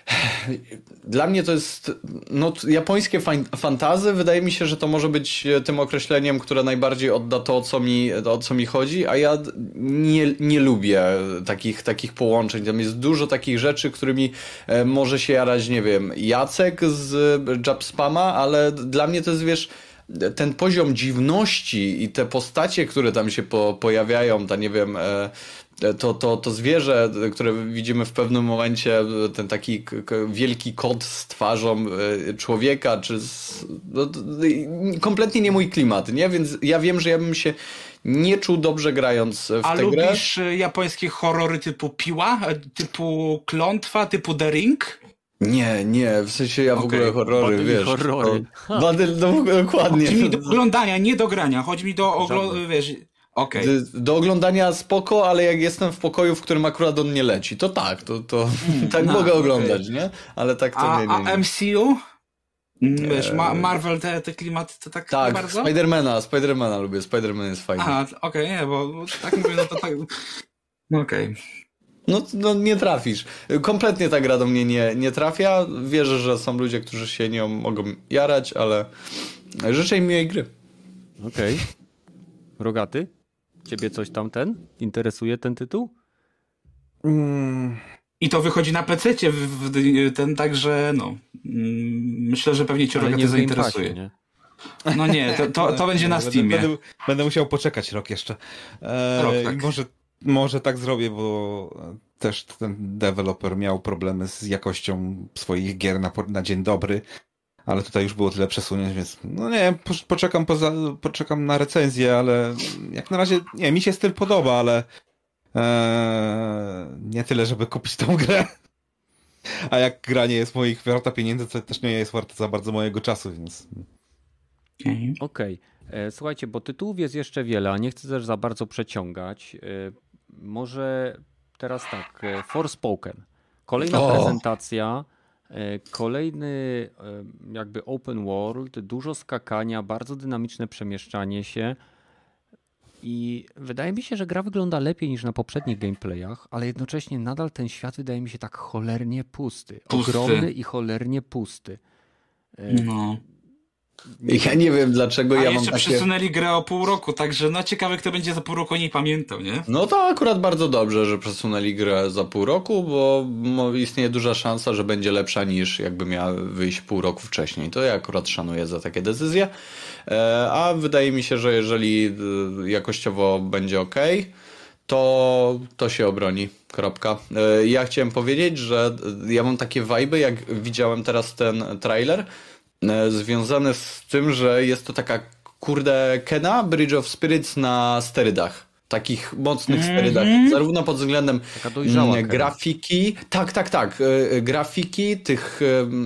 Dla mnie to jest. No, japońskie fan- fantazy. Wydaje mi się, że to może być e, tym określeniem, które najbardziej odda to, o co mi, o co mi chodzi, a ja nie, nie lubię takich, takich połączeń. Tam jest dużo takich rzeczy, którymi e, może się jarać, nie wiem, Jacek z e, Jabspama, ale dla mnie to jest, wiesz ten poziom dziwności i te postacie, które tam się po, pojawiają, ta nie wiem, e, to, to, to zwierzę, które widzimy w pewnym momencie, ten taki wielki kot z twarzą e, człowieka, czy z, no, kompletnie nie mój klimat, nie? Więc ja wiem, że ja bym się nie czuł dobrze grając w A tę grę. lubisz y, japońskie horrory typu Piła, e, typu Klątwa, typu The Ring? Nie, nie, w sensie ja w Okej, ogóle horrory, Badyl wiesz. horrory. To, badyl, no, dokładnie. Chodzi mi do oglądania, nie do grania. Chodzi mi do oglo... Wiesz... D- Do oglądania spoko, ale jak jestem w pokoju, w którym akurat on nie leci, to tak, to, to tak no, mogę okej. oglądać, nie? Ale tak to A, nie, nie, nie. a MCU? Mm, Wiesz, ma Marvel, te, te klimaty, to tak, Tak, bardzo? Spidermana, Spidermana lubię, Spiderman jest fajny. Aha, okej, nie, bo bo tak mówię, no to tak... No Okej. No, no nie trafisz. Kompletnie ta gra do mnie nie, nie trafia. Wierzę, że są ludzie, którzy się nią mogą jarać, ale życzę im miłej gry. Okej. Rogaty? Ciebie coś tam ten? Interesuje ten tytuł? Mm, I to wychodzi na PC w, w ten, także no... mm, Myślę, że pewnie cię Game zainteresuje. Passie, nie? No nie, to, to, to będzie na Steamie. Będę, będę musiał poczekać rok jeszcze. E, Rok, tak. może, może tak zrobię, bo też ten deweloper miał problemy z jakością swoich gier na, na dzień dobry. Ale tutaj już było tyle przesunięć, więc no nie, po, poczekam, poza, poczekam na recenzję, ale jak na razie, nie, mi się styl podoba, ale e, nie tyle, żeby kupić tą grę. A jak gra nie jest moich warta pieniędzy, to też nie jest warta za bardzo mojego czasu, więc Okej. Okej. E, Słuchajcie, bo tytułów jest jeszcze wiele, a nie chcę też za bardzo przeciągać. E, Może teraz tak, e, Forspoken. Kolejna O! prezentacja, kolejny e, jakby open world, dużo skakania, bardzo dynamiczne przemieszczanie się. I wydaje mi się, że gra wygląda lepiej niż na poprzednich gameplayach, ale jednocześnie nadal ten świat wydaje mi się tak cholernie pusty. Pusty. Ogromny i cholernie pusty. E, No. Ja nie wiem dlaczego A ja mam jeszcze takie... przesunęli grę o pół roku, także no ciekawe kto będzie za pół roku nie pamiętał, nie? No to akurat bardzo dobrze, że przesunęli grę za pół roku, bo istnieje duża szansa, że będzie lepsza niż jakby miała wyjść pół roku wcześniej. To ja akurat szanuję za takie decyzje. E, A wydaje mi się, że jeżeli y, jakościowo będzie ok, to, to się obroni. Kropka. E, Ja chciałem powiedzieć, że ja mam takie vibe, jak widziałem teraz ten trailer, e, związane z tym, że jest to taka kurde Kena Bridge of Spirits na sterydach. Takich mocnych sterydach, zarówno pod względem mm, Kena. grafiki, tak, tak, tak, e, e, grafiki, tych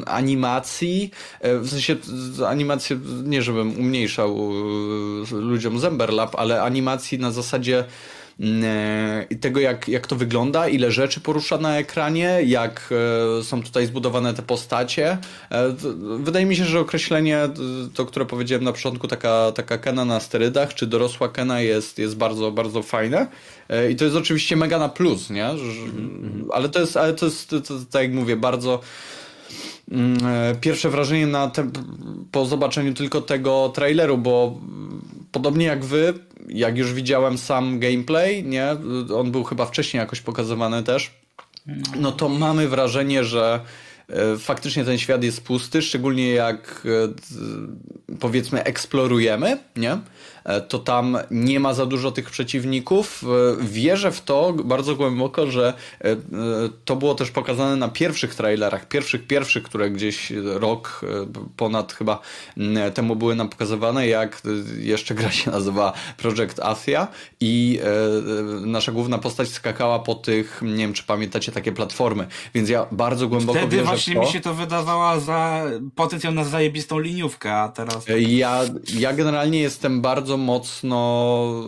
animacji, e, w sensie animacje, nie żebym umniejszał e, ludziom Zemberlab, ale animacji na zasadzie mm, e, tego, jak, jak to wygląda, ile rzeczy porusza na ekranie, jak e, są tutaj zbudowane te postacie. E, Wydaje mi się, że określenie, e, to które powiedziałem na początku, taka, taka Kena na sterydach, czy dorosła Kena jest, jest bardzo, bardzo fajne. E, I to jest oczywiście mega na plus, nie? Że, ale to jest, ale to jest, to, to, tak jak mówię, bardzo mm, e, pierwsze wrażenie na te, po zobaczeniu tylko tego traileru, bo mm, podobnie jak wy, jak już widziałem sam gameplay, nie? On był chyba wcześniej jakoś pokazywany też. No to mamy wrażenie, że e, faktycznie ten świat jest pusty, szczególnie jak e, powiedzmy eksplorujemy, nie? E, To tam nie ma za dużo tych przeciwników. E, Wierzę w to bardzo głęboko, że e, to było też pokazane na pierwszych trailerach, pierwszych, pierwszych, które gdzieś rok ponad chyba temu były nam pokazywane, jak jeszcze gra się nazywa Project Athia i nasza główna postać skakała po tych, nie wiem czy pamiętacie, takie platformy, więc ja bardzo głęboko Wtedy wierzę właśnie w to. mi się to wydawała za potencjał na zajebistą liniówkę, a teraz... Ja, ja generalnie jestem bardzo mocno,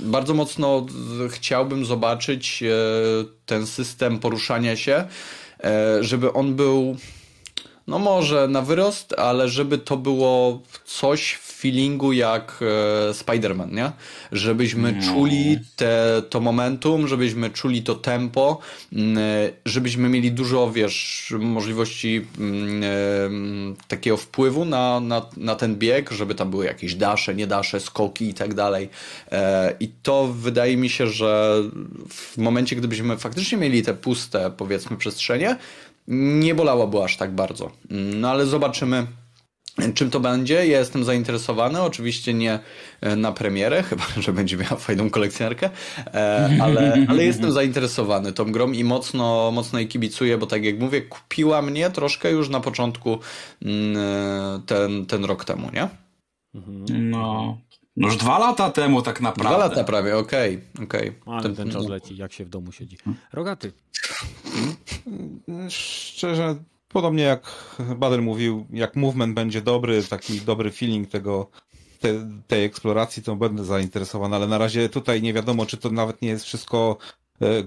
e, bardzo mocno chciałbym zobaczyć e, ten system poruszania się, e, żeby on był, no może na wyrost, ale żeby to było coś w feelingu jak e, Spider-Man, nie? Żebyśmy czuli te, to momentum, żebyśmy czuli to tempo, mm, e, żebyśmy mieli dużo, wiesz, możliwości mm, e, takiego wpływu na, na, na ten bieg, żeby tam były jakieś dasze, nie dasze, skoki i tak dalej. E, I to wydaje mi się, że w momencie, gdybyśmy faktycznie mieli te puste, powiedzmy, przestrzenie, nie bolałoby aż tak bardzo. No ale zobaczymy. Czym to będzie? Ja jestem zainteresowany, oczywiście nie e, na premierę, chyba że będzie miała fajną kolekcjonerkę, e, ale, ale jestem zainteresowany tą grą i mocno, mocno jej kibicuję, bo tak jak mówię, kupiła mnie troszkę już na początku mm, e, ten, ten rok temu, nie? No... No już dwa lata temu tak naprawdę. Dwa lata prawie, okej, okej. Ale Ten- ten czas leci, jak się w domu siedzi. Rogaty. Szczerze, podobnie jak Bader mówił, jak movement będzie dobry, taki dobry feeling tego, te, tej eksploracji, to będę zainteresowany, ale na razie tutaj nie wiadomo, czy to nawet nie jest wszystko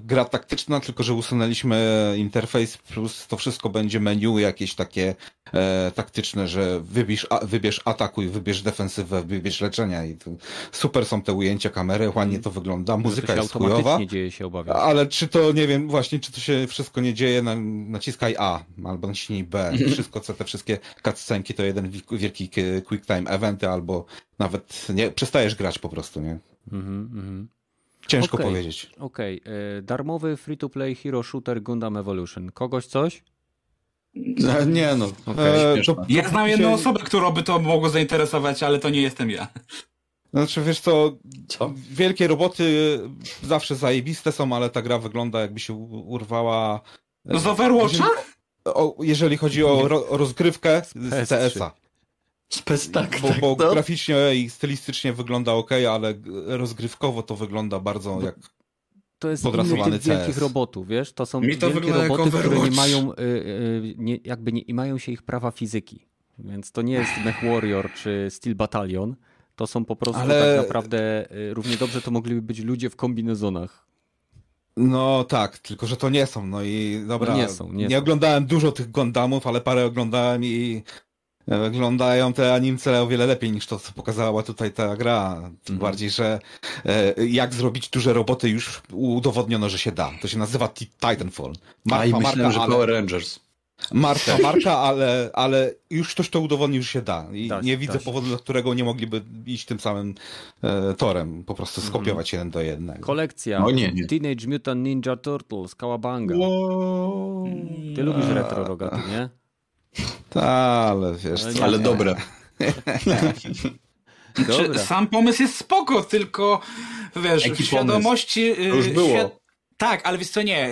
gra taktyczna, tylko że usunęliśmy interfejs, plus to wszystko będzie menu jakieś takie e, taktyczne, że wybierz, a, wybierz atakuj, wybierz defensywę, wybierz leczenia i tu super są te ujęcia kamery, ładnie to wygląda, to muzyka się jest chujowa. dzieje się obawiam. Ale czy to, nie wiem, właśnie, czy to się wszystko nie dzieje, na, naciskaj A, albo naciśnij B. Wszystko, co te wszystkie cutscenki to jeden wi- wielki quick time eventy, albo nawet nie, przestajesz grać po prostu, nie? Mhm, mhm. Ciężko Okej. powiedzieć. Okej, e, darmowy free-to-play hero shooter Gundam Evolution. Kogoś coś? Nie no, E, śmieszne. to- Ja znam jedną się- osobę, którą by to mogło zainteresować, ale to nie jestem ja. Znaczy, wiesz co, Co? wielkie roboty zawsze zajebiste są, ale ta gra wygląda jakby się urwała... No z Overwatcha? O, jeżeli chodzi o, ro, o rozgrywkę z PS3. CS-a. Spec tak, Bo, tak, bo no. graficznie i stylistycznie wygląda ok, ale rozgrywkowo to wygląda bardzo jak To jest Podrasowany typ wielkich CS. robotów, wiesz? To są Mi to wielkie roboty, które nie mają, y, y, nie, jakby nie, nie mają się ich prawa fizyki. Więc to nie jest Mech Warrior czy Steel Battalion. To są po prostu Ale- tak naprawdę y, równie dobrze to mogliby być ludzie w kombinezonach. No tak, tylko że to nie są. No i dobra. No nie są, nie są. oglądałem dużo tych Gundamów, ale parę oglądałem i wyglądają te animce o wiele lepiej niż to, co pokazała tutaj ta gra. Tym Mhm. bardziej, że e, jak zrobić duże roboty już udowodniono, że się da. To się nazywa Ti- Titanfall. A i Marka, myślałem, marka, że ale... Power Rangers. Marka, Marka, ale, ale już ktoś to udowodnił, że się da. I Da się, nie widzę powodu, dla którego nie mogliby iść tym samym e, torem. Po prostu skopiować jeden do jednego. Kolekcja No nie, nie. Teenage Mutant Ninja Turtles, Kawabanga. Wow. Ty lubisz retro rogaty, nie? Ta, ale wiesz Ale co. Ale dobre. Czy Dobra. sam pomysł jest spoko, tylko wiesz, Jaki w świadomości... y, To już było. Tak, ale wiesz co, nie,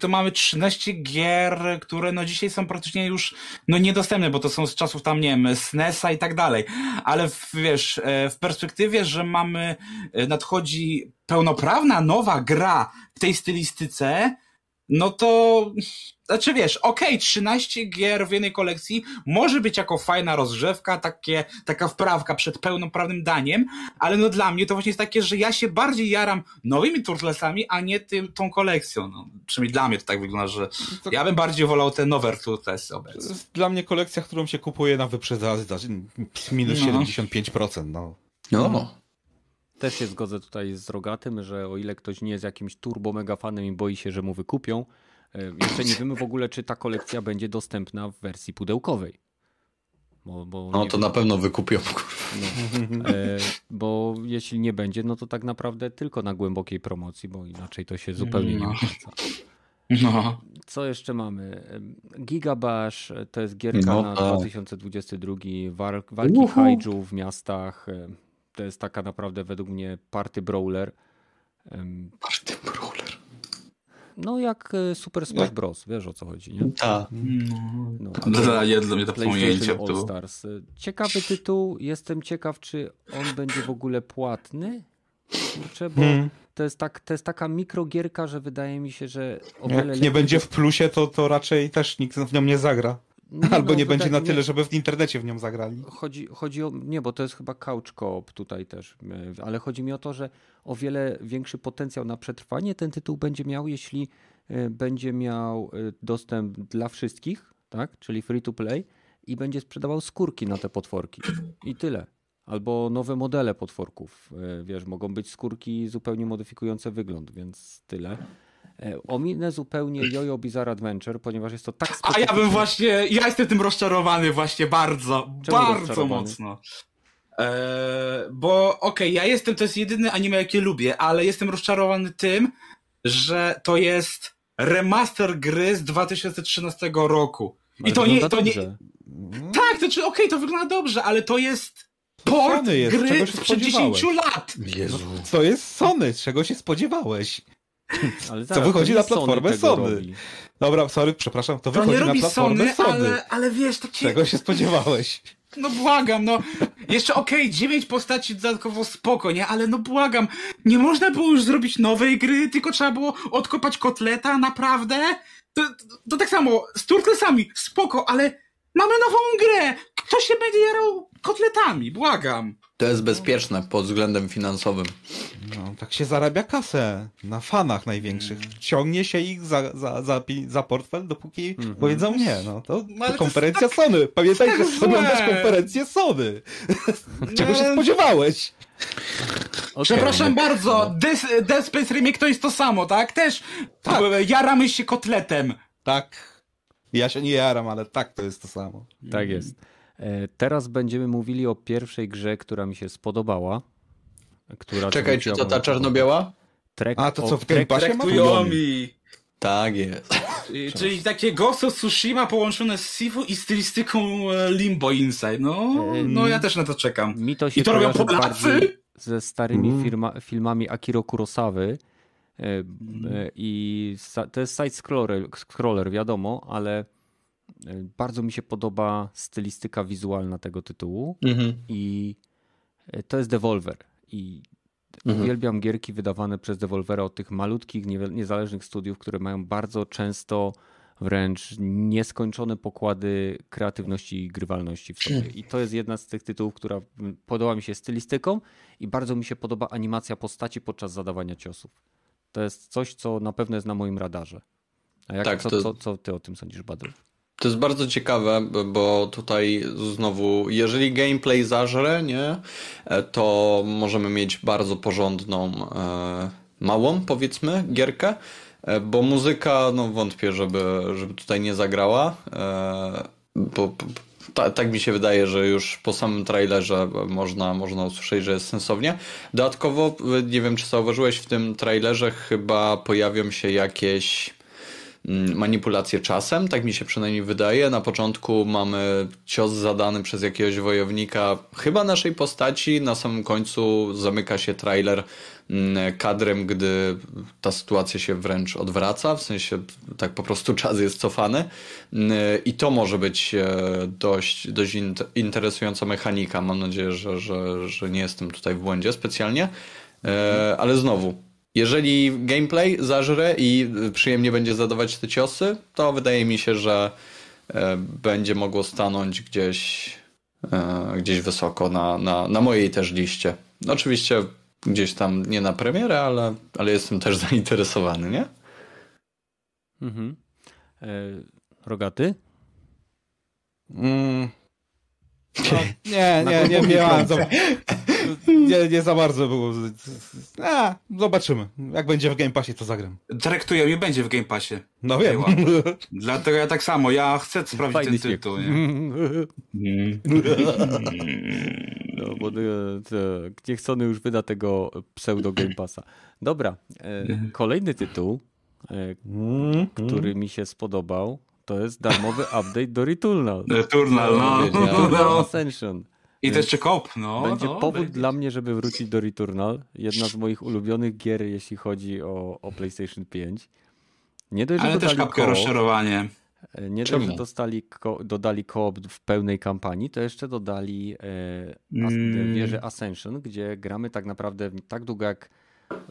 to mamy 13 gier, które no dzisiaj są praktycznie już no niedostępne, bo to są z czasów tam, nie wiem, SNES-a i tak dalej, ale w, wiesz, e, w perspektywie, że mamy, e, nadchodzi pełnoprawna nowa gra w tej stylistyce, no to, znaczy wiesz, okej, 13 gier w jednej kolekcji może być jako fajna rozgrzewka, takie, taka wprawka przed pełnoprawnym daniem, ale no dla mnie to właśnie jest takie, że ja się bardziej jaram nowymi Turtlesami, a nie tym, tą kolekcją. No, przynajmniej dla mnie to tak wygląda, że ja bym bardziej wolał te nowe Turtlesy To obecnie. dla mnie kolekcja, którą się kupuje na wyprzedaży, znaczy minus No. 75%. No. No. Też się zgodzę tutaj z Rogatym, że o ile ktoś nie jest jakimś turbo mega fanem i boi się, że mu wykupią, jeszcze nie wiemy w ogóle, czy ta kolekcja będzie dostępna w wersji pudełkowej. Bo, bo No to wiem, na pewno wykupią. no, e, bo jeśli nie będzie, no to tak naprawdę tylko na głębokiej promocji, bo inaczej to się zupełnie nie No. opłaca. No. Co jeszcze mamy? Gigabash e, to jest gierka No na tak. 2022, war- walki Uhu. kaiju w miastach. To jest taka naprawdę według mnie party brawler. Party brawler. No jak e, Super Smash Bros. Wiesz o co chodzi, nie? Tak. No, Dla, nie, dla mnie to PlayStation All. Stars. Ciekawy tytuł. Jestem ciekaw, czy on będzie w ogóle płatny. Kurczę, bo Hmm. to, jest tak, to jest taka mikrogierka, że wydaje mi się, że o wiele Jak nie będzie w plusie, to, to raczej też nikt w nią nie zagra. Nie, Albo no, nie będzie wydaje- na tyle, żeby w internecie w nią zagrali. Chodzi, chodzi o. Nie, bo to jest chyba couch co-op tutaj też, e, ale chodzi mi o to, że o wiele większy potencjał na przetrwanie ten tytuł będzie miał, jeśli e, będzie miał e, dostęp dla wszystkich, tak? Czyli free to play i będzie sprzedawał skórki na te potworki. I tyle. Albo nowe modele potworków. Wiesz, mogą być skórki zupełnie modyfikujące wygląd, więc tyle. E, Ominę zupełnie Jojo Bizarre Adventure, ponieważ jest to tak A ja bym właśnie, ja jestem tym rozczarowany właśnie bardzo, Czemu bardzo mocno. Eee, bo okej, ja jestem, to jest jedyny anime, jakie lubię, ale jestem rozczarowany tym, że to jest remaster gry z 2013 roku. Ale I to nie, to nie, dobrze. tak, to czy okej, to wygląda dobrze, ale to jest port Sony jest, gry czego się sprzed 10 spodziewałeś? lat. Jezu. To jest Sony, czego się spodziewałeś? Ale Co zaraz, wychodzi to nie na platformę tego Sony. robi. Dobra, sorry, przepraszam, to To nie wychodzi na robi platformę Sony, Sony. ale, ale wiesz, takie... Czego się spodziewałeś? No błagam, no. Jeszcze okej, dziewięć postaci dodatkowo spoko, nie? Ale no błagam, nie można było już zrobić nowej gry, tylko trzeba było odkopać kotleta, naprawdę? To, to, to tak samo, z Turtlesami, spoko, ale mamy nową grę! Kto się będzie jarał kotletami? Błagam. To jest bezpieczne pod względem finansowym. No, tak się zarabia kasę na fanach największych. Ciągnie się ich za, za, za, za portfel, dopóki Mhm. powiedzą nie. No to, No, to to konferencja Sony. Pamiętaj, tak że złe. oglądasz konferencję Sony. Czego się No. spodziewałeś? Okej. Przepraszam bardzo, Death, Death Space Remake to jest to samo, tak? Też Tak. e, jaramy się kotletem. Tak. Ja się nie jaram, ale tak to jest to samo. Tak jest. E, Teraz będziemy mówili o pierwszej grze, która mi się spodobała. Która Czekajcie, zwróciła to ta czarno-biała? Trek, A, to co w Game Passie ma? Tak jest. Czyli- Czyli takie Ghost of Tsushima połączone z Sifu i stylistyką e, Limbo Inside. No, no ja też na to czekam. Mi to się I to robią Polacy? ze starymi Mm. firma, filmami Akiro Kurosawy. E, e, I to jest side-scroller, scroller, wiadomo, ale e, bardzo mi się podoba stylistyka wizualna tego tytułu. Mhm. I e, to jest Devolver. I Mhm. uwielbiam gierki wydawane przez Devolvera od tych malutkich, niezależnych studiów, które mają bardzo często wręcz nieskończone pokłady kreatywności i grywalności w sobie. I to jest jedna z tych tytułów, która podoba mi się stylistyką i bardzo mi się podoba animacja postaci podczas zadawania ciosów. To jest coś, co na pewno jest na moim radarze. A jak, Tak, co, to- co, co ty o tym sądzisz, Badr? To jest bardzo ciekawe, bo- tutaj znowu, jeżeli gameplay zażre, nie, e, to możemy mieć bardzo porządną, e, małą, powiedzmy, gierkę, e, bo muzyka, no wątpię, żeby, żeby tutaj nie zagrała, bo ta, tak mi się wydaje, że już po samym trailerze można, można usłyszeć, że jest sensownie. Dodatkowo, nie wiem czy zauważyłeś, w tym trailerze chyba pojawią się jakieś mm, manipulacje czasem, tak mi się przynajmniej wydaje. Na początku mamy cios zadany przez jakiegoś wojownika, chyba naszej postaci, na samym końcu zamyka się trailer Mm, kadrem, gdy ta sytuacja się wręcz odwraca, w sensie tak po prostu czas jest cofany. Mm, i to może być e, dość, dość interesująca mechanika. Mam nadzieję, że, że, że nie jestem tutaj w błędzie specjalnie, e, ale znowu, jeżeli gameplay zażre i przyjemnie będzie zadawać te ciosy, to wydaje mi się, że e, będzie mogło stanąć gdzieś, gdzieś wysoko na, na, na mojej też liście. Oczywiście gdzieś tam nie na premierę, ale, ale jestem też zainteresowany, nie? Mhm. E, rogaty? Mm. No, nie, nie, nie, miałem nie, nie za bardzo było. A, zobaczymy. Jak będzie w Game Passie, to zagram. Traktuję mnie będzie w Game Passie. No wiem. Dlatego ja tak samo, ja chcę sprawdzić Fajny ten tytuł. Nie? No, bo e, niechcony już wyda tego pseudo Game Passa. Dobra, e, kolejny tytuł, e, mhm. który mi się spodobał, to jest darmowy update do Returnal. Returnal, no. no. Ascension. I to jeszcze kop, no. Będzie no, powód będzie. dla mnie, żeby wrócić do Returnal. Jedna z moich ulubionych gier, jeśli chodzi o, o PlayStation 5. Nie dość, Ale też kapkę rozczarowanie. E, nie dość, że dostali, dodali koop w pełnej kampanii, to jeszcze dodali e, mm. wieżę Ascension, gdzie gramy tak naprawdę tak długo, jak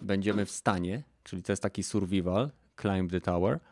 będziemy w stanie, czyli to jest taki survival, climb the tower, E,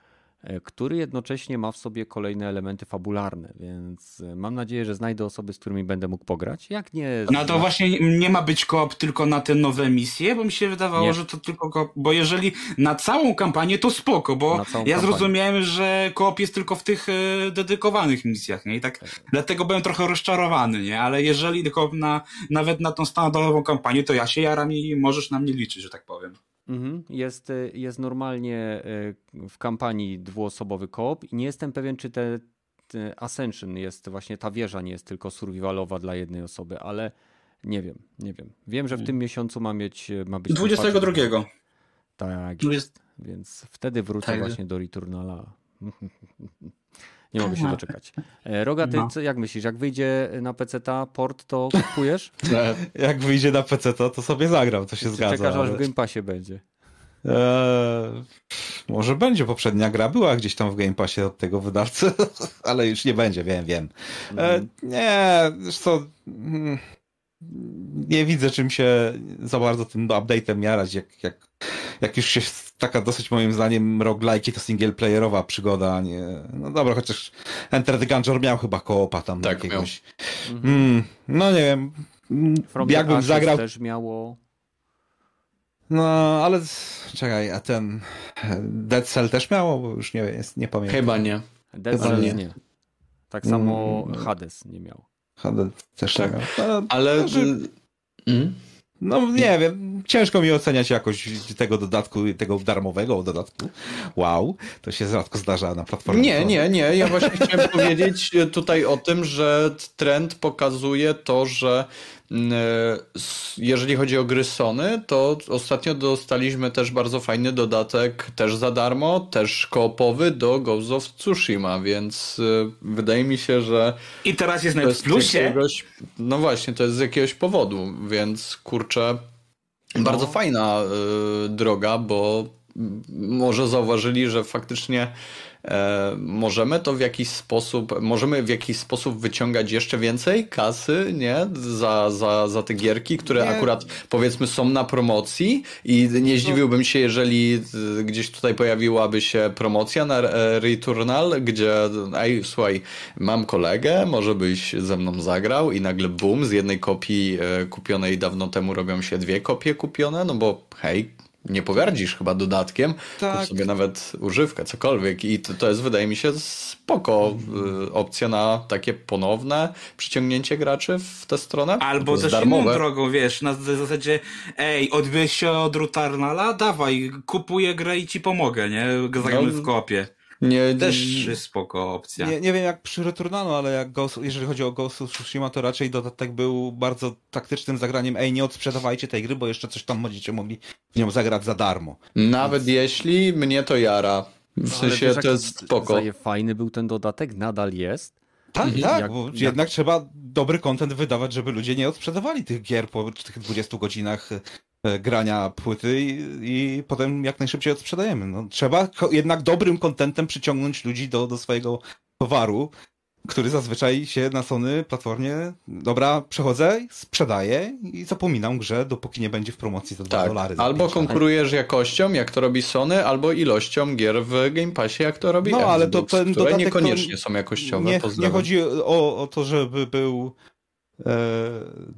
który jednocześnie ma w sobie kolejne elementy fabularne, więc e, mam nadzieję, że znajdę osoby, z którymi będę mógł pograć. Jak nie. No to właśnie nie ma być koop tylko na te nowe misje, bo mi się wydawało, nie. że to tylko koop, bo jeżeli na całą kampanię to spoko, bo ja kampanię. zrozumiałem, że koop jest tylko w tych e, dedykowanych misjach, nie? I tak, tak dlatego byłem trochę rozczarowany, nie? Ale jeżeli tylko na, nawet na tą standardową kampanię, to ja się jaram i możesz na mnie liczyć, że tak powiem. Mhm. Jest, y, jest normalnie y, w kampanii dwuosobowy koop i nie jestem pewien, czy te, te Ascension jest właśnie ta wieża nie jest tylko survivalowa dla jednej osoby, ale nie wiem, nie wiem. Wiem, że w tym miesiącu ma mieć ma być 22. Tak, jest. więc wtedy wrócę tak. właśnie do Returnala. Nie mogę się doczekać. E, Roga, ty no. jak myślisz, jak wyjdzie na PC ta port, to kupujesz? jak wyjdzie na PC to, to sobie zagram, to się Czy zgadza. Czekasz, aż w Game Passie będzie. Eee, może będzie poprzednia gra, była gdzieś tam w Game Passie od tego wydawcy, ale już nie będzie, wiem, wiem. Eee, nie, zresztą nie widzę czym się za bardzo tym update'em jarać, jak, jak, jak już się taka dosyć moim zdaniem roguelike to single playerowa przygoda, nie... No dobra, chociaż Enter the Gungeon miał chyba koopa tam tak, jakiegoś. Mm, no nie wiem. From jakbym zagrał... też miało... No, ale czekaj, a ten Dead Cell też miało? Bo już nie, jest, nie pamiętam. Chyba nie. Dead Cell nie. nie. Tak samo mm. Hades nie miał. Hades też tak. nie miał. Ale... ale... Mm? No nie wiem, ciężko mi oceniać jakość tego dodatku, tego darmowego dodatku. Wow, to się rzadko zdarza na platformie. Nie, nie, nie. Ja właśnie chciałem powiedzieć tutaj o tym, że trend pokazuje to, że jeżeli chodzi o gry Sony, to ostatnio dostaliśmy też bardzo fajny dodatek, też za darmo, też koopowy do Ghost of Tsushima, więc e, wydaje mi się, że... I teraz jest na plusie. Jakiegoś, no właśnie, to jest z jakiegoś powodu, więc kurczę, no. bardzo fajna y, droga, bo może zauważyli, że faktycznie e, możemy to w jakiś sposób, możemy w jakiś sposób wyciągać jeszcze więcej kasy, nie? Za, za, za te gierki, które nie. akurat powiedzmy są na promocji i nie no. zdziwiłbym się, jeżeli gdzieś tutaj pojawiłaby się promocja na Returnal, gdzie ej, słuchaj, mam kolegę, może byś ze mną zagrał i nagle boom, z jednej kopii e, kupionej dawno temu robią się dwie kopie kupione, no bo hej, nie pogardzisz chyba dodatkiem, Tak. kup sobie nawet używkę, cokolwiek i to, to jest wydaje mi się spoko y, opcja na takie ponowne przyciągnięcie graczy w tę stronę. Albo też darmowe. inną drogą, wiesz, na zasadzie, ej, odbyłeś się od Rutarnala, dawaj, kupuję grę i ci pomogę, nie? Zagramy No, w kopie. Nie, Też jest spoko opcja. Nie, nie wiem jak przy Returnanu, ale jak Ghost, jeżeli chodzi o Ghost of Tsushima, to raczej dodatek był bardzo taktycznym zagraniem. Ej, nie odsprzedawajcie tej gry, bo jeszcze coś tam będziecie mogli w nią zagrać za darmo. Nawet jeśli mnie to jara. W Ale sensie wiesz, to jest spoko. Fajny był ten dodatek, nadal jest. Tak, Mhm. tak, Jak- bo jak- jednak trzeba dobry content wydawać, żeby ludzie nie odsprzedawali tych gier po tych 20 godzinach grania płyty i, i potem jak najszybciej odsprzedajemy. No, trzeba jednak dobrym contentem przyciągnąć ludzi do, do swojego towaru, który zazwyczaj się na Sony platformie, dobra, przechodzę, sprzedaję i zapominam grze, dopóki nie będzie w promocji za 2 Tak, dolary. albo pięć. konkurujesz jakością, jak to robi Sony, albo ilością gier w Game Passie, jak to robi No, Xbox, ale to ten które dodatek niekoniecznie są jakościowe. Nie, nie chodzi o, o to, żeby był e,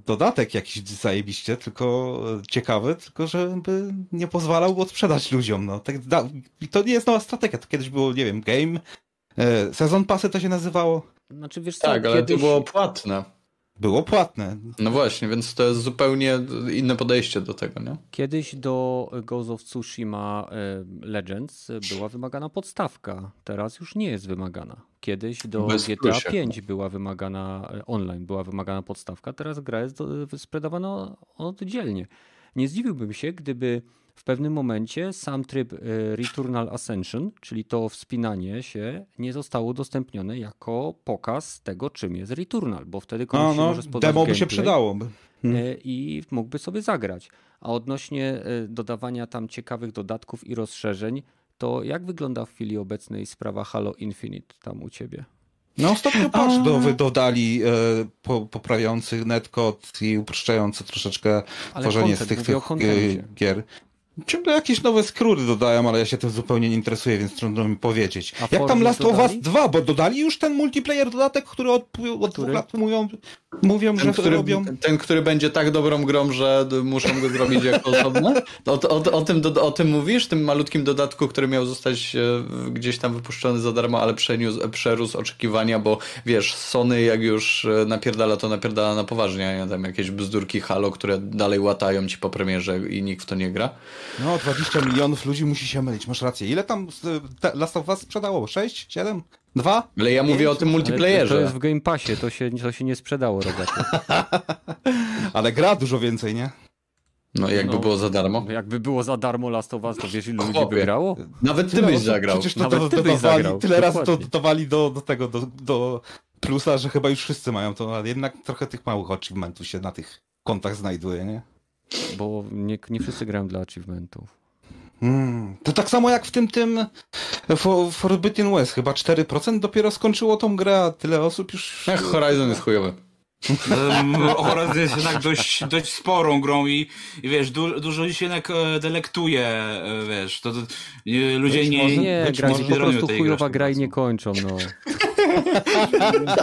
dodatek jakiś zajebiście, tylko e, ciekawy, tylko żeby nie pozwalał odsprzedać ludziom. No. Tak, da, i to nie jest nowa strategia, to kiedyś było, nie wiem, game, e, sezon pasy to się nazywało, Znaczy, wiesz co, Tak, ale kiedyś... to było płatne. było płatne. No właśnie, więc to jest zupełnie inne podejście do tego, nie? Kiedyś do Ghost of Tsushima e, Legends była wymagana podstawka, teraz już nie jest wymagana. Kiedyś do Bez GTA plusia. 5 była wymagana e, online, była wymagana podstawka, teraz gra jest do- sprzedawana oddzielnie. Nie zdziwiłbym się, gdyby w pewnym momencie sam tryb e, Returnal Ascension, czyli to wspinanie się, nie zostało udostępnione jako pokaz tego, czym jest Returnal, bo wtedy komuś No, no, może spodobać demo by się gameplay przydało. e, i mógłby sobie zagrać. A odnośnie e, dodawania tam ciekawych dodatków i rozszerzeń, to jak wygląda w chwili obecnej sprawa Halo Infinite tam u ciebie? No ostatnio patch do, wy- dodali e, po, poprawiający netcode i uproszczający troszeczkę Ale tworzenie z content, tych, o tych kontencie. e, gier. Ciągle jakieś nowe skróty dodają, ale ja się tym zupełnie nie interesuję, więc trudno mi powiedzieć. A Jak tam Last of Us dodali? 2, bo dodali już ten multiplayer dodatek, który od, od Który? dwóch lat mówią, mówią Ten że który, robią. ten, który będzie tak dobrą grą, że muszą go zrobić jako osobne? O, o, o, tym, o tym mówisz? Tym malutkim dodatku, który miał zostać e, gdzieś tam wypuszczony za darmo, ale przeniósł, przerósł oczekiwania, bo wiesz, Sony jak już e, napierdala, to napierdala na poważnie, a nie tam jakieś bzdurki Halo, które dalej łatają ci po premierze i nikt w to nie gra. No, 20 milionów ludzi musi się mylić, masz rację. Ile tam e, Last of Us sprzedało? 6? 7? 2? Ale ja mówię o tym multiplayerze. to jest w Game Passie, to się, to się nie sprzedało, rogaty. Ale gra dużo więcej, nie? No jakby No. było za darmo. Jakby było za darmo Last of Us, to wiesz ilu ludzi by grało? Nawet ty byś zagrał. Przecież to, Nawet to, dodawali, zagrał, tyle razy to dodawali do, do tego, do, do plusa, że chyba już wszyscy mają to, ale jednak trochę tych małych achievementów się na tych kontach znajduje, nie? Bo nie, nie wszyscy grają dla achievementów. Hmm. To tak samo jak w tym tym For, Forbidden West, chyba 4% dopiero skończyło tą grę, a tyle osób już... Ech, Horizon jest chujowy. Horizon jest jednak dość, dość sporą grą i, i wiesz, du, dużo ludzi się jednak e, delektuje, e, wiesz, to, to e, ludzie Być nie... może- Nie, gra po prostu chujowa gra i nie kończą, no.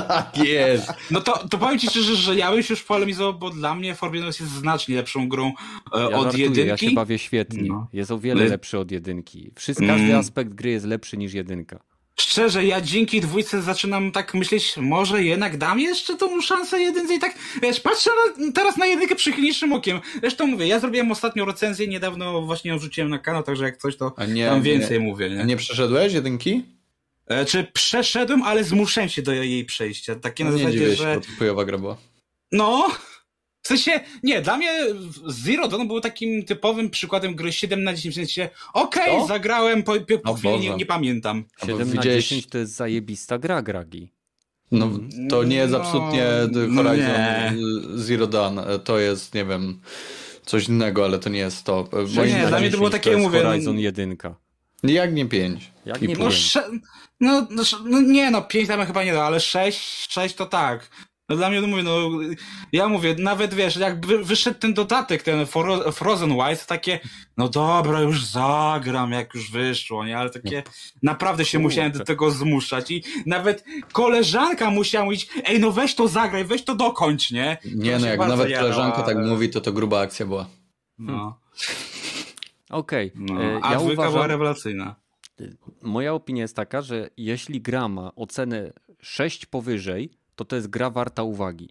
Tak jest. No to, to powiem ci szczerze, że ja bym się już polemizował, bo dla mnie Forbidden West jest znacznie lepszą grą e, Ja od żartuję, jedynki. ja się bawię świetnie. No. Jest o wiele lepszy od jedynki. Każdy Mm. aspekt gry jest lepszy niż jedynka. Szczerze, ja dzięki dwójce zaczynam tak myśleć, może jednak dam jeszcze tą szansę jedynce i tak, wiesz, patrzę na, teraz na jedynkę przychylniejszym okiem. Zresztą mówię, ja zrobiłem ostatnią recenzję, niedawno właśnie ją rzuciłem na kanał, także jak coś, to nie, tam więcej nie, mówię, nie? nie przeszedłeś jedynki? E, czy przeszedłem, ale zmuszę się do jej przejścia. Takie na No nie zasadzie, dziwię się, że... bo to chujowa gra była. No, w sensie, nie, dla mnie Zero Dawn był takim typowym przykładem gry 7 na 10, w sensie, okej, Co? zagrałem, po, po, po chwili nie, nie pamiętam. Albo 7 na widziałeś- 10 to jest zajebista gra, Gragi. No, to nie jest No, absolutnie no Horizon nie. Zero Dawn. To jest, nie wiem, coś innego, ale to nie jest to. Że Moim nie, zdaniem- dla mnie to było takie, jest mówię, no- Horizon 1. Jak nie pięć. Jak I nie pół. No, Wiem. sze, no, no, no nie, no 5 tam chyba nie da, ale 6, 6 to tak. No dla mnie, no mówię, no, ja mówię, nawet wiesz, jak wy, wyszedł ten dodatek, ten Fro, Frozen White, takie, no dobra, już zagram, jak już wyszło, nie, ale takie, naprawdę się musiałem do tego zmuszać i nawet koleżanka musiała mówić, ej, no weź to zagraj, weź to dokończ, nie? Nie To no, jak nawet koleżanka tak ale- mówi, to to gruba akcja była. No. Okej. No, e, a Ja dwójka była uważam, rewelacyjna. moja opinia jest taka, że jeśli gra ma ocenę 6 powyżej, to to jest gra warta uwagi.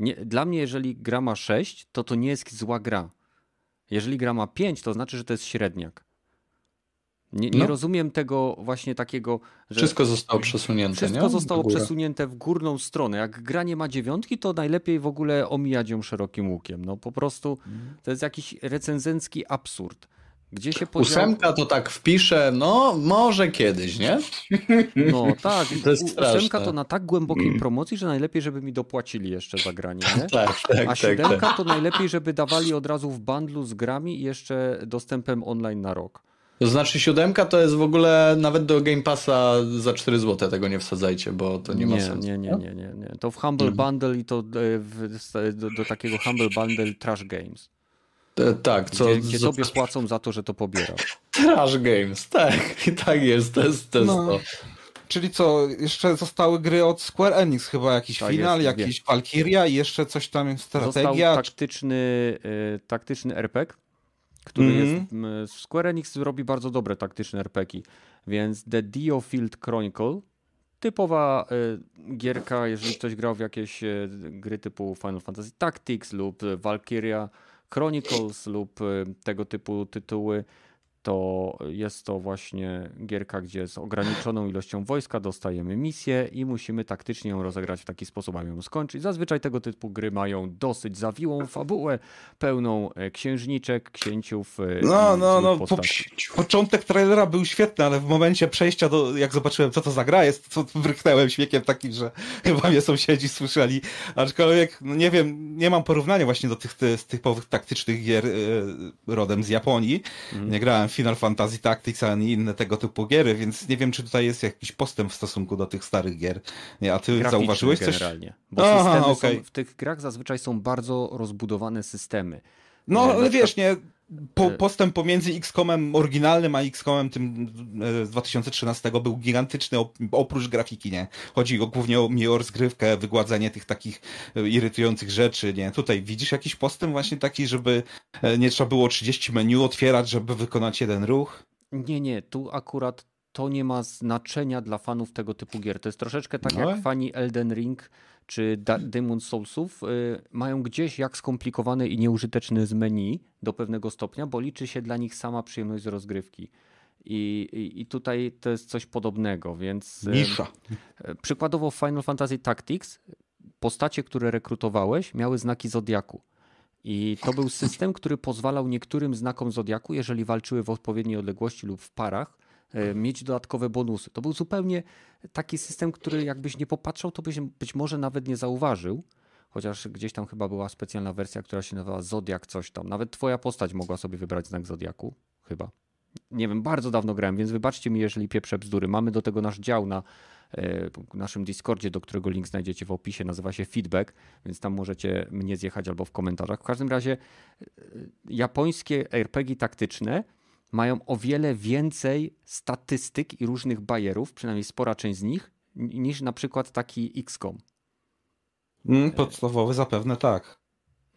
Nie, dla mnie, jeżeli gra ma 6, to to nie jest zła gra. Jeżeli gra ma 5, to znaczy, że to jest średniak. Nie, nie No. rozumiem tego właśnie takiego, że Wszystko zostało przesunięte, wszystko nie? zostało W przesunięte w górną stronę. Jak gra nie ma dziewiątki, to najlepiej w ogóle omijać ją szerokim łukiem. No po prostu to jest jakiś recenzencki absurd. Gdzie się podział... Ósemka to tak wpiszę, no może kiedyś, nie? No tak, To jest straszne. ósemka to na tak głębokiej promocji, że najlepiej, żeby mi dopłacili jeszcze za granie, nie? Tak, tak, A tak. siódemka tak. to najlepiej, żeby dawali od razu w bundlu z grami i jeszcze dostępem online na rok. To znaczy siódemka to jest w ogóle nawet do Game Passa za 4 zł tego nie wsadzajcie, bo to nie, ma sensu. Nie, nie, nie, nie, nie. To w Humble Mhm. Bundle i to e, w, do, do takiego Humble Bundle Trash Games. E, Tak, co Gdzie, gdzie tobie płacą za to, że to pobierasz. Trash Games, tak, i tak jest, to jest, to. Jest No. to. Czyli co, jeszcze zostały gry od Square Enix, chyba jakiś Tak final, jest, jakiś Valkyria i jeszcze coś tam jest Został strategia. taktyczny, e, taktyczny RPG, który Mhm. jest. m, Square Enix robi bardzo dobre taktyczne RPG, więc The Dio Field Chronicle. Typowa e, gierka, jeżeli ktoś grał w jakieś e, gry typu Final Fantasy Tactics lub Valkyria Chronicles lub e, tego typu tytuły, to jest to właśnie gierka, gdzie z ograniczoną ilością wojska dostajemy misję i musimy taktycznie ją rozegrać w taki sposób, aby ją skończyć. Zazwyczaj tego typu gry mają dosyć zawiłą fabułę, pełną e, księżniczek, księciów. e, No, no, no, po, początek trailera był świetny, ale w momencie przejścia do, jak zobaczyłem co to za gra jest, to wrychnęłem śmiekiem takim, że chyba mnie sąsiedzi słyszeli, aczkolwiek, no nie wiem, nie mam porównania właśnie do tych, tych typowych taktycznych gier e, rodem z Japonii, Mhm. nie grałem Final Fantasy Tactics ani inne tego typu giery, więc nie wiem, czy tutaj jest jakiś postęp w stosunku do tych starych gier. A ty Graficzny zauważyłeś coś? generalnie. Bo Aha, systemy okej. są, w tych grach zazwyczaj są bardzo rozbudowane systemy. No, ale wiesz, nie, po, e, postęp pomiędzy XCOMem oryginalnym a XCOMem tym e, z 2013 był gigantyczny, op- oprócz grafiki, nie? Chodzi o, głównie o, mi rozgrywkę, wygładzenie tych takich e, irytujących rzeczy, nie? Tutaj widzisz jakiś postęp właśnie taki, żeby e, nie trzeba było 30 menu otwierać, żeby wykonać jeden ruch? Nie, nie, tu akurat to nie ma znaczenia dla fanów tego typu gier. To jest troszeczkę tak No. jak fani Elden Ring czy Demon Soulsów y, mają gdzieś jak skomplikowane i nieużyteczne z menu do pewnego stopnia, bo liczy się dla nich sama przyjemność z rozgrywki. I, i, I tutaj to jest coś podobnego, więc. y, Nisza. E, Przykładowo w Final Fantasy Tactics postacie, które rekrutowałeś, miały znaki zodiaku. I to był system, który pozwalał niektórym znakom zodiaku, jeżeli walczyły w odpowiedniej odległości lub w parach, mieć dodatkowe bonusy. To był zupełnie taki system, który jakbyś nie popatrzał, to byś być może nawet nie zauważył. Chociaż gdzieś tam chyba była specjalna wersja, która się nazywała Zodiak coś tam. Nawet twoja postać mogła sobie wybrać znak zodiaku, chyba. Nie wiem, bardzo dawno grałem, więc wybaczcie mi, jeżeli pieprzę bzdury. Mamy do tego nasz dział na e, naszym Discordzie, do którego link znajdziecie w opisie, nazywa się Feedback, więc tam możecie mnie zjechać albo w komentarzach. W każdym razie e, japońskie RPG taktyczne mają o wiele więcej statystyk i różnych bajerów, przynajmniej spora część z nich, niż na przykład taki XCOM. Mm, podstawowy zapewne tak.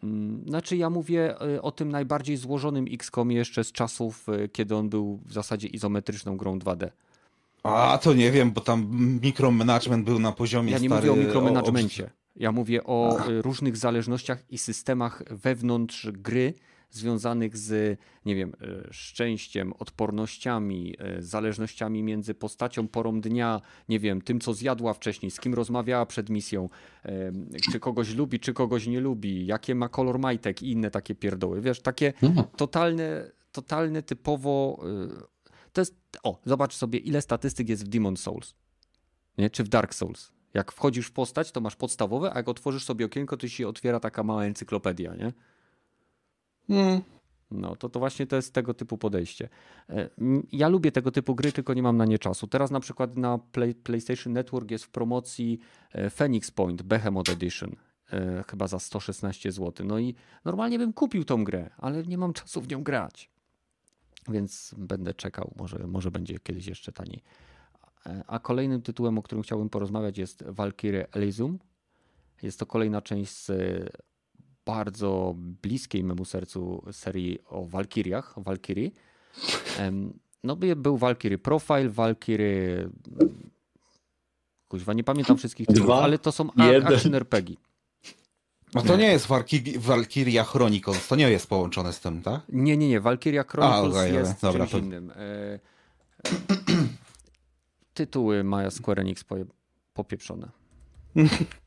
Mm, Znaczy, ja mówię e, o tym najbardziej złożonym XCOMie jeszcze z czasów, e, kiedy on był w zasadzie izometryczną grą 2D. A, to nie wiem, bo tam mikromanagement był na poziomie Ja nie stary, mówię o mikromanagemencie. Ja mówię o y, różnych zależnościach i systemach wewnątrz gry związanych z, nie wiem, y, szczęściem, odpornościami, y, zależnościami między postacią, porą dnia, nie wiem, tym, co zjadła wcześniej, z kim rozmawiała przed misją, czy kogoś lubi, czy kogoś nie lubi, jakie ma kolor majtek i inne takie pierdoły. Wiesz, takie Mhm. totalne, totalne typowo... y, To jest, o, zobacz sobie, ile statystyk jest w Demon Souls, nie? czy w Dark Souls. Jak wchodzisz w postać, to masz podstawowe, a jak otworzysz sobie okienko, to się otwiera taka mała encyklopedia, nie? Mm, No, to, to właśnie to jest tego typu podejście. E, Ja lubię tego typu gry, tylko nie mam na nie czasu. Teraz na przykład na Play, PlayStation Network jest w promocji e, Phoenix Point Behemoth Edition. e, Chyba za 116 zł. No i normalnie bym kupił tą grę, ale nie mam czasu w nią grać. Więc będę czekał, może, może będzie kiedyś jeszcze taniej. A kolejnym tytułem, o którym chciałbym porozmawiać jest Valkyrie Elysium. Jest to kolejna część z bardzo bliskiej memu sercu serii o Walkiriach, Valkyrie. Em, No by był Valkyrie Profile, Valkyrie... Kuźwa, nie pamiętam wszystkich tytułów, ale to są jeden. action RPG. No to nie jest Valky- Valkyria Chronicles, to nie jest połączone z tym, tak? Nie, nie, nie. Valkyria Chronicles A, okej, jest dobra, czymś to- innym. E, tytuły mają Square Enix popieprzone.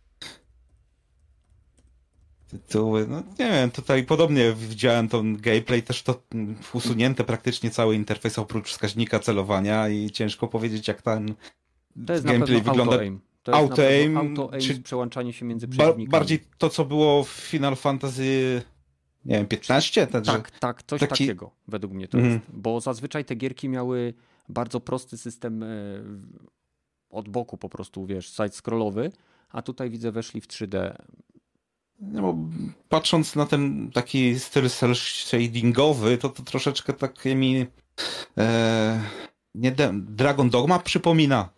Tytuły, no nie wiem, tutaj podobnie widziałem ten gameplay, też to mm, usunięte praktycznie cały interfejs oprócz wskaźnika celowania i ciężko powiedzieć jak ten gameplay wygląda. auto-aim. To jest Auto-aim, na pewno auto-aim czy- z przełączaniem się między przeciwnikami. bardziej to, co było w Final Fantasy, nie wiem, 15? Ten, że- Tak, tak, coś taki- takiego według mnie to Mhm. jest. Bo zazwyczaj te gierki miały bardzo prosty system e, od boku po prostu, wiesz, side-scrollowy, a tutaj widzę weszli w 3D. No, bo patrząc na ten taki styl cel shadingowy, to to troszeczkę takie mi e, nie Dragon Dogma przypomina.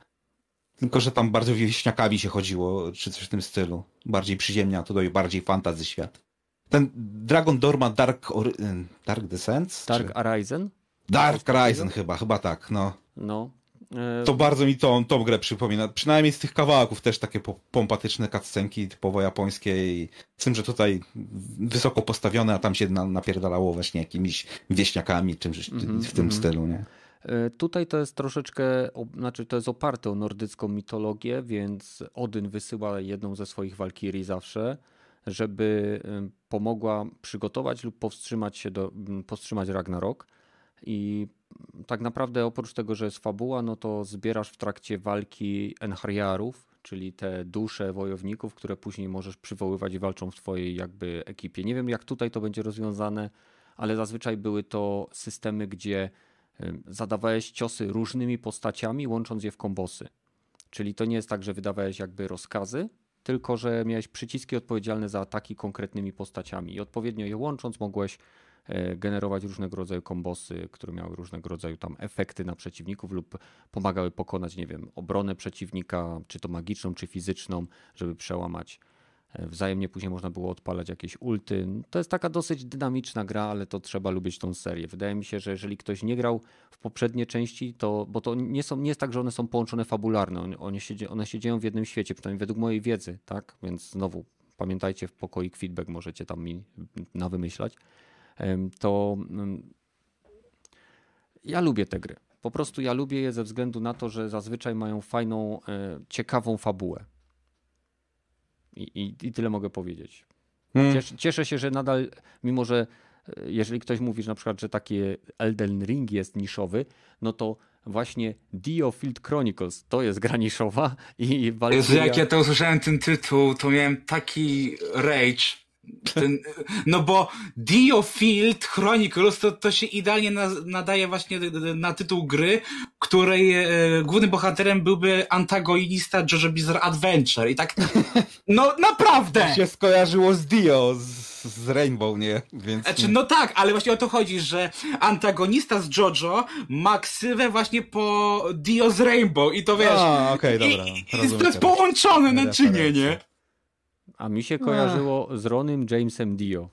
Tylko, że tam bardzo wieśniakami się chodziło, czy coś w tym stylu. Bardziej przyziemnia, tutaj bardziej fantasy świat. Ten Dragon Dogma Dark, Ori- Dark Descent? Dark Czy... Horizon? Dark Horizon chyba, chyba tak, no. No. E, To bardzo mi tą, tą grę przypomina. Przynajmniej z tych kawałków też takie po- pompatyczne cutscenki typowo japońskie i z tym, że tutaj wysoko postawione, a tam się na, napierdalało właśnie jakimiś wieśniakami, czymś Mhm, w tym mhm. stylu, nie? E, Tutaj to jest troszeczkę, znaczy to jest oparte o nordycką mitologię, więc Odyn wysyła jedną ze swoich walkirii zawsze, żeby pomogła przygotować lub powstrzymać się do, powstrzymać Ragnarok. I tak naprawdę oprócz tego, że jest fabuła, no to zbierasz w trakcie walki Enhariarów, czyli te dusze wojowników, które później możesz przywoływać i walczą w twojej jakby ekipie. Nie wiem jak tutaj to będzie rozwiązane, ale zazwyczaj były to systemy, gdzie zadawałeś ciosy różnymi postaciami, łącząc je w kombosy. Czyli to nie jest tak, że wydawałeś jakby rozkazy, tylko że miałeś przyciski odpowiedzialne za ataki konkretnymi postaciami i odpowiednio je łącząc mogłeś generować różnego rodzaju kombosy, które miały różnego rodzaju tam efekty na przeciwników lub pomagały pokonać, nie wiem, obronę przeciwnika, czy to magiczną, czy fizyczną, żeby przełamać. E, Wzajemnie później można było odpalać jakieś ulty. To jest taka dosyć dynamiczna gra, ale to trzeba lubić tą serię. Wydaje mi się, że jeżeli ktoś nie grał w poprzednie części, to bo to nie, są, nie jest tak, że one są połączone fabularne. One, się, one się dzieją w jednym świecie, przynajmniej według mojej wiedzy, tak? Więc znowu pamiętajcie, w pokoik feedback możecie tam mi nawymyślać. Em, To mm, ja lubię te gry. Po prostu ja lubię je ze względu na to, że zazwyczaj mają fajną, e, ciekawą fabułę. I, i, I tyle mogę powiedzieć. Hmm. Cieszę, cieszę się, że nadal, mimo że e, jeżeli ktoś mówi, że na przykład, że taki Elden Ring jest niszowy, no to właśnie Dio Field Chronicles to jest gra niszowa i Jezu, Valkyria... jak ja to usłyszałem ten tytuł, to miałem taki rage. Ten, no bo Dio Field Chronicles to, to się idealnie na, nadaje właśnie na tytuł gry, której e, głównym bohaterem byłby antagonista JoJo Bizarre Adventure. I tak, no naprawdę! się skojarzyło z Dio, z, z Rainbow, nie? Więc... Znaczy, no tak, ale właśnie o to chodzi, że antagonista z JoJo ma ksywę właśnie po Dio z Rainbow i to wiesz... A, okej, dobra. I, i, to jest połączone naczynie, nie? A mi się kojarzyło z Ronym Jamesem Dio.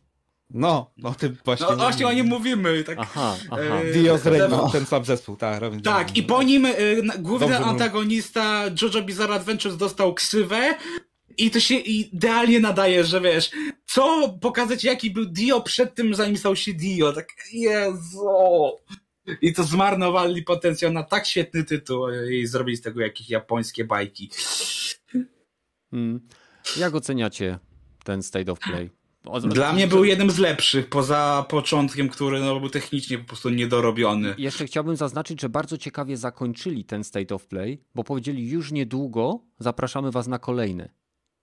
No, no ty właśnie... No właśnie o nim mówimy, tak. Aha, aha. E, Dio z Rainbow, No. ten sam zespół, tak. Robin Tak, i po nim y, na- główny Dobrze, no. antagonista JoJo Bizarre Adventures dostał ksywę i to się idealnie nadaje, że wiesz, co pokazać jaki był Dio przed tym, zanim stał się Dio, tak Jezu. I to zmarnowali potencjał na tak świetny tytuł i zrobili z tego jakieś japońskie bajki. Mm. Jak oceniacie ten State of Play? Dla mnie był jednym z lepszych, poza początkiem, który no, był technicznie po prostu niedorobiony. Jeszcze chciałbym zaznaczyć, że bardzo ciekawie zakończyli ten State of Play, bo powiedzieli już niedługo zapraszamy was na kolejny.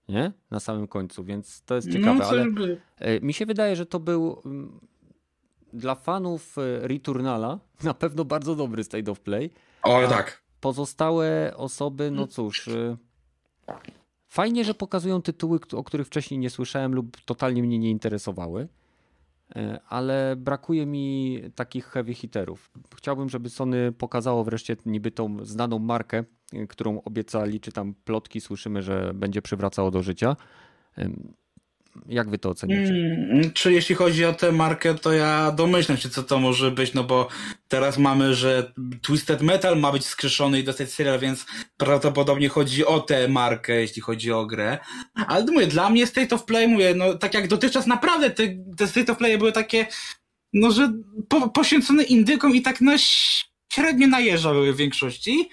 Nie? Na samym końcu, więc to jest ciekawe, no, ale e, mi się wydaje, że to był mm, dla fanów e, Returnala na pewno bardzo dobry State of Play. O, A- tak. Pozostałe osoby, no cóż. Fajnie, że pokazują tytuły, o których wcześniej nie słyszałem lub totalnie mnie nie interesowały, y, ale brakuje mi takich heavy hitterów. Chciałbym, żeby Sony pokazało wreszcie niby tą znaną markę, y, którą obiecali, czy tam plotki słyszymy, że będzie przywracało do życia. Jak wy to oceniacie? Mm, czy jeśli chodzi o tę markę, to ja domyślam się, co to może być, no bo teraz mamy, że Twisted Metal ma być skrzeszony i dostać serial, więc prawdopodobnie chodzi o tę markę, jeśli chodzi o grę. Ale mówię, dla mnie State of Play, mówię, no tak jak dotychczas naprawdę te, te State of Play były takie, no że po, poświęcone indykom i tak na średnio najeżdża były w większości.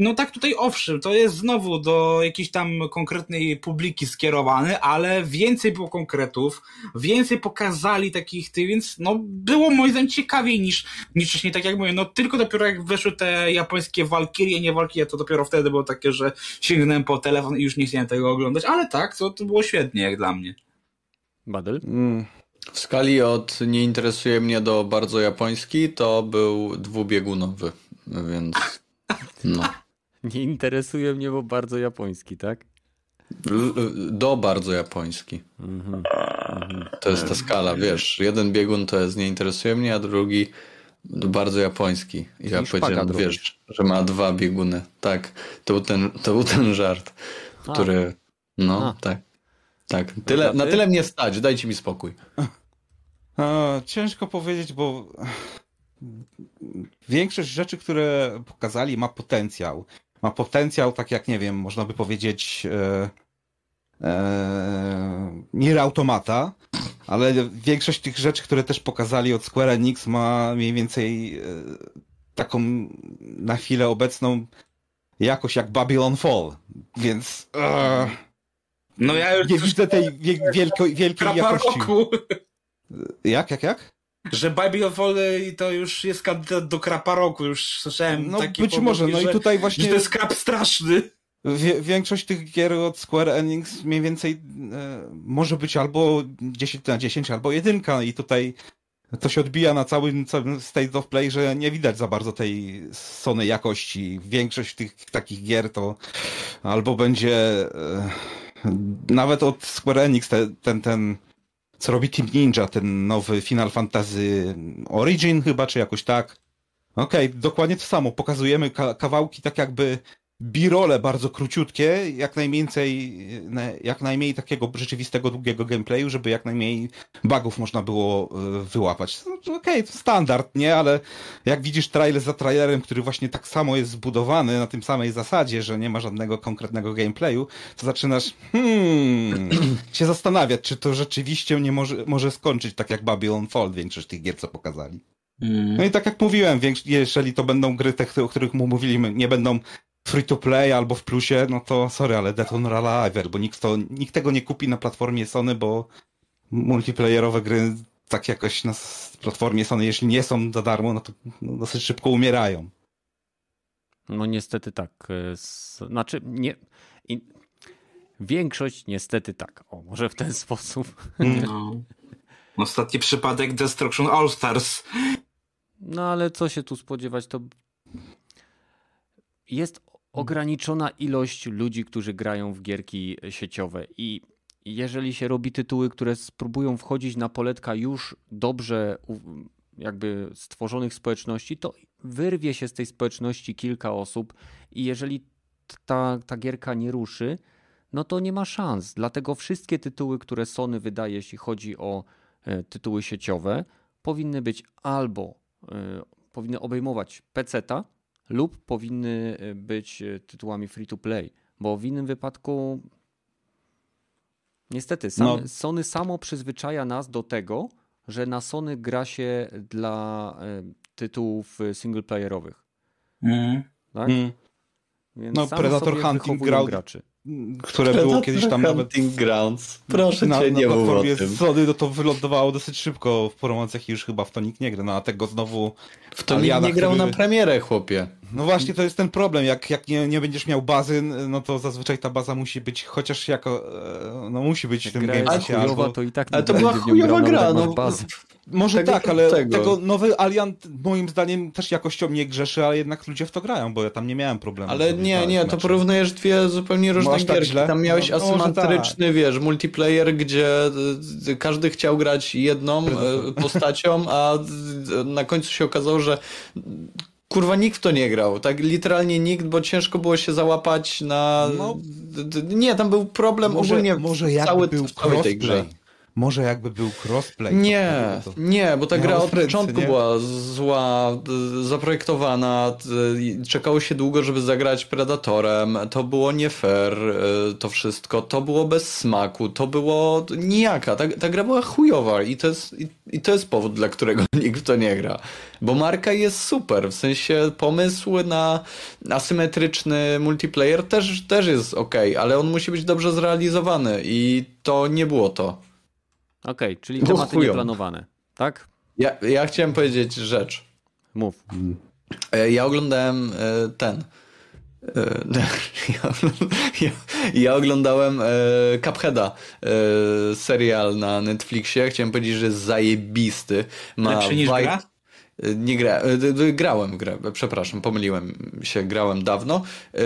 No tak tutaj owszem, to jest znowu do jakiejś tam konkretnej publiki skierowany, ale więcej było konkretów, więcej pokazali takich tych, więc no było moim zdaniem ciekawiej niż, niż wcześniej, tak jak mówię, no tylko dopiero jak weszły te japońskie walkirie, nie walkirie, to dopiero wtedy było takie, że sięgnąłem po telefon i już nie chciałem tego oglądać, ale tak, to, to było świetnie jak dla mnie. Badel? Mm, W skali od nie interesuje mnie do bardzo japoński, to był dwubiegunowy, więc no. Nie interesuje mnie, bo bardzo japoński, tak? Do bardzo japoński. Mhm. To jest ta skala, wiesz. Jeden biegun to jest nie interesuje mnie, a drugi bardzo japoński. I ja szpagat powiedziałem, wiesz, że ma dwa bieguny. Tak, to był ten, to był ten żart, A. który... No, A. tak. Tak, tyle, na tyle mnie stać, dajcie mi spokój. a, ciężko powiedzieć, bo większość rzeczy, które pokazali, ma potencjał. Ma potencjał, tak jak nie wiem, można by powiedzieć, e, e, Nier Automata, ale większość tych rzeczy, które też pokazali od Square Enix ma mniej więcej e, taką na chwilę obecną jakość jak Babylon Fall, więc e, No ja już nie widzę tej wie, wielkiej, wielkiej jakości. kraparoku, Jak, jak, jak? Że Babylon Fall to już jest kandydat do kraparoku, już słyszałem No takie być może, no że, i tutaj właśnie to jest krap straszny. większość tych gier od Square Enix mniej więcej e, może być albo 10 na 10, albo jedynka i tutaj to się odbija na całym, całym state of play, że nie widać za bardzo tej Sony jakości. Większość tych takich gier to albo będzie e, nawet od Square Enix te, ten, ten co robi Team Ninja, ten nowy Final Fantasy Origin chyba, czy jakoś tak. Okej, dokładnie to samo. Pokazujemy ka kawałki tak jakby birole bardzo króciutkie, jak najmniej, jak najmniej takiego rzeczywistego, długiego gameplayu, żeby jak najmniej bugów można było e, wyłapać. No, Okej, to standard, nie? Ale jak widzisz trailer za trailerem, który właśnie tak samo jest zbudowany na tym samej zasadzie, że nie ma żadnego konkretnego gameplayu, to zaczynasz hmm, się zastanawiać, czy to rzeczywiście nie może, może skończyć tak jak Babylon Fall, większość tych gier, co pokazali. No i tak jak mówiłem, jeżeli to będą gry, te, o których mu mówiliśmy, nie będą free to play albo w plusie, no to sorry, ale Death on Arrival, bo nikt, to, nikt tego nie kupi na platformie Sony, bo multiplayerowe gry tak jakoś na platformie Sony, jeśli nie są za darmo, no to no, dosyć szybko umierają. No niestety tak. e, Znaczy, nie. i- Większość niestety tak. O, może w ten sposób. No. Ostatni przypadek Destruction All Stars. No ale co się tu spodziewać, to jest ograniczona ilość ludzi, którzy grają w gierki sieciowe i jeżeli się robi tytuły, które spróbują wchodzić na poletka już dobrze jakby stworzonych społeczności, to wyrwie się z tej społeczności kilka osób i jeżeli ta, ta gierka nie ruszy, no to nie ma szans. Dlatego wszystkie tytuły, które Sony wydaje, jeśli chodzi o e, tytuły sieciowe, powinny być albo e, powinny obejmować PC-ta lub powinny e, być e, tytułami free to play, bo w innym wypadku niestety sam, No. Sony samo przyzwyczaja nas do tego, że na Sony gra się dla e, tytułów singleplayerowych. Mm. Tak? Mm. Więc No, Predator Hunting Ground graczy. Które było kiedyś tam nawet Hunting Grounds. Proszę na, cię, na nie mów o tym. Sony, no to wylądowało dosyć szybko w promocjach i już chyba w to nikt nie gra, no a tego znowu W to nikt nie grał który- na premierę, chłopie. No właśnie, to jest ten problem. Jak, jak nie, nie będziesz miał bazy, no to zazwyczaj ta baza musi być chociaż jako. e, No musi być w tym Gra Game jest Passie chujowa, albo. to i tak Ale to była chujowa gra, masz no. bazę. Może tego- tak, ale tego. tego. nowy Aliant moim zdaniem też jakością nie grzeszy, ale jednak ludzie w to grają, bo ja tam nie miałem problemu. Ale nie, nie, to mecze. porównujesz dwie zupełnie różne aż tak gierki. źle? Tam miałeś No, może asymetryczny, wiesz, multiplayer, gdzie y, każdy chciał grać jedną y, postacią, a na końcu się okazało, że kurwa nikt w to nie grał. Tak literalnie nikt, bo ciężko było się załapać na... No. Nie, tam był problem Może, ogólnie może cały, był w całej tej grze. Może jakby był crossplay. Nie, to- nie, bo ta gra od początku nie? była zła, y, zaprojektowana, y, czekało się długo, żeby zagrać Predatorem, to było nie fair, y, to wszystko, to było bez smaku, to było nijaka, ta, ta gra była chujowa i to, jest, i, i to jest powód, dla którego nikt w to nie gra. Bo marka jest super, w sensie pomysł na asymetryczny multiplayer też, też jest ok, ale on musi być dobrze zrealizowany i to nie było to. Okej, czyli Było tematy chujowo. nieplanowane, tak? Ja, ja chciałem powiedzieć rzecz. Mów. E, Ja oglądałem e, ten. e, Ja, oglądałem Cupheada, serial na Netflixie. Chciałem powiedzieć, że jest zajebisty. Ma Lepszy niż gra? Nie gra, e, grałem grę, przepraszam, pomyliłem się, grałem dawno. E,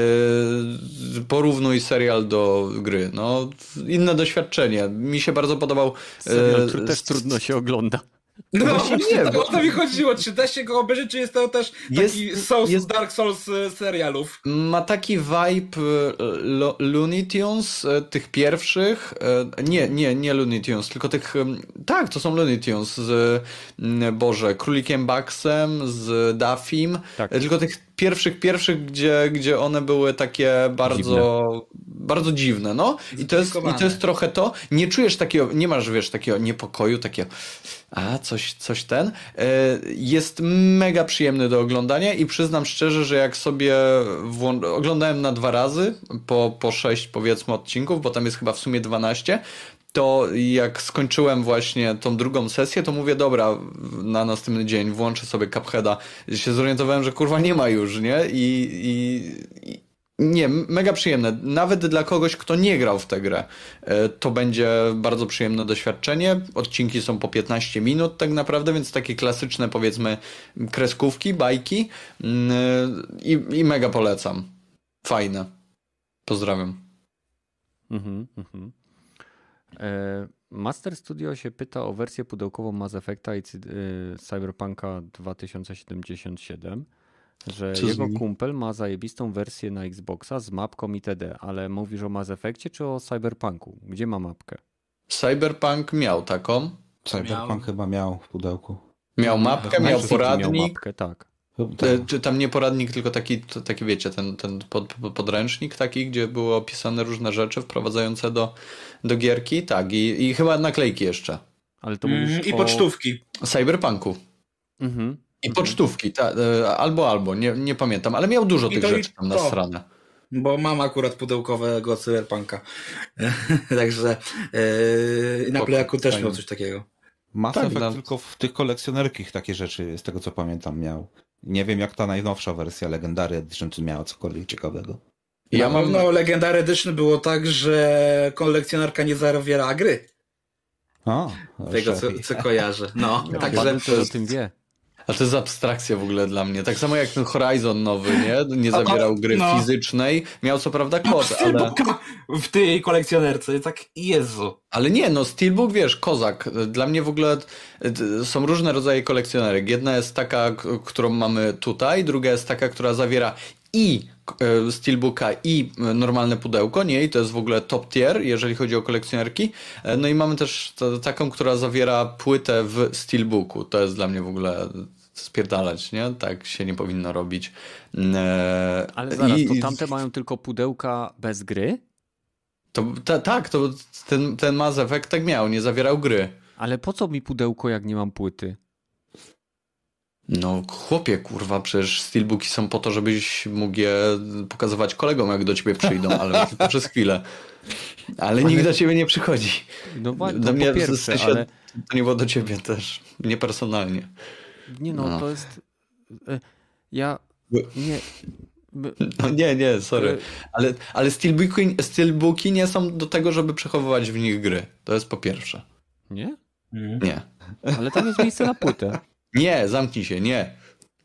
Porównuj serial do gry. No, inne doświadczenie. Mi się bardzo podobał. e, Serial, który też trudno się ogląda. No Właśnie właśnie, nie, to, bo- o to mi chodziło. Czy da się go obejrzeć, czy jest to też taki Jest- Souls, jest- Dark Souls e, serialów? Ma taki vibe e, lo, Looney Tunes, e, tych pierwszych. Nie, nie, nie Looney Tunes, tylko tych. Tak, to są Looney Tunes z, Boże, Królikiem Baxem, z Daffim. Tak. Tylko tych pierwszych, pierwszych, gdzie, gdzie one były takie bardzo. Bardzo dziwne, no. I to, jest, I to jest trochę to. Nie czujesz takiego, nie masz, wiesz, takiego niepokoju, takiego, a coś, coś ten. E, Jest mega przyjemny do oglądania i przyznam szczerze, że jak sobie oglądałem na dwa razy, po, po sześć powiedzmy odcinków, bo tam jest chyba w sumie 12, to jak skończyłem właśnie tą drugą sesję, to mówię, dobra, na następny dzień włączę sobie Cupheada. Się zorientowałem, że kurwa nie ma już, nie? I, i nie, mega przyjemne. Nawet dla kogoś, kto nie grał w tę grę, e, to będzie bardzo przyjemne doświadczenie. Odcinki są po 15 minut tak naprawdę, więc takie klasyczne powiedzmy kreskówki, bajki Mm, e, i, i mega polecam. Fajne. Pozdrawiam. Mhm, mhm. E, Master Studio się pyta o wersję pudełkową Mass Effecta i y, Cyberpunka 2077, że Co jego kumpel ma zajebistą wersję na Xboxa z mapką itd., ale mówisz o Mass Effectie czy o Cyberpunku? Gdzie ma mapkę? Cyberpunk miał taką. Cyberpunk Miał. chyba miał w pudełku. Miał mapkę, Night miał City miał poradnik. mapkę, tak. E, tak. Czy tam nie poradnik, tylko taki, taki wiecie, ten, ten pod, pod- podręcznik taki, gdzie były opisane różne rzeczy wprowadzające do, do gierki. Tak, i, i chyba naklejki jeszcze. Ale to Mm, I o... pocztówki. Cyberpunku. Mhm. I pocztówki, ta, e, albo, albo, nie, nie pamiętam, ale miał dużo I tych rzeczy tam na stronę. Bo mam akurat pudełkowego cyberpunka. Także yy, na plejaku też miał coś takiego. Mass Tak, Effect dla- tylko w tych kolekcjonerkich takie rzeczy, z tego co pamiętam, miał. Nie wiem jak ta najnowsza wersja Legendary Edition, czy miała cokolwiek ciekawego. Ja mam-. No, Legendary Edition było tak, że kolekcjonerka nie zawiera gry. A, Tego, co, co kojarzę. No, No, także... Także to o tym wie. A to jest abstrakcja w ogóle dla mnie. Tak samo jak ten Horizon nowy, nie? Nie zawierał gry no. fizycznej. Miał co prawda kod, ale... Steelbooka w tej kolekcjonerce, tak Jezu. Ale nie, no Steelbook, wiesz, kozak. Dla mnie w ogóle y, są różne rodzaje kolekcjonerek. Jedna jest taka, którą mamy tutaj, druga jest taka, która zawiera i e, Steelbooka i e, normalne pudełko, nie? I to jest w ogóle top tier, jeżeli chodzi o kolekcjonerki. E, No i mamy też taką, która zawiera płytę w Steelbooku. To jest dla mnie w ogóle spierdalać, nie? Tak się nie powinno robić. E, Ale zaraz, i- to tamte mają tylko pudełka bez gry? To, ta, tak, to ten, ten Mass Effect tak miał, nie zawierał gry. Ale po co mi pudełko, jak nie mam płyty? No chłopie, kurwa, przecież steelbooki są po to, żebyś mógł je pokazywać kolegom, jak do ciebie przyjdą, ale tylko przez chwilę. Ale nikt do ciebie nie przychodzi. No wa- Do mnie po w pierwsze, sensie ale to nie było do ciebie też, nie personalnie. Nie no, No. to jest... e, Ja nie... No nie, nie, sorry. e, Ale, ale steelbooki, steelbooki nie są do tego, żeby przechowywać w nich gry. To jest po pierwsze. Nie? Nie. Ale tam jest miejsce na płytę. Nie, zamknij się, nie.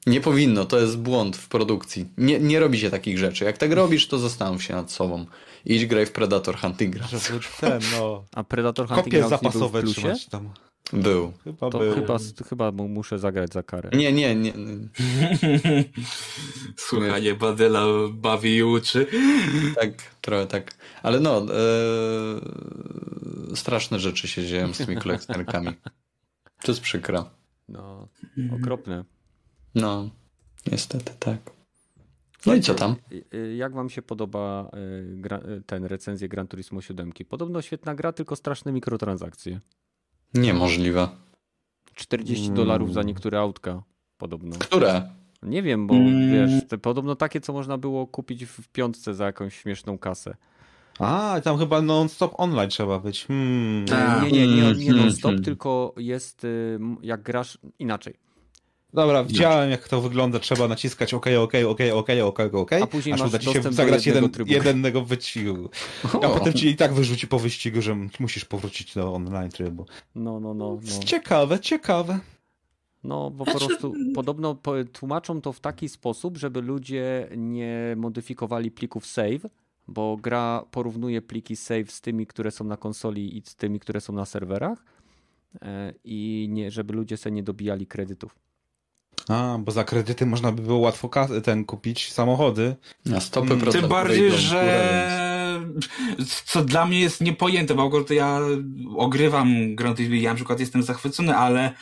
Nie powinno, to jest błąd w produkcji. Nie, nie robi się takich rzeczy. Jak tak robisz, to zastanów się nad sobą. Idź graj w Predator Hunting Grounds. Ten, no, A Predator Hunting kopie Grounds nie był w zapasowe plusie? trzymać tam. Był. Chyba To był. chyba, chyba mu- muszę zagrać za karę. Nie, nie, nie. Słuchanie, Badyla bawi i uczy. Tak, trochę tak. Ale no, e, straszne rzeczy się dzieją z tymi kolekcjonerkami. To jest przykre. No, okropne. No, niestety tak. No i co tam? Y, y, Jak wam się podoba y, ten recenzję Gran Turismo 7? Podobno świetna gra, tylko straszne mikrotransakcje. Niemożliwe. 40 Mm. dolarów za niektóre autka. Podobno. Które? Nie wiem, bo Mm. wiesz, te, podobno takie, co można było kupić w piątce za jakąś śmieszną kasę. A, tam chyba non-stop online trzeba być. Hmm. Nie, nie, nie, nie Mhm. non-stop, tylko jest y, jak grasz inaczej. Dobra, widziałem jak to wygląda, trzeba naciskać OK, OK, OK, OK, OK, OK, A później aż uda ci się zagrać jednego jeden, jednego wyścigu. A O. potem ci i tak wyrzuci po wyścigu, że musisz powrócić do online trybu. No, no, no. no. Ciekawe, ciekawe. No, bo Znaczy- po prostu podobno po- tłumaczą to w taki sposób, żeby ludzie nie modyfikowali plików save, bo gra porównuje pliki save z tymi, które są na konsoli i z tymi, które są na serwerach e, i nie, żeby ludzie sobie nie dobijali kredytów. A, bo za kredyty można by było łatwo ten kupić samochody. Na stopy Mm, Tym bardziej, że co dla mnie jest niepojęte, bo to ja ogrywam Grand i ja na przykład jestem zachwycony, ale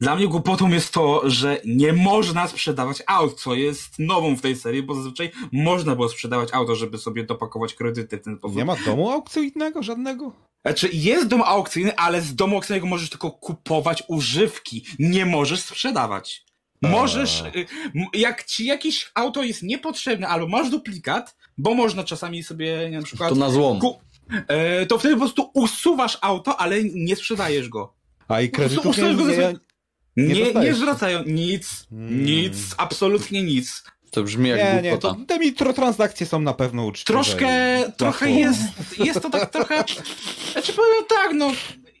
dla mnie głupotą jest to, że nie można sprzedawać aut, co jest nową w tej serii, bo zazwyczaj można było sprzedawać auto, żeby sobie dopakować kredyty w ten sposób. Nie ma domu aukcyjnego żadnego? Znaczy, jest dom aukcyjny, ale z domu aukcyjnego możesz tylko kupować używki. Nie możesz sprzedawać. Możesz, y, jak ci jakieś auto jest niepotrzebne, albo masz duplikat, bo można czasami sobie na przykład. To na złom. ku- e, to wtedy po prostu usuwasz auto, ale nie sprzedajesz go. A i kredytów Usuwasz go nie, nie, Nie, nie, zwracają nic, Hmm. nic, absolutnie nic. To brzmi jak nie, nie, to te mikrotransakcje są na pewno uczciwe. Troszkę, trochę jest, jest to tak trochę, znaczy powiem tak, no,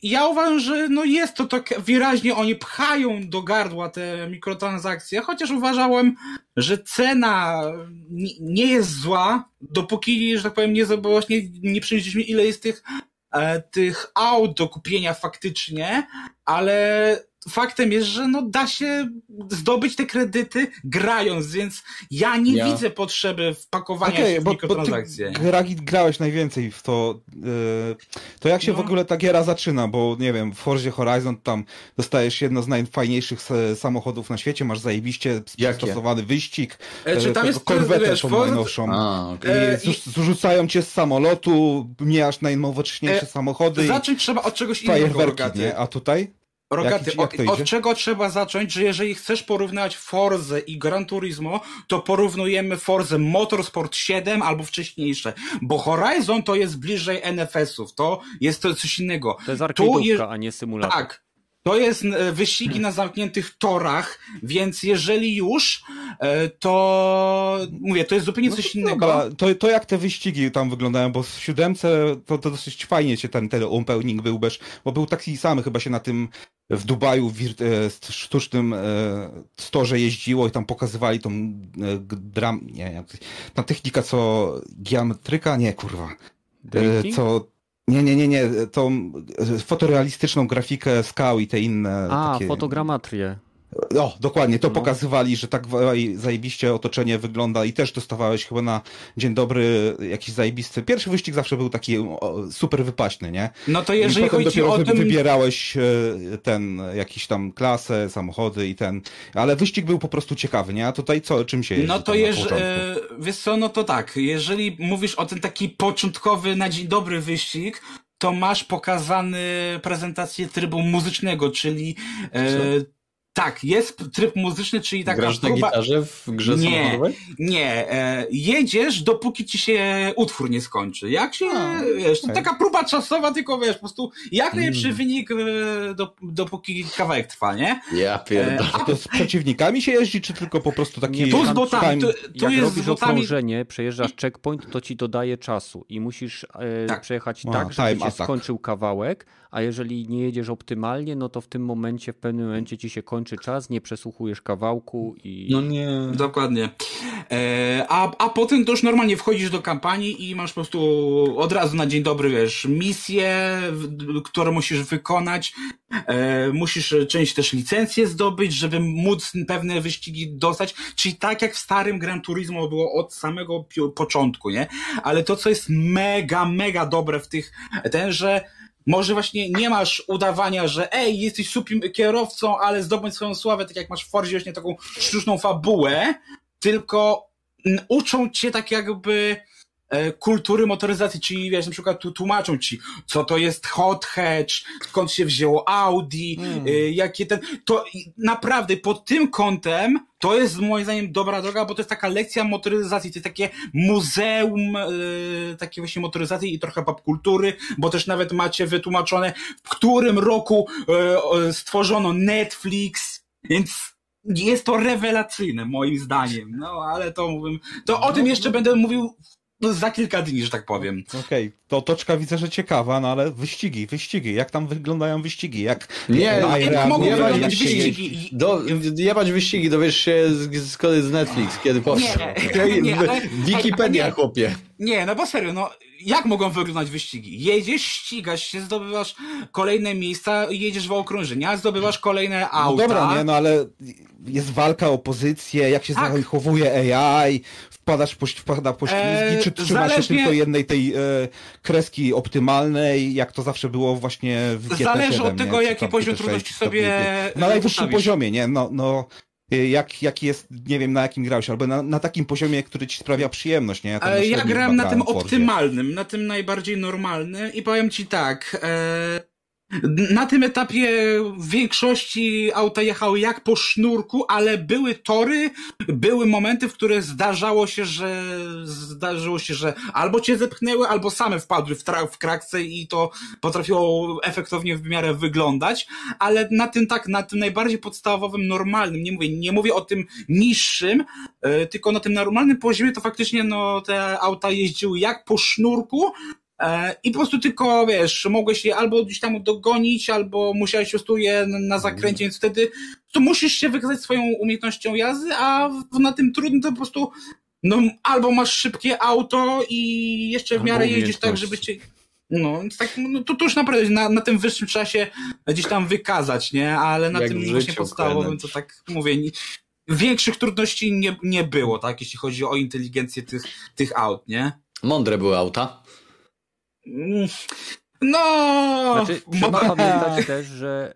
ja uważam, że no jest to tak wyraźnie, oni pchają do gardła te mikrotransakcje, chociaż uważałem, że cena nie, jest zła, dopóki, że tak powiem, nie, właśnie nie przyjrzeliśmy ile jest tych, e, tych aut do kupienia faktycznie, ale faktem jest, że no da się zdobyć te kredyty grając, więc ja nie Ja- widzę potrzeby wpakowania Okej, się w bo, bo ty mikrotransakcje. Gragi, grałeś najwięcej w to. Yy, to jak się No. w ogóle ta giera zaczyna? Bo nie wiem, w Forzie Horizon tam dostajesz jedno z najfajniejszych se- samochodów na świecie, masz zajebiście Jakie? przystosowany wyścig. E, czy tam tego jest, korwetę tą Ford- najnowszą. A, okej. I E, zrzu- zrzucają cię z samolotu, mijasz najnowocześniejsze E, samochody Zacząć trzeba od czegoś innego, nie? A tutaj? Rogaty, Jak- jak od, od czego trzeba zacząć, że jeżeli chcesz porównywać Forzę i Gran Turismo, to porównujemy Forzę Motorsport 7 albo wcześniejsze, bo Horizon to jest bliżej NFS-ów, to jest to coś innego. To jest Tu arcade'ówka, je- a nie symulator. Tak. To jest e, wyścigi na zamkniętych torach, więc jeżeli już, e, to mówię, to jest zupełnie No coś to innego. To, to jak te wyścigi tam wyglądają, bo w siódemce to, to dosyć fajnie się ten, ten upełnik był, bez, bo był taki sam chyba się na tym w Dubaju w e, sztucznym storze jeździło i tam pokazywali tą dram, nie, jak, ta technika co geometryka, nie kurwa, Drifting? co nie, nie, nie, nie, tą fotorealistyczną grafikę skał i te inne A, takie... fotogrametrię. O, dokładnie, to No. pokazywali, że tak zajebiście otoczenie wygląda i też dostawałeś chyba na dzień dobry jakiś zajebisty. Pierwszy wyścig zawsze był taki super wypaśny, nie? No to I jeżeli potem chodzi dopiero o ten... wybierałeś e, ten, jakiś tam klasę, samochody i ten, ale wyścig był po prostu ciekawy, nie? A tutaj co, czym się jeździ No to tam na jeż, początku? e, wiesz co, no to tak, jeżeli mówisz o ten taki początkowy na dzień dobry wyścig, to masz pokazany prezentację trybu muzycznego, czyli e, tak, jest tryb muzyczny, czyli taka Grasz na próba... gitarze w grze Nie. samochodowej? Nie, e, jedziesz, dopóki ci się utwór nie skończy. Jak się, A, wiesz, to okej. taka próba czasowa, tylko wiesz, po prostu jak najlepszy Mm. wynik, e, do, dopóki kawałek trwa, nie? Ja pierdolę. E, To z przeciwnikami się jeździ, czy tylko po prostu taki... Nie, Tu z tam- botami, tu, tu Jak jest robisz botami... okrążenie, przejeżdżasz checkpoint, to ci dodaje czasu i musisz e, Tak. przejechać A, tak, żeby się attack. skończył kawałek, a jeżeli nie jedziesz optymalnie, no to w tym momencie, w pewnym momencie ci się kończy czas, nie przesłuchujesz kawałku i... No nie. Dokładnie. E, a, a potem to już normalnie wchodzisz do kampanii i masz po prostu od razu na dzień dobry, wiesz, misje, w- które musisz wykonać. E, musisz część też licencję zdobyć, żeby móc pewne wyścigi dostać. Czyli tak jak w starym Gran Turismo było od samego pi- początku, nie? Ale to, co jest mega, mega dobre w tych, ten, że może właśnie nie masz udawania, że ej, jesteś super kierowcą, ale zdobądź swoją sławę, tak jak masz w Fordzie właśnie taką sztuczną fabułę, tylko uczą cię tak jakby kultury motoryzacji, czyli wiesz, na przykład tu tłumaczą ci, co to jest hot hatch, skąd się wzięło Audi, e, jakie ten, to naprawdę pod tym kątem to jest moim zdaniem dobra droga, bo to jest taka lekcja motoryzacji, to jest takie muzeum e, takiej właśnie motoryzacji i trochę popkultury, bo też nawet macie wytłumaczone, w którym roku e, e, stworzono Netflix, więc jest to rewelacyjne moim zdaniem, no ale to mówię, to o tym jeszcze będę mówił no, za kilka dni, że tak powiem. Okej, to toczka widzę, że ciekawa, no ale wyścigi, wyścigi, jak tam wyglądają wyścigi, jak... Nie, na jak mogą wyglądać się wyścigi? Do, jebać wyścigi, dowiesz się z, z kolei z Netflix, kiedy powstał. Nie, nie, ale- Wikipedia, nie. chłopie. Nie, no bo serio, no jak mogą wyglądać wyścigi? Jedziesz, ścigasz się, zdobywasz kolejne miejsca, jedziesz w okrążenia, zdobywasz kolejne No auta. dobra, nie, no ale jest walka o pozycję, jak się Tak. zachowuje AI, wpadasz po, wpada po ślizgi, Eee, czy trzyma się zależnie- tylko jednej tej e, kreski optymalnej, jak to zawsze było właśnie w GT7, Zależy od tego, jaki poziom GT6, trudności sobie, e, Na najwyższym ustawisz. poziomie, nie, no, no e, jak, jaki jest, nie wiem na jakim grałeś, albo na, na takim poziomie, który ci sprawia przyjemność, nie? tam E, Ja średnio grałem na tym optymalnym, na tym najbardziej normalnym i powiem ci tak, e, na tym etapie w większości auta jechały jak po sznurku, ale były tory, były momenty, w których zdarzało się, że zdarzyło się, że albo cię zepchnęły, albo same wpadły w, tra- w krakce i to potrafiło efektownie w miarę wyglądać, ale na tym tak, na tym najbardziej podstawowym, normalnym, nie mówię, nie mówię o tym niższym, e, tylko na tym normalnym poziomie to faktycznie no te auta jeździły jak po sznurku, I po prostu tylko, wiesz, mogłeś je albo gdzieś tam dogonić, albo musiałeś po prostu je na- zakręcie, więc wtedy to musisz się wykazać swoją umiejętnością jazdy, a na tym trudnym to po prostu no albo masz szybkie auto i jeszcze w Albo miarę jeździsz tak, żeby cię... No, więc tak, no to, to już naprawdę na, na tym wyższym czasie gdzieś tam wykazać, nie? Ale na Jak tym właśnie podstawowym to tak mówię, nie, większych trudności nie, nie było, tak? Jeśli chodzi o inteligencję tych, tych aut, nie? Mądre były auta. No, Znaczy, trzeba pamiętać też, że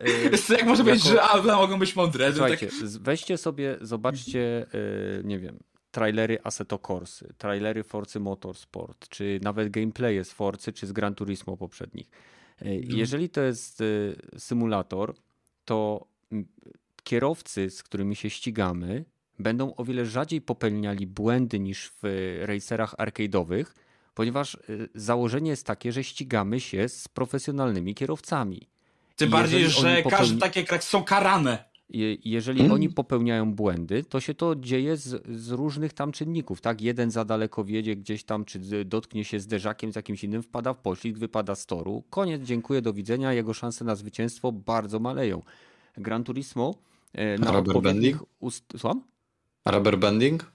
y, jak może powiedzieć, jako- że auta mogą być mądre? Słuchajcie, tak, weźcie sobie, zobaczcie, y, nie wiem, trailery Assetto Corsy, trailery Forcy Motorsport, czy nawet gameplaye z Forcy, czy z Gran Turismo poprzednich. Y, Jeżeli to jest y, symulator, to kierowcy, z którymi się ścigamy, będą o wiele rzadziej popełniali błędy niż w y, racerach arcade'owych, ponieważ y, założenie jest takie, że ścigamy się z profesjonalnymi kierowcami. tym i bardziej, że każde popełni- takie kraki są karane. Je- Jeżeli Mm. oni popełniają błędy, to się to dzieje z, z różnych tam czynników, tak? Jeden za daleko wiedzie gdzieś tam, czy dotknie się zderzakiem z jakimś innym, wpada w poślizg, wypada z toru. Koniec, dziękuję, do widzenia. Jego szanse na zwycięstwo bardzo maleją. Gran Turismo e, na Rubber odpowiednich banding? ust... Słucham? Rubber banding?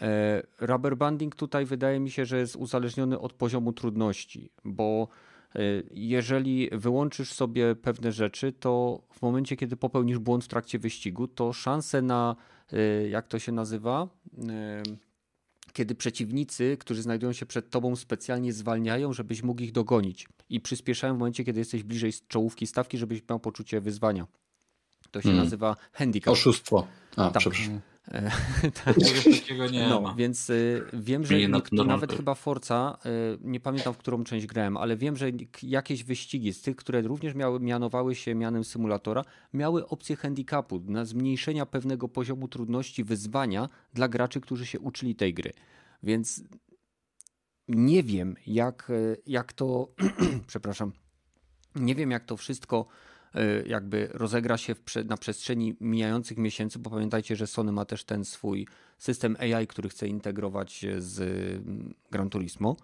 E, Rubber banding tutaj wydaje mi się, że jest uzależniony od poziomu trudności, bo e, jeżeli wyłączysz sobie pewne rzeczy, to w momencie, kiedy popełnisz błąd w trakcie wyścigu, to szanse na, e, jak to się nazywa, kiedy przeciwnicy, którzy znajdują się przed tobą, specjalnie zwalniają, żebyś mógł ich dogonić i przyspieszają w momencie, kiedy jesteś bliżej czołówki stawki, żebyś miał poczucie wyzwania. To się Hmm. nazywa handicap. Oszustwo. A, Tak. przepraszam. E, Czegoś takiego nie no, ma. więc y, wiem, że Nie, nikt, nawet chyba Forza, y, nie pamiętam w którą część grałem, ale wiem, że jakieś wyścigi z tych, które również miały, mianowały się mianem symulatora, miały opcję handicapu, na zmniejszenia pewnego poziomu trudności wyzwania dla graczy, którzy się uczyli tej gry. Więc nie wiem, jak, y, jak to, przepraszam, nie wiem, jak to wszystko jakby rozegra się na przestrzeni mijających miesięcy, bo pamiętajcie, że Sony ma też ten swój system AI, który chce integrować z mm, Gran Turismo,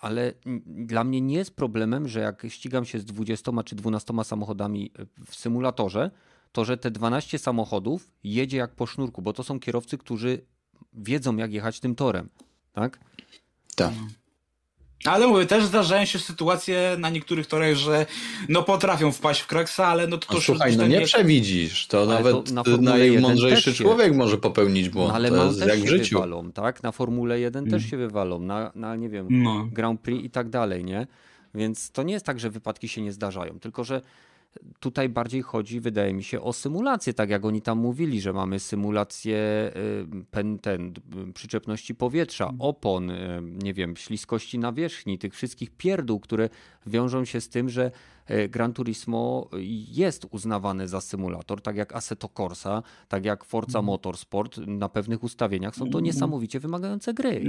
ale dla mnie nie jest problemem, że jak ścigam się z 20 czy 12 samochodami y, w symulatorze, to że te 12 samochodów jedzie jak po sznurku, bo to są kierowcy, którzy wiedzą, jak jechać tym torem. Tak? Tak. Ale mówię, też zdarzają się sytuacje na niektórych torach, że no potrafią wpaść w kraksa, ale no to, to No, już słuchaj, no nie nie- przewidzisz. To Ale nawet to na najmądrzejszy 1 też się- człowiek może popełnić błąd. No, ale to jest też jak się w życiu. wywalą, tak? Na Formule 1 Mm. też się wywalą, na, na nie wiem, No. Grand Prix i tak dalej, nie? Więc to nie jest tak, że wypadki się nie zdarzają, tylko że tutaj bardziej chodzi, wydaje mi się, o symulację, tak jak oni tam mówili, że mamy symulację y, pen, ten, y, przyczepności powietrza, opon, y, nie wiem, śliskości nawierzchni, tych wszystkich pierdół, które wiążą się z tym, że Gran Turismo jest uznawane za symulator, tak jak Assetto Corsa, tak jak Forza Motorsport na pewnych ustawieniach. Są to niesamowicie wymagające gry.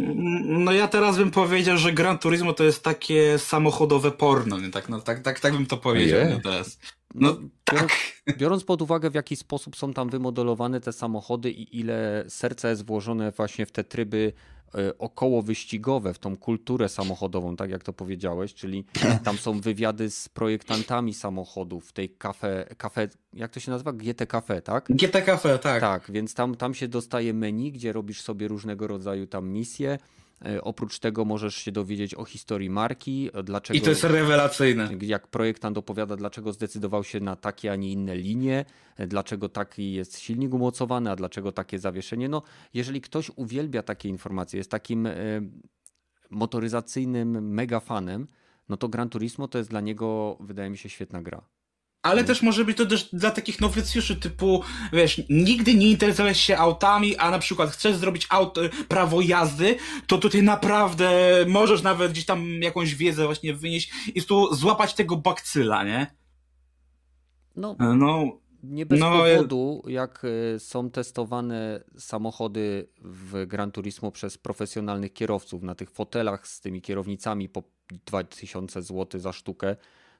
No ja teraz bym powiedział, że Gran Turismo to jest takie samochodowe porno, nie? Tak, no, tak, tak, tak bym to powiedział teraz. No biorąc, tak. biorąc pod uwagę, w jaki sposób są tam wymodelowane te samochody i ile serca jest włożone właśnie w te tryby e, około wyścigowe, w tą kulturę samochodową, tak jak to powiedziałeś, czyli tam są wywiady z projektantami samochodów w tej kafe, kafe jak to się nazywa? GT Cafe, tak? GT Cafe, tak. Tak, więc tam, tam się dostaje menu, gdzie robisz sobie różnego rodzaju tam misje. E, Oprócz tego możesz się dowiedzieć o historii marki, e, dlaczego I to jest rewelacyjne. jak projektant opowiada, dlaczego zdecydował się na takie, a nie inne linie, e, dlaczego taki jest silnik umocowany, a dlaczego takie zawieszenie. No, jeżeli ktoś uwielbia takie informacje, jest takim motoryzacyjnym megafanem, no to Gran Turismo to jest dla niego, wydaje mi się, świetna gra. Ale też może być to też dla takich nowicjuszy typu, wiesz, nigdy nie interesowałeś się autami, a na przykład chcesz zrobić auto, prawo jazdy, to tutaj naprawdę możesz nawet gdzieś tam jakąś wiedzę właśnie wynieść i tu złapać tego bakcyla, nie? No, No, Nie bez No, powodu, jak y, są testowane samochody w Gran Turismo przez profesjonalnych kierowców na tych fotelach z tymi kierownicami po 2000 zł za sztukę,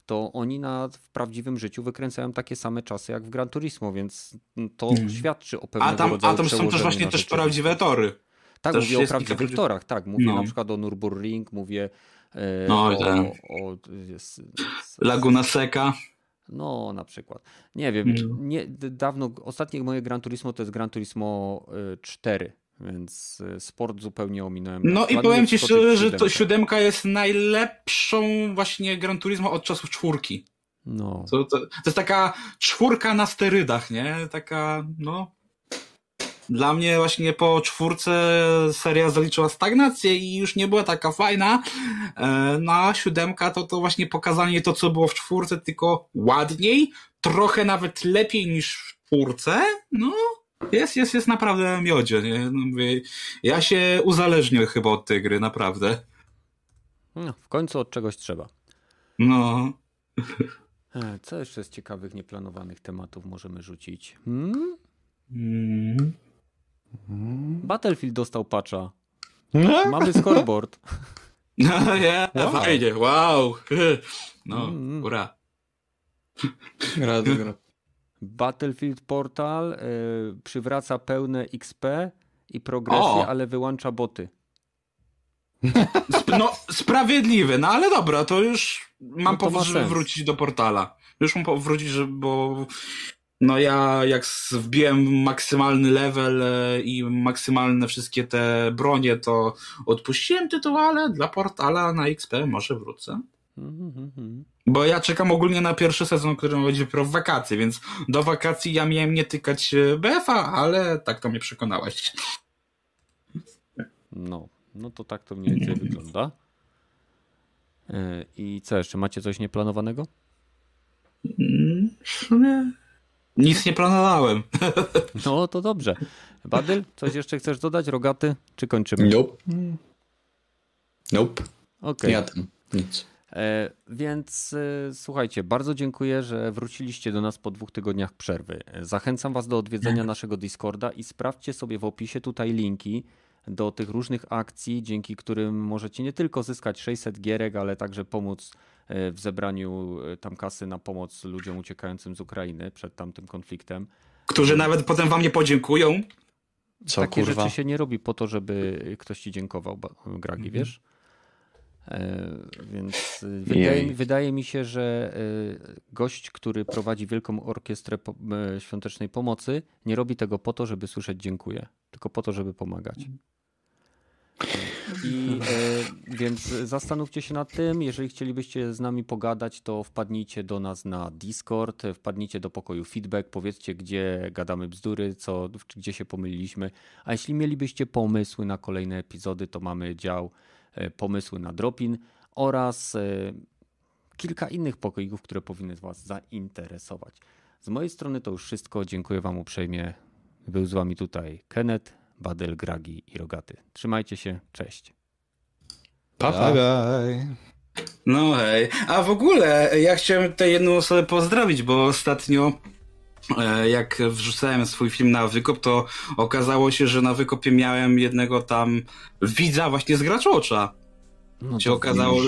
to oni na, w prawdziwym życiu wykręcają takie same czasy jak w Gran Turismo, więc to świadczy o pewnego a tam, rodzaju a tam są też właśnie na też prawdziwe tory. Tak, też mówię o jest prawdziwych kilka- torach, tak. Mówię No. na przykład o Nürburgring, mówię e, No, o, tak. o, o s- s- Laguna Seca. no, na przykład. Nie wiem, No. nie, dawno, ostatnie moje Gran Turismo to jest Gran Turismo y, 4, więc y, sport zupełnie ominąłem. No i powiem ci szczerze, że to siódemka jest najlepszą właśnie Gran Turismo od czasów czwórki. No, To, to, to jest taka czwórka na sterydach, nie? Taka, no. Dla mnie właśnie po czwórce seria zaliczyła stagnację i już nie była taka fajna. E, Na siódemka to to właśnie pokazanie to, co było w czwórce, tylko ładniej, trochę nawet lepiej niż w czwórce. No, jest, jest, jest naprawdę miodzie, nie? No, mówię, ja się uzależnię chyba od tej gry, naprawdę. no, w końcu od czegoś trzeba. No. E, Co jeszcze z ciekawych, nieplanowanych tematów możemy rzucić? Hmm? Mm. Battlefield dostał patcha. No? Mamy scoreboard. No, ja, Wow. fajnie, wow. No, Mm. ura. Gra, gra. Battlefield Portal y, przywraca pełne XP i progresję, O! ale wyłącza boty. Sp no, sprawiedliwe, no ale dobra, to już mam No powód, żeby sens. wrócić do portala. Już mam powód wrócić, żeby, bo no ja jak wbiłem maksymalny level e, i maksymalne wszystkie te bronie, to odpuściłem tytuł, ale dla portala na XP może wrócę. Bo ja czekam ogólnie na pierwszy sezon, który będzie dopiero w wakacje, więc do wakacji ja miałem nie tykać e, BF-a, ale tak to mnie przekonałeś. No, no to tak to mniej więcej wygląda. E, I co jeszcze? Macie coś nieplanowanego? W sumie nic nie planowałem. No to dobrze. Badyl, coś jeszcze chcesz dodać? Rogaty? Czy kończymy? Nope. Nope. Okej. Ja tam. Nic. E, Więc e, słuchajcie, bardzo dziękuję, że wróciliście do nas po dwóch tygodniach przerwy. E, Zachęcam Was do odwiedzenia naszego Discorda i sprawdźcie sobie w opisie tutaj linki do tych różnych akcji, dzięki którym możecie nie tylko zyskać 600 gierek, ale także pomóc w zebraniu tam kasy na pomoc ludziom uciekającym z Ukrainy przed tamtym konfliktem. Którzy nawet potem wam nie podziękują. Co Takie kurwa? rzeczy się nie robi po to, żeby ktoś ci dziękował, Gragi, wiesz? E, Więc e, wydaje, wydaje mi się, że e, gość, który prowadzi Wielką Orkiestrę Świątecznej Pomocy, nie robi tego po to, żeby słyszeć dziękuję, tylko po to, żeby pomagać. I e, więc zastanówcie się nad tym. Jeżeli chcielibyście z nami pogadać, to wpadnijcie do nas na Discord, wpadnijcie do pokoju feedback, powiedzcie, gdzie gadamy bzdury, co, gdzie się pomyliliśmy. A jeśli mielibyście pomysły na kolejne epizody, to mamy dział pomysły na dropin oraz e, kilka innych pokoików, które powinny Was zainteresować. Z mojej strony to już wszystko. Dziękuję Wam uprzejmie. Był z Wami tutaj Kenneth, Badel, Gragi i Rogaty. Trzymajcie się. Cześć. Pa, pa. Bye, bye. No hej. A w ogóle ja chciałem tutaj jedną osobę pozdrowić, bo ostatnio e, jak wrzucałem swój film na wykop, to okazało się, że na wykopie miałem jednego tam widza właśnie z Graczocza. No się okazało...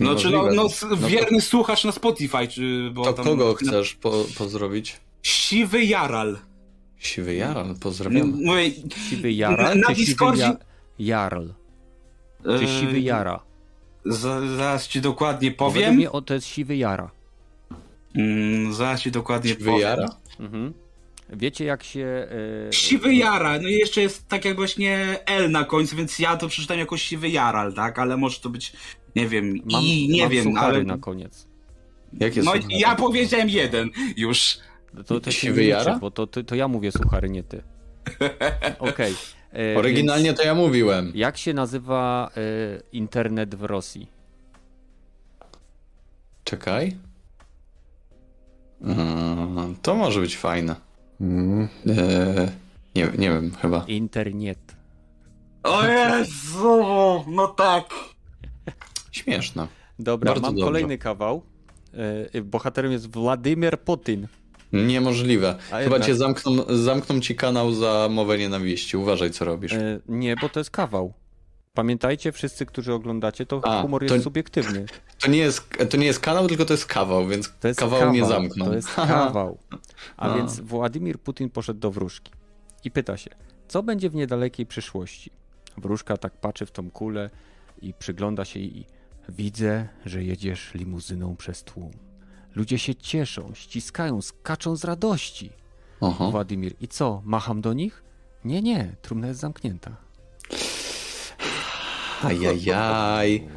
No, czy no, Niemożliwe. no, s- wierny słuchacz na Spotify, czy... Bo To tam, kogo chcesz po, pozdrowić? Siwy Jaral. Siwy Jaran, pozdrawiamy. Mówię, Siwy Jarl Na czy siwy Discordzie- ja... Jarl? Czy e, siwy Jara? za- Zaraz ci dokładnie powiem. mnie o, to jest siwy Jara. Mm, zaraz ci dokładnie Siwy powiem. Jara? Mhm. Wiecie jak się... e, Siwy Jara, no i jeszcze jest tak jak właśnie L na końcu, więc ja to przeczytam jako Siwy Jaral, tak? Ale może to być, nie wiem, Mam, i nie mam wiem, suchary ale... na koniec. Jakie No są? ja powiedziałem jeden już. To, to Siwy Jara? liczy, Bo to, to, to ja mówię suchary, nie ty. Okej. e, Oryginalnie więc to ja mówiłem. Jak się nazywa e, internet w Rosji? Czekaj. Mm, To może być fajne. Mm. Eee, nie, nie wiem, chyba. Internet. O Jezu, no tak. Śmieszne. Dobra, Bardzo mam dobrze. kolejny kawał. E, bohaterem jest Władimir Putin. Niemożliwe. A Chyba jednak. cię zamkną, zamkną ci kanał za mowę nienawiści. Uważaj, co robisz. E, nie, bo to jest kawał. Pamiętajcie, wszyscy, którzy oglądacie, to A, humor to- jest subiektywny. To nie, jest, to nie jest kanał, tylko to jest kawał, więc To jest kawał, kawał, mnie zamknął. To jest kawał. A A. więc Władimir Putin poszedł do wróżki i pyta się, co będzie w niedalekiej przyszłości? Wróżka tak patrzy w tą kulę i przygląda się i widzę, że jedziesz limuzyną przez tłum. Ludzie się cieszą, ściskają, skaczą z radości. Oho. Władimir, i co, macham do nich? Nie, nie, trumna jest zamknięta. Ajajaj.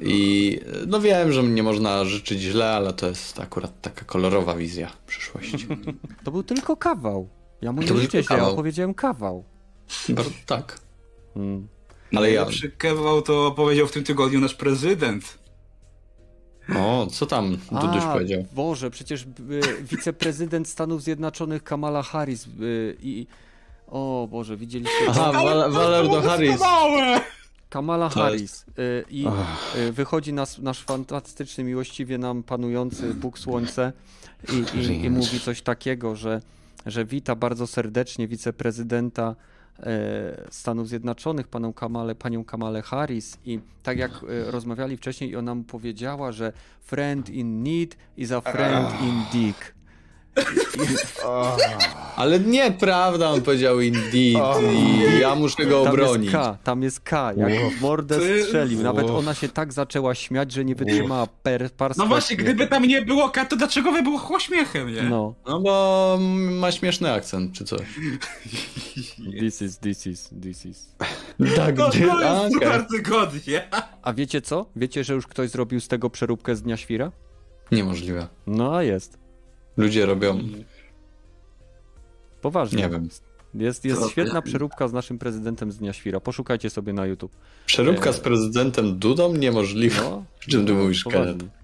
I no wiem, że nie można życzyć źle, ale to jest akurat taka kolorowa wizja przyszłości. To był tylko kawał. Ja mu nie życzę tylko się, ja kawał. opowiedziałem kawał. Bardzo tak. Mm. Ale ja. Najlepszy kewał to powiedział w tym tygodniu nasz prezydent. O, co tam Duduś A, powiedział? Boże, przecież y, wiceprezydent Stanów Zjednoczonych Kamala Harris y, i... O Boże, widzieliście Aha? Val- Valerdo Harris. Małe! Kamala To Harris y, i y, wychodzi nas, nasz fantastyczny, miłościwie nam panujący Bóg Słońce i, i, i mówi coś takiego, że, że wita bardzo serdecznie wiceprezydenta e, Stanów Zjednoczonych, panią Kamale, panią Kamalę Harris. I tak jak e, rozmawiali wcześniej, ona mu powiedziała, że friend in need is a friend in dick. Ale nieprawda, on powiedział indeed i ja muszę go Tam obronić. jest K, tam jest K, jak w mordę strzelił. Nawet ona się tak zaczęła śmiać, że nie wytrzymała per, par No właśnie, gdyby tam nie było K, to dlaczego wybuchło śmiechem, nie? No, No bo ma śmieszny akcent czy coś. this is, this is, this is. Tak, No to jest super tygodnie. A wiecie co? Wiecie, że już ktoś zrobił z tego przeróbkę z Dnia Świra? Niemożliwe. No a jest. Ludzie robią. Poważnie. Nie wiem. Jest, jest To- świetna przeróbka z naszym prezydentem z Dnia Świra. Poszukajcie sobie na YouTube. Przeróbka z prezydentem Dudą? Niemożliwe. No, Czym ty mówisz, poważnie. Kenneth?